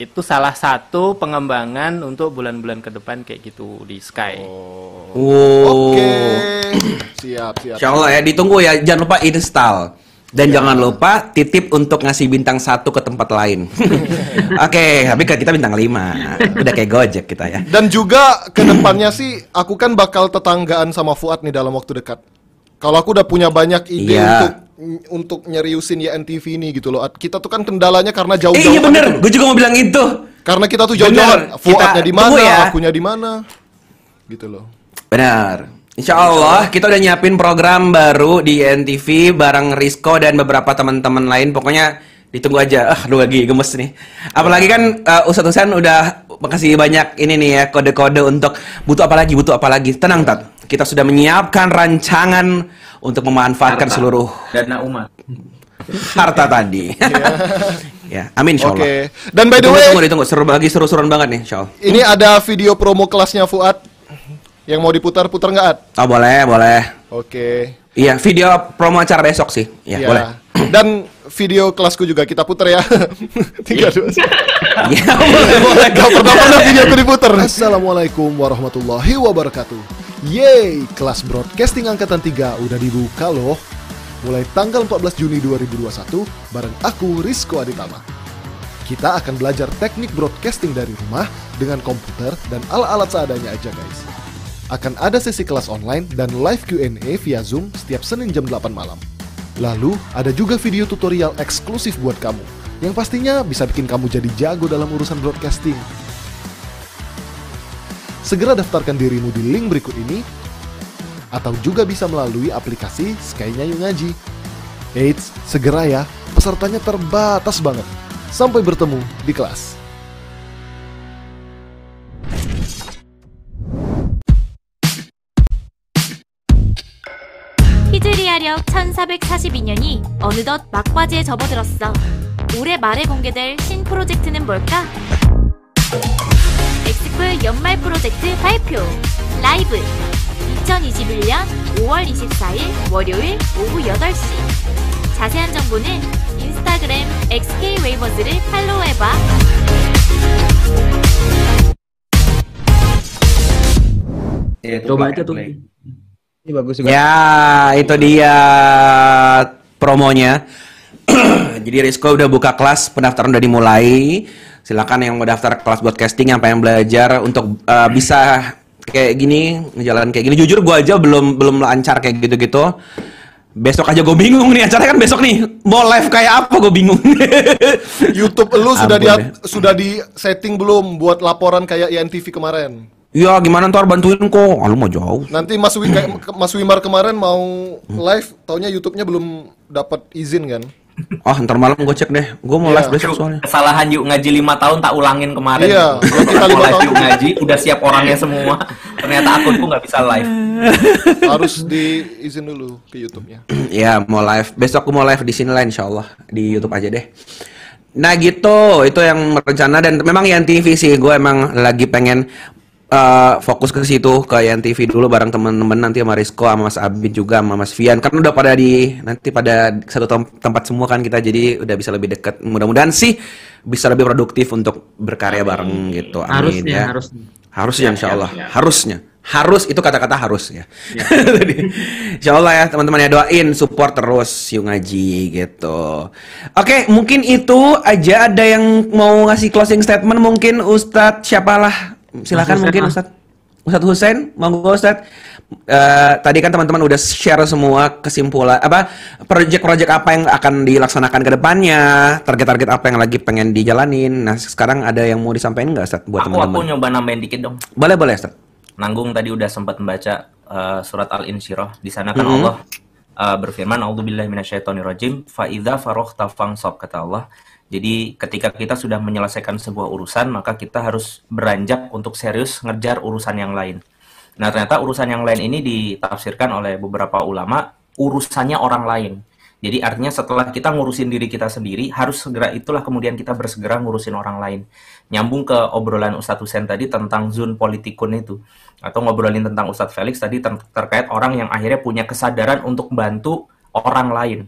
Itu salah satu pengembangan untuk bulan-bulan ke depan kayak gitu di Sky. Wow. Oke. Siap, siap. Insya Allah ya, ditunggu ya. Jangan lupa install. Dan jangan lupa titip untuk ngasih bintang satu ke tempat lain. Oke, tapi kita bintang lima. Udah kayak Gojek kita ya. Dan juga ke depannya sih aku kan bakal tetanggaan sama Fuad nih dalam waktu dekat. Kalau aku udah punya banyak ide Iya. untuk untuk nyeriusin ya NTV ini gitu loh. Kita tuh kan kendalanya karena Eh, jauh-jauh. iya bener, gue juga mau bilang itu. Karena kita tuh jauh-jauh. Fuadnya di mana, ya. akunya di mana. Gitu loh. Benar. Insya Allah kita udah nyiapin program baru di NTV bareng Risco dan beberapa teman-teman lain. Pokoknya ditunggu aja. Ah, aduh lagi gemes nih. Apalagi kan uh, Ustadz Husain udah kasih banyak ini nih ya kode-kode untuk butuh apa lagi, butuh apa lagi. Tenang Tat, kita sudah menyiapkan rancangan untuk memanfaatkan Harta. seluruh Dana umat. harta tadi. ya, amin insya Allah. Oke. Dan by the Ditunggu, way- tunggu, ditunggu. Seru lagi seru-seruan banget nih, insya Allah. Ini ada video promo kelasnya Fuad yang mau diputar-putar nggak Ad? Oh boleh, boleh. Oke. Iya, video promo acara besok sih. Ya, Iya. boleh. Dan video kelasku juga kita putar ya. Tiga dua. Iya, boleh, boleh. Gak pernah pernah videoku diputar. Assalamualaikum warahmatullahi wabarakatuh. Yeay, kelas broadcasting angkatan 3 udah dibuka loh. Mulai tanggal 14 Juni 2021 bareng aku Rizko Aditama. Kita akan belajar teknik broadcasting dari rumah dengan komputer dan alat-alat seadanya aja guys. Akan ada sesi kelas online dan live Q&A via Zoom setiap Senin jam 8 malam. Lalu, ada juga video tutorial eksklusif buat kamu, yang pastinya bisa bikin kamu jadi jago dalam urusan broadcasting. Segera daftarkan dirimu di link berikut ini, atau juga bisa melalui aplikasi Skynya Yuk Ngaji. Eits, segera ya, pesertanya terbatas banget. Sampai bertemu di kelas. 히즈리아력 1442년이 어느덧 막바지에 접어들었어. 올해 말에 공개될 신 프로젝트는 뭘까? 엑스플 연말 프로젝트 발표 라이브 2021년 5월 24일 월요일 오후 8시 자세한 정보는 인스타그램 XK웨이버즈를 팔로우해봐. Coba aja tuh. Ini bagus Ya, itu dia promonya. Jadi Rizko udah buka kelas, pendaftaran udah dimulai. Silakan yang mau daftar kelas broadcasting yang pengen belajar untuk uh, bisa kayak gini, ngejalan kayak gini. Jujur gua aja belum belum lancar kayak gitu-gitu. Besok aja gue bingung nih acaranya kan besok nih mau live kayak apa gue bingung. YouTube lu sudah Ampun di deh. sudah di setting belum buat laporan kayak INTV kemarin? Ya gimana ntar bantuin kok, ah, lu mau jauh. Nanti Mas Wi kayak Mas Wimar kemarin mau live, taunya YouTube-nya belum dapat izin kan? Oh ntar malam gue cek deh, gue mau Iya. live besok soalnya. Kesalahan yuk ngaji lima tahun tak ulangin kemarin. Iya, kita lima live tahun. yuk ngaji, udah siap orangnya semua. Ternyata akunku nggak bisa live. Harus diizin dulu ke YouTube-nya. Ya mau live besok aku mau live di sini lah insya Allah di YouTube aja deh. Nah gitu itu yang rencana dan memang yang TV sih gue emang lagi pengen eh, fokus ke situ ke yang TV dulu bareng temen-temen nanti sama Rizko sama Mas Abid juga sama Mas Vian. Kan udah pada di nanti pada satu tem- tempat semua kan kita jadi udah bisa lebih dekat mudah-mudahan sih bisa lebih produktif untuk berkarya bareng gitu. Amin Harusnya, ya. harusnya. harusnya Ya, insya ya, Allah ya. harusnya. Harus itu kata-kata harus ya. Tadi. insya Allah ya teman-teman ya doain support terus yuk ngaji gitu. Oke mungkin itu aja. Ada yang mau ngasih closing statement mungkin Ustadz? Siapalah silakan Mas mungkin lah. Ustadz Husain monggo Ustadz Eh, tadi kan teman-teman udah share semua kesimpulan apa project-project apa yang akan dilaksanakan ke depannya target-target apa yang lagi pengen dijalanin nah sekarang ada yang mau disampaikan nggak Ustadz buat Aku aku teman-teman nyoba nambahin dikit dong. boleh boleh Ustadz Nanggung tadi udah sempat membaca uh, surat Al-Insyirah. Di sana kan Mhm. Allah uh, berfirman, "A'udzubillahi minasyaitonirrajim, fa idza faraghta fansab," kata Allah. Jadi ketika kita sudah menyelesaikan sebuah urusan, maka kita harus beranjak untuk serius ngejar urusan yang lain. Nah, ternyata urusan yang lain ini ditafsirkan oleh beberapa ulama urusannya orang lain. Jadi artinya setelah kita ngurusin diri kita sendiri, harus segera itulah kemudian kita bersegera ngurusin orang lain. Nyambung ke obrolan Ustadz Husain tadi tentang zon politikun itu. Atau ngobrolin tentang Ustadz Felix tadi ter- terkait orang yang akhirnya punya kesadaran untuk bantu orang lain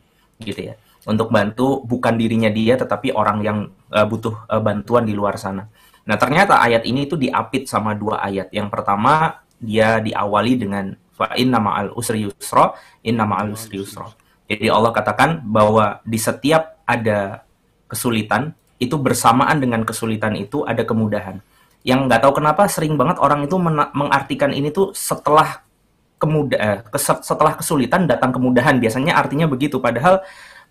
gitu ya untuk bantu bukan dirinya dia tetapi orang yang uh, butuh uh, bantuan di luar sana. Nah, ternyata ayat ini itu diapit sama dua ayat. Yang pertama dia diawali dengan fa inna ma'al usri inna ma'al usri yusra. Jadi Allah katakan bahwa di setiap ada kesulitan itu bersamaan dengan kesulitan itu ada kemudahan. Yang nggak tahu kenapa sering banget orang itu mengartikan ini tuh setelah kemudah eh, setelah kesulitan datang kemudahan. Biasanya artinya begitu padahal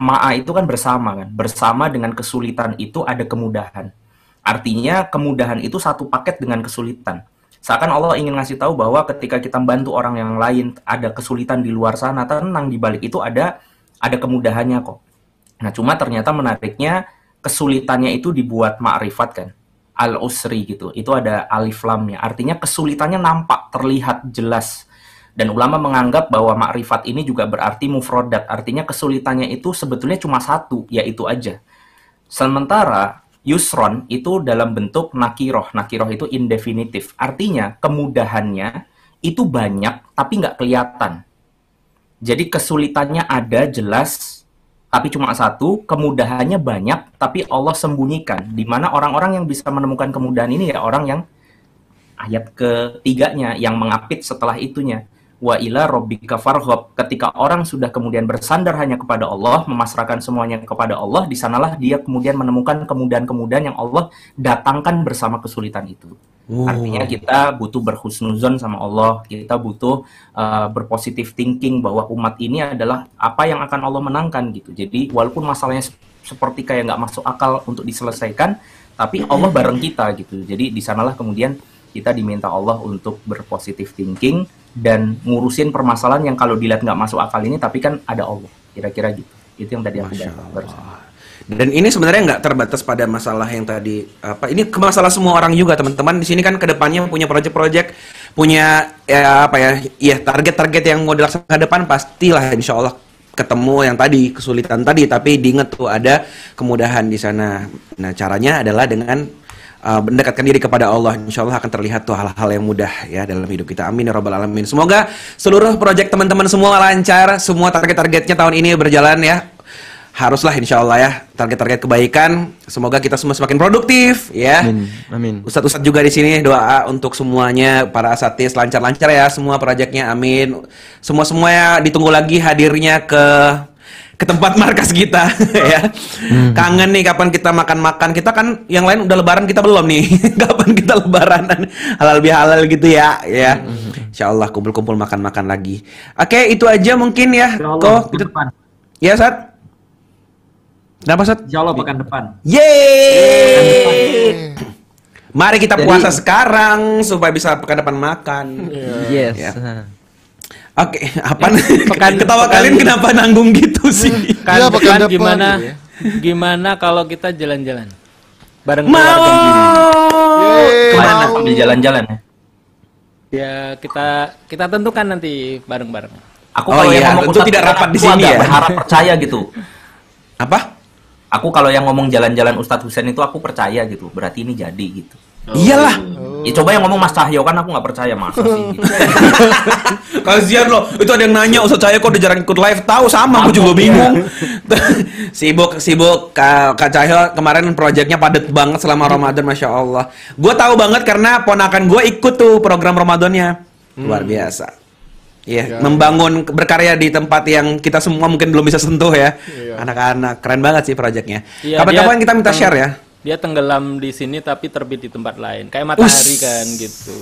ma'a itu kan bersama kan. Bersama dengan kesulitan itu ada kemudahan. Artinya kemudahan itu satu paket dengan kesulitan. Seakan Allah ingin ngasih tahu bahwa ketika kita bantu orang yang lain ada kesulitan di luar sana, tenang di balik itu ada ada kemudahannya kok. Nah, cuma ternyata menariknya kesulitannya itu dibuat ma'rifat kan. Al-usri gitu. Itu ada alif lamnya. Artinya kesulitannya nampak, terlihat jelas. Dan ulama menganggap bahwa makrifat ini juga berarti mufrodat. Artinya kesulitannya itu sebetulnya cuma satu, yaitu aja. Sementara Yusron itu dalam bentuk nakiroh. Nakiroh itu indefinitif. Artinya kemudahannya itu banyak tapi nggak kelihatan. Jadi kesulitannya ada jelas tapi cuma satu, kemudahannya banyak tapi Allah sembunyikan. Di mana orang-orang yang bisa menemukan kemudahan ini ya orang yang ayat ketiganya yang mengapit setelah itunya wa ila rabbika farghab. Ketika orang sudah kemudian bersandar hanya kepada Allah memasrahkan semuanya kepada Allah di sanalah dia kemudian menemukan kemudahan-kemudahan yang Allah datangkan bersama kesulitan itu. Oh. artinya kita butuh berhusnuzon sama Allah kita butuh uh, berpositif thinking bahwa umat ini adalah apa yang akan Allah menangkan gitu. Jadi walaupun masalahnya seperti kayak nggak masuk akal untuk diselesaikan tapi Allah bareng kita gitu. Jadi di sanalah kemudian kita diminta Allah untuk berpositif thinking dan ngurusin permasalahan yang kalau dilihat nggak masuk akal ini tapi kan ada Allah. Kira-kira gitu. Itu yang tadi aku bilang dan ini sebenarnya nggak terbatas pada masalah yang tadi apa ini ke masalah semua orang juga teman-teman. Di sini kan ke depannya punya project-project punya ya apa ya ya target-target yang mau dilaksanakan ke depan pastilah insya Allah ketemu yang tadi kesulitan tadi. Tapi diingat tuh ada kemudahan di sana. Nah caranya adalah dengan uh, mendekatkan diri kepada Allah, insya Allah akan terlihat tuh hal-hal yang mudah ya dalam hidup kita. Amin ya robbal alamin. Semoga seluruh proyek teman-teman semua lancar, semua target-targetnya tahun ini berjalan ya. Haruslah insya Allah ya target-target kebaikan. Semoga kita semua semakin produktif ya. Amin. Amin. Ustadz Ustadz juga di sini doa untuk semuanya para asatis lancar-lancar ya semua proyeknya. Amin. Semua semuanya ditunggu lagi hadirnya ke ke tempat markas kita ya. Hmm. Kangen nih kapan kita makan-makan. Kita kan yang lain udah lebaran kita belum nih. kapan kita lebaranan halal bihalal gitu ya ya. Hmm. Insya Allah kumpul-kumpul makan-makan lagi. Oke, itu aja mungkin ya. Kok kita... Ya, Sat. Kenapa, Sat? Insya Allah pekan depan. Yeay! Mari kita Jadi, puasa sekarang supaya bisa pekan depan makan. Yes. Ya. Oke, okay, apa pekan ketawa pekan, kalian kenapa nanggung gitu sih? Kan, ya, pekan depan gimana? Ya. Gimana kalau kita jalan-jalan? Bareng Mau. Ke mana sambil jalan-jalan ya? Ya, kita kita tentukan nanti bareng-bareng. Aku oh, kalau iya, yang ngomong tentu tidak rapat di sini ya. Berharap percaya gitu. Apa? Aku kalau yang ngomong jalan-jalan Ustadz Husain itu aku percaya gitu. Berarti ini jadi gitu. Oh. Iyalah. Ya coba yang ngomong Mas Cahyo kan aku nggak percaya masa sih. Gitu. Kasihan loh, itu ada yang nanya Ustaz Cahyo kok udah jarang ikut live. Tahu sama, aku juga bingung. sibuk sibuk Kak, Kak Cahyo kemarin proyeknya padat banget selama Ramadan, masya Allah. Gue tahu banget karena ponakan gue ikut tuh program Ramadannya. Luar hmm. biasa. Iya, yeah, membangun berkarya di tempat yang kita semua mungkin belum bisa sentuh ya. Iya. Anak-anak, keren banget sih proyeknya. Iya, Kapan-kapan kita minta share ya dia tenggelam di sini tapi terbit di tempat lain. Kayak matahari Ush. kan gitu.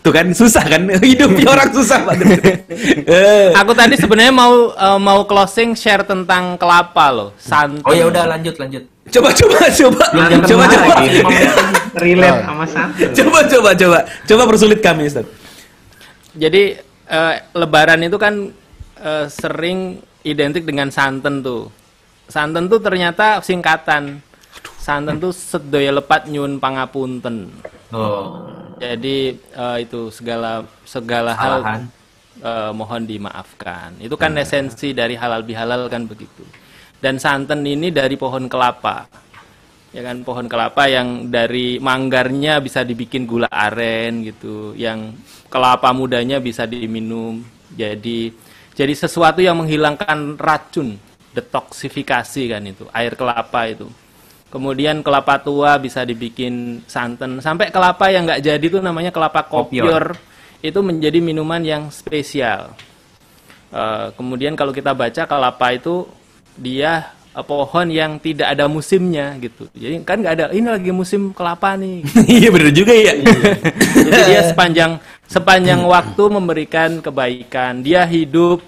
Tuh kan susah kan? Hidupnya orang susah banget aku tadi sebenarnya mau uh, mau closing share tentang kelapa loh santan. Oh ya udah lanjut lanjut. Coba coba coba. Coba coba. relate sama santan. Coba coba coba. Coba persulit kami Ustaz. Jadi uh, lebaran itu kan uh, sering identik dengan santan tuh. Santan tuh ternyata singkatan santen tuh sedaya lepat nyun pangapunten. Oh. Jadi uh, itu segala segala hal uh, mohon dimaafkan. Itu kan hmm. esensi dari halal bihalal kan begitu. Dan santan ini dari pohon kelapa. Ya kan pohon kelapa yang dari manggarnya bisa dibikin gula aren gitu, yang kelapa mudanya bisa diminum. Jadi Jadi sesuatu yang menghilangkan racun, detoksifikasi kan itu, air kelapa itu. Kemudian kelapa tua bisa dibikin santan. Sampai kelapa yang nggak jadi itu namanya kelapa kopior. Itu menjadi minuman yang spesial. Eh, kemudian kalau kita baca kelapa itu dia eh, pohon yang tidak ada musimnya gitu. Jadi kan nggak ada ini lagi musim kelapa nih. Iya bener juga ya. Jadi dia sepanjang sepanjang waktu memberikan kebaikan. Dia hidup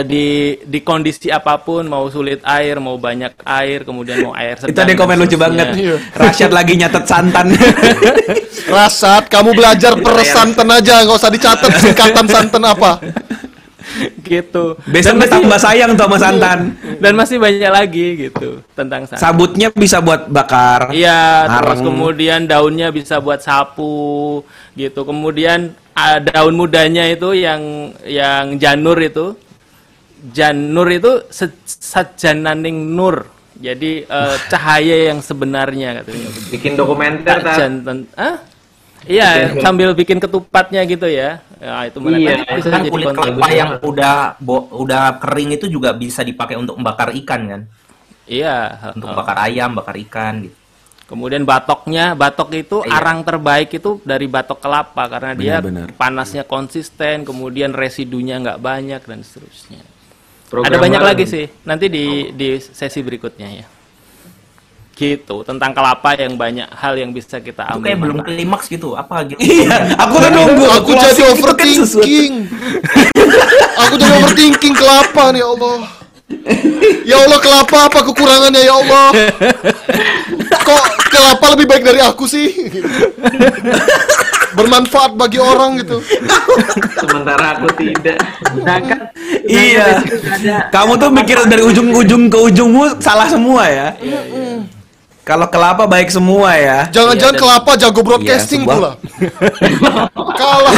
di di kondisi apa pun, mau sulit air, mau banyak air, kemudian mau air sedang. Itu ada yang komen dan lucu banget. seterusnya. Rasyad lagi nyatet santan. Rasat, kamu belajar persanten aja, nggak usah dicatat singkatan santan apa. gitu. Besok dia tambah sayang tuh sama santan. Dan masih banyak lagi gitu tentang santan. Sabutnya bisa buat bakar. Iya, terus kemudian daunnya bisa buat sapu gitu. Kemudian ah, daun mudanya itu yang yang janur itu. Janur itu se- sajananing nur. Jadi eh, cahaya yang sebenarnya katanya. Bikin dokumenter tak? Jantan, ah? Iya, sambil bikin ketupatnya gitu ya. Ya, itu menarik. Iya, bisa kan jadi kulit kelapa yang udah bo- udah kering itu juga bisa dipakai untuk membakar ikan kan? Iya, Untuk bakar ayam, bakar ikan gitu. Kemudian batoknya, batok itu Iya. arang terbaik itu dari batok kelapa karena dia Benar-benar. panasnya konsisten, kemudian residunya nggak banyak dan seterusnya. Program Ada banyak lagi sih, nanti di di sesi berikutnya ya. Gitu tentang kelapa yang banyak hal yang bisa kita Itu ambil. kayak belum klimaks gitu. Apa gitu? Iya, aku tuh nunggu. Aku jadi itu kan overthinking. Aku jadi overthinking kelapa nih ya Allah. Ya Allah kelapa apa kekurangannya ya Allah? Kok kelapa lebih baik dari aku sih? Bermanfaat bagi orang gitu. Sementara aku tidak. Sedangkan Iya. ada Kamu tuh mikir dari ujung-ujung ke ujungmu salah semua ya. Kalau kelapa baik semua ya. Jangan-jangan Iya, kelapa jago broadcasting pula. Kalah.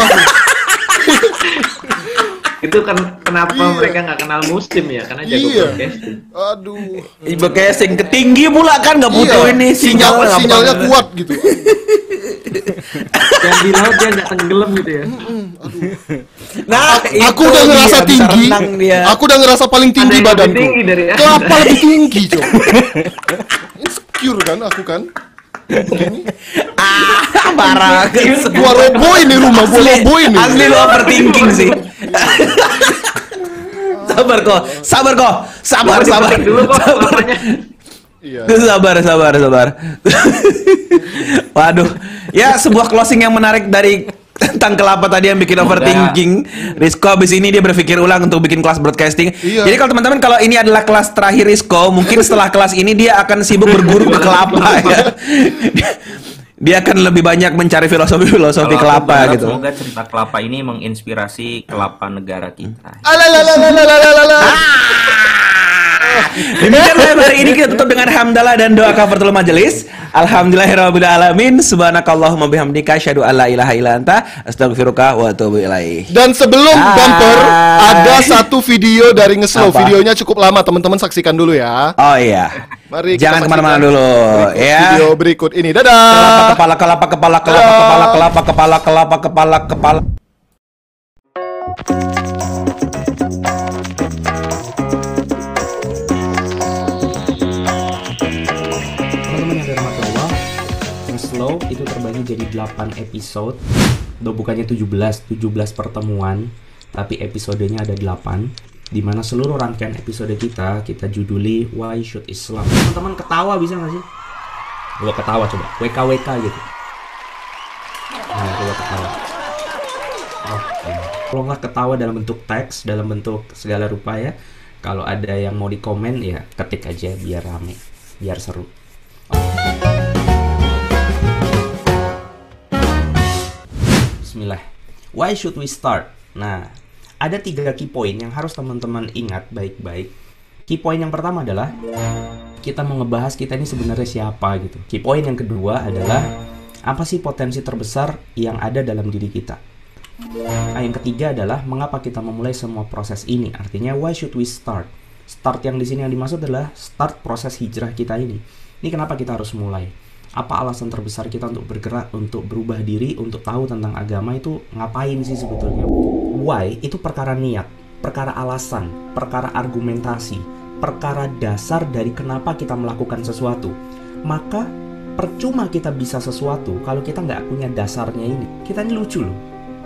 Itu kan kenapa Iya. mereka nggak kenal muslim ya? Karena jago Iya. broadcasting. Aduh. Ibu casing ketinggi pula kan nggak butuh Iya, ini sinyal sinyalnya perlu. kuat gitu. yang di laut dia nggak tenggelam gitu ya. Nah, Aku itu udah dia, ngerasa bisa tinggi. dia. Aku udah ngerasa paling tinggi Ada badanku. tinggi dari Anda. Kelapa lebih tinggi, Cok. Insecure kan aku kan? Ah, parah. Gua robo ini rumah, gua robo ini. asli lu overthinking sih. sabar kok, sabar kok, sabar, sabar. Dulu kok kelapanya. Iya. Sabar, sabar, sabar. Waduh, ya sebuah closing yang menarik dari tentang kelapa tadi yang bikin overthinking. Rizko abis ini dia berpikir ulang untuk bikin kelas broadcasting. Iya. Jadi kalau teman-teman kalau ini adalah kelas terakhir Rizko, mungkin setelah kelas ini dia akan sibuk berguru ke kelapa ya. Dia akan lebih banyak mencari filosofi-filosofi kelapa berharap gitu. Semoga cerita kelapa ini menginspirasi kelapa negara kita. Demikian hari ini kita tutup dengan hamdalah dan doa kafatul majelis. Alhamdulillahirabbil alamin. Subhanakallahumma bihamdika syadu alla ilaha illa anta astaghfiruka wa atubu. Dan sebelum Hai. bumper ada satu video dari ngeslow. Videonya cukup lama, teman-teman saksikan dulu ya. Oh iya. Mari Jangan ke mana-mana dulu berikut ya. Video berikut ini. Dadah. Kelapa kepala kelapa kepala kelapa kepala kelapa kepala kelapa kepala kepala. Jadi 8 episode. Duh, bukannya 17 17 pertemuan tapi episodenya ada 8 di mana seluruh rangkaian episode kita kita juduli Why Should Islam. Teman-teman ketawa bisa nggak sih? Coba ketawa coba WK WK gitu. Nah coba ketawa. Oke. kalau nggak ketawa dalam bentuk teks dalam bentuk segala rupa ya kalau ada yang mau di komen ya ketik aja biar rame biar seru Bismillah. Why should we start? Nah, ada tiga key point yang harus teman-teman ingat baik-baik. Key point yang pertama adalah kita mau ngebahas kita ini sebenarnya siapa gitu. Key point yang kedua adalah apa sih potensi terbesar yang ada dalam diri kita. Nah, yang ketiga adalah mengapa kita memulai semua proses ini. Artinya why should we start? Start yang di sini yang dimaksud adalah start proses hijrah kita ini. Ini kenapa kita harus mulai? Apa alasan terbesar kita untuk bergerak, untuk berubah diri, untuk tahu tentang agama itu ngapain sih sebetulnya? Why itu perkara niat. perkara alasan, perkara argumentasi, perkara dasar dari kenapa kita melakukan sesuatu. Maka percuma kita bisa sesuatu kalau kita nggak punya dasarnya ini. Kita ini lucu loh.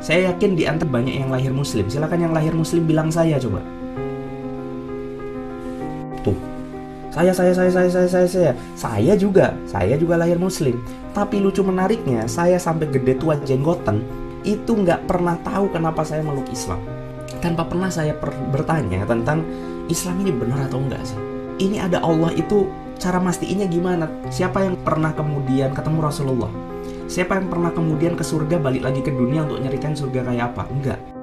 Saya yakin di antara banyak yang lahir muslim. Silakan yang lahir muslim bilang saya coba. Tuh. Saya saya saya saya saya saya saya. Saya juga, saya juga lahir muslim. Tapi lucu menariknya, saya sampai gede tua jenggoten itu nggak pernah tahu kenapa saya meluk Islam. Tanpa pernah saya per- bertanya tentang Islam ini benar atau enggak sih. Ini ada Allah itu cara mastiinnya gimana? Siapa yang pernah kemudian ketemu Rasulullah? Siapa yang pernah kemudian ke surga balik lagi ke dunia untuk nyeritain surga kayak apa? Enggak.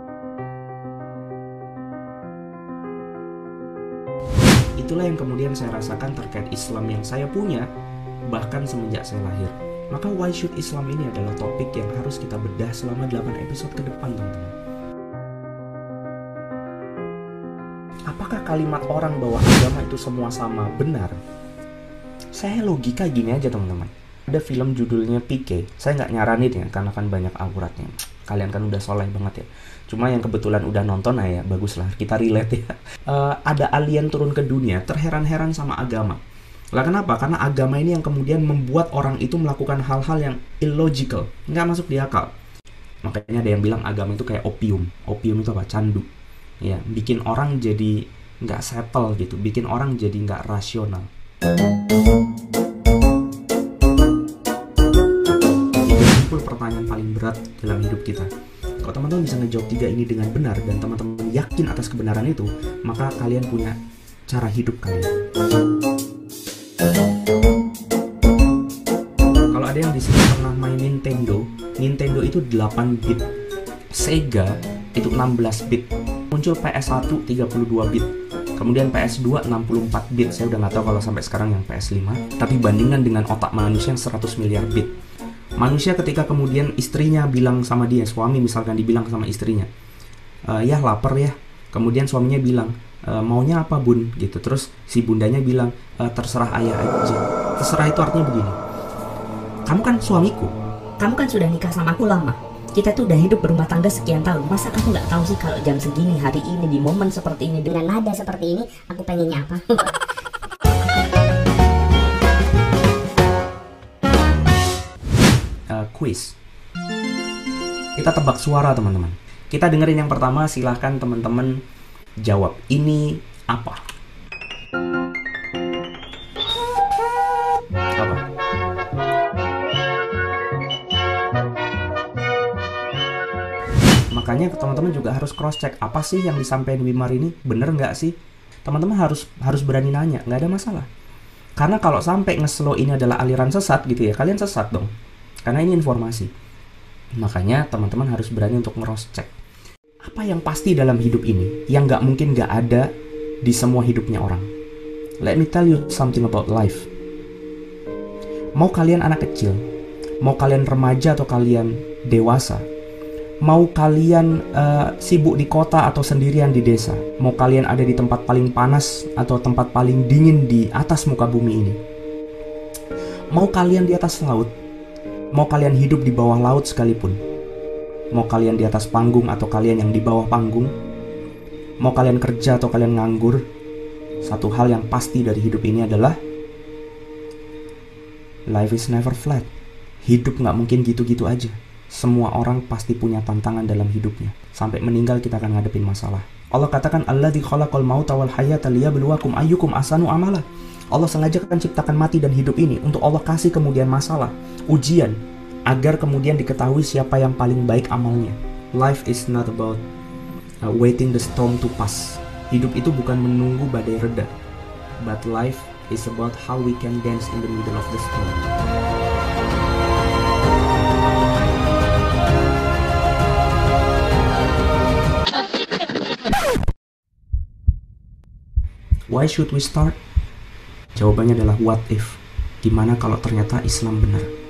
Itulah yang kemudian saya rasakan terkait Islam yang saya punya bahkan semenjak saya lahir. Maka why should Islam ini adalah topik yang harus kita bedah selama 8 episode ke depan, teman-teman. Apakah kalimat orang bahwa agama itu semua sama benar? Saya logika gini aja, teman-teman. Ada film judulnya PK. Saya nggak nyaranin ya, karena kan banyak auratnya. Kalian kan udah soleh banget ya. Cuma yang kebetulan udah nonton nah ya, bagus lah. Kita relate ya. Eh, ada alien turun ke dunia, terheran-heran sama agama. Lah kenapa? Karena agama ini yang kemudian membuat orang itu melakukan hal-hal yang illogical, nggak masuk di akal. Makanya ada yang bilang agama itu kayak opium. Opium itu apa? Candu. Ya, bikin orang jadi nggak settle gitu, bikin orang jadi nggak rasional. Simpul pertanyaan paling berat dalam hidup kita. Kalau teman-teman bisa ngejawab tiga ini dengan benar dan teman-teman yakin atas kebenaran itu, maka kalian punya cara hidup kalian. Kalau ada yang di sini pernah main Nintendo, Nintendo itu 8 bit, Sega itu 16 bit, muncul PS1 32 bit, kemudian PS2 64 bit. Saya udah nggak tahu kalau sampai sekarang yang PS5, tapi bandingkan dengan otak manusia yang 100 miliar bit. Manusia ketika kemudian istrinya bilang sama dia, suami misalkan dibilang sama istrinya, "E, ya lapar ya. Kemudian suaminya bilang, "E, maunya apa bun? Gitu. Terus si bundanya bilang, "E, terserah ayah aja. Terserah itu artinya begini. Kamu kan suamiku. Kamu kan sudah nikah sama aku lama. Kita tuh udah hidup berumah tangga sekian tahun. Masa kamu nggak tahu sih kalau jam segini, hari ini, di momen seperti ini, dengan nada seperti ini, aku pengennya apa? quiz. Kita tebak suara teman-teman. Kita dengerin yang pertama, silahkan teman-teman jawab. Ini apa? Apa? Makanya teman-teman juga harus cross check apa sih yang disampaikan Wimar ini bener nggak sih? Teman-teman harus harus berani nanya, nggak ada masalah. Karena kalau sampai ngeslow ini adalah aliran sesat gitu ya, kalian sesat dong. Karena ini informasi. Makanya teman-teman harus berani untuk check. Apa yang pasti dalam hidup ini yang nggak mungkin nggak ada di semua hidupnya orang? Let me tell you something about life. Mau kalian anak kecil, mau kalian remaja atau kalian dewasa, mau kalian eh, sibuk di kota atau sendirian di desa, mau kalian ada di tempat paling panas atau tempat paling dingin di atas muka bumi ini, mau kalian di atas laut, mau kalian hidup di bawah laut sekalipun, mau kalian di atas panggung atau kalian yang di bawah panggung, mau kalian kerja atau kalian nganggur, satu hal yang pasti dari hidup ini adalah life is never flat. Hidup nggak mungkin gitu-gitu aja. Semua orang pasti punya tantangan dalam hidupnya. Sampai meninggal kita akan ngadepin masalah. Allah katakan Allah di khalaqal mauta wal hayata liyabluwakum ayyukum asanu amala. Allah sengaja akan ciptakan mati dan hidup ini untuk Allah kasih kemudian masalah, ujian, agar kemudian diketahui siapa yang paling baik amalnya. Life is not about uh, waiting the storm to pass. Hidup itu bukan menunggu badai reda, but life is about how we can dance in the middle of the storm. Why should we start? Jawabannya adalah what if. Gimana kalau ternyata Islam benar?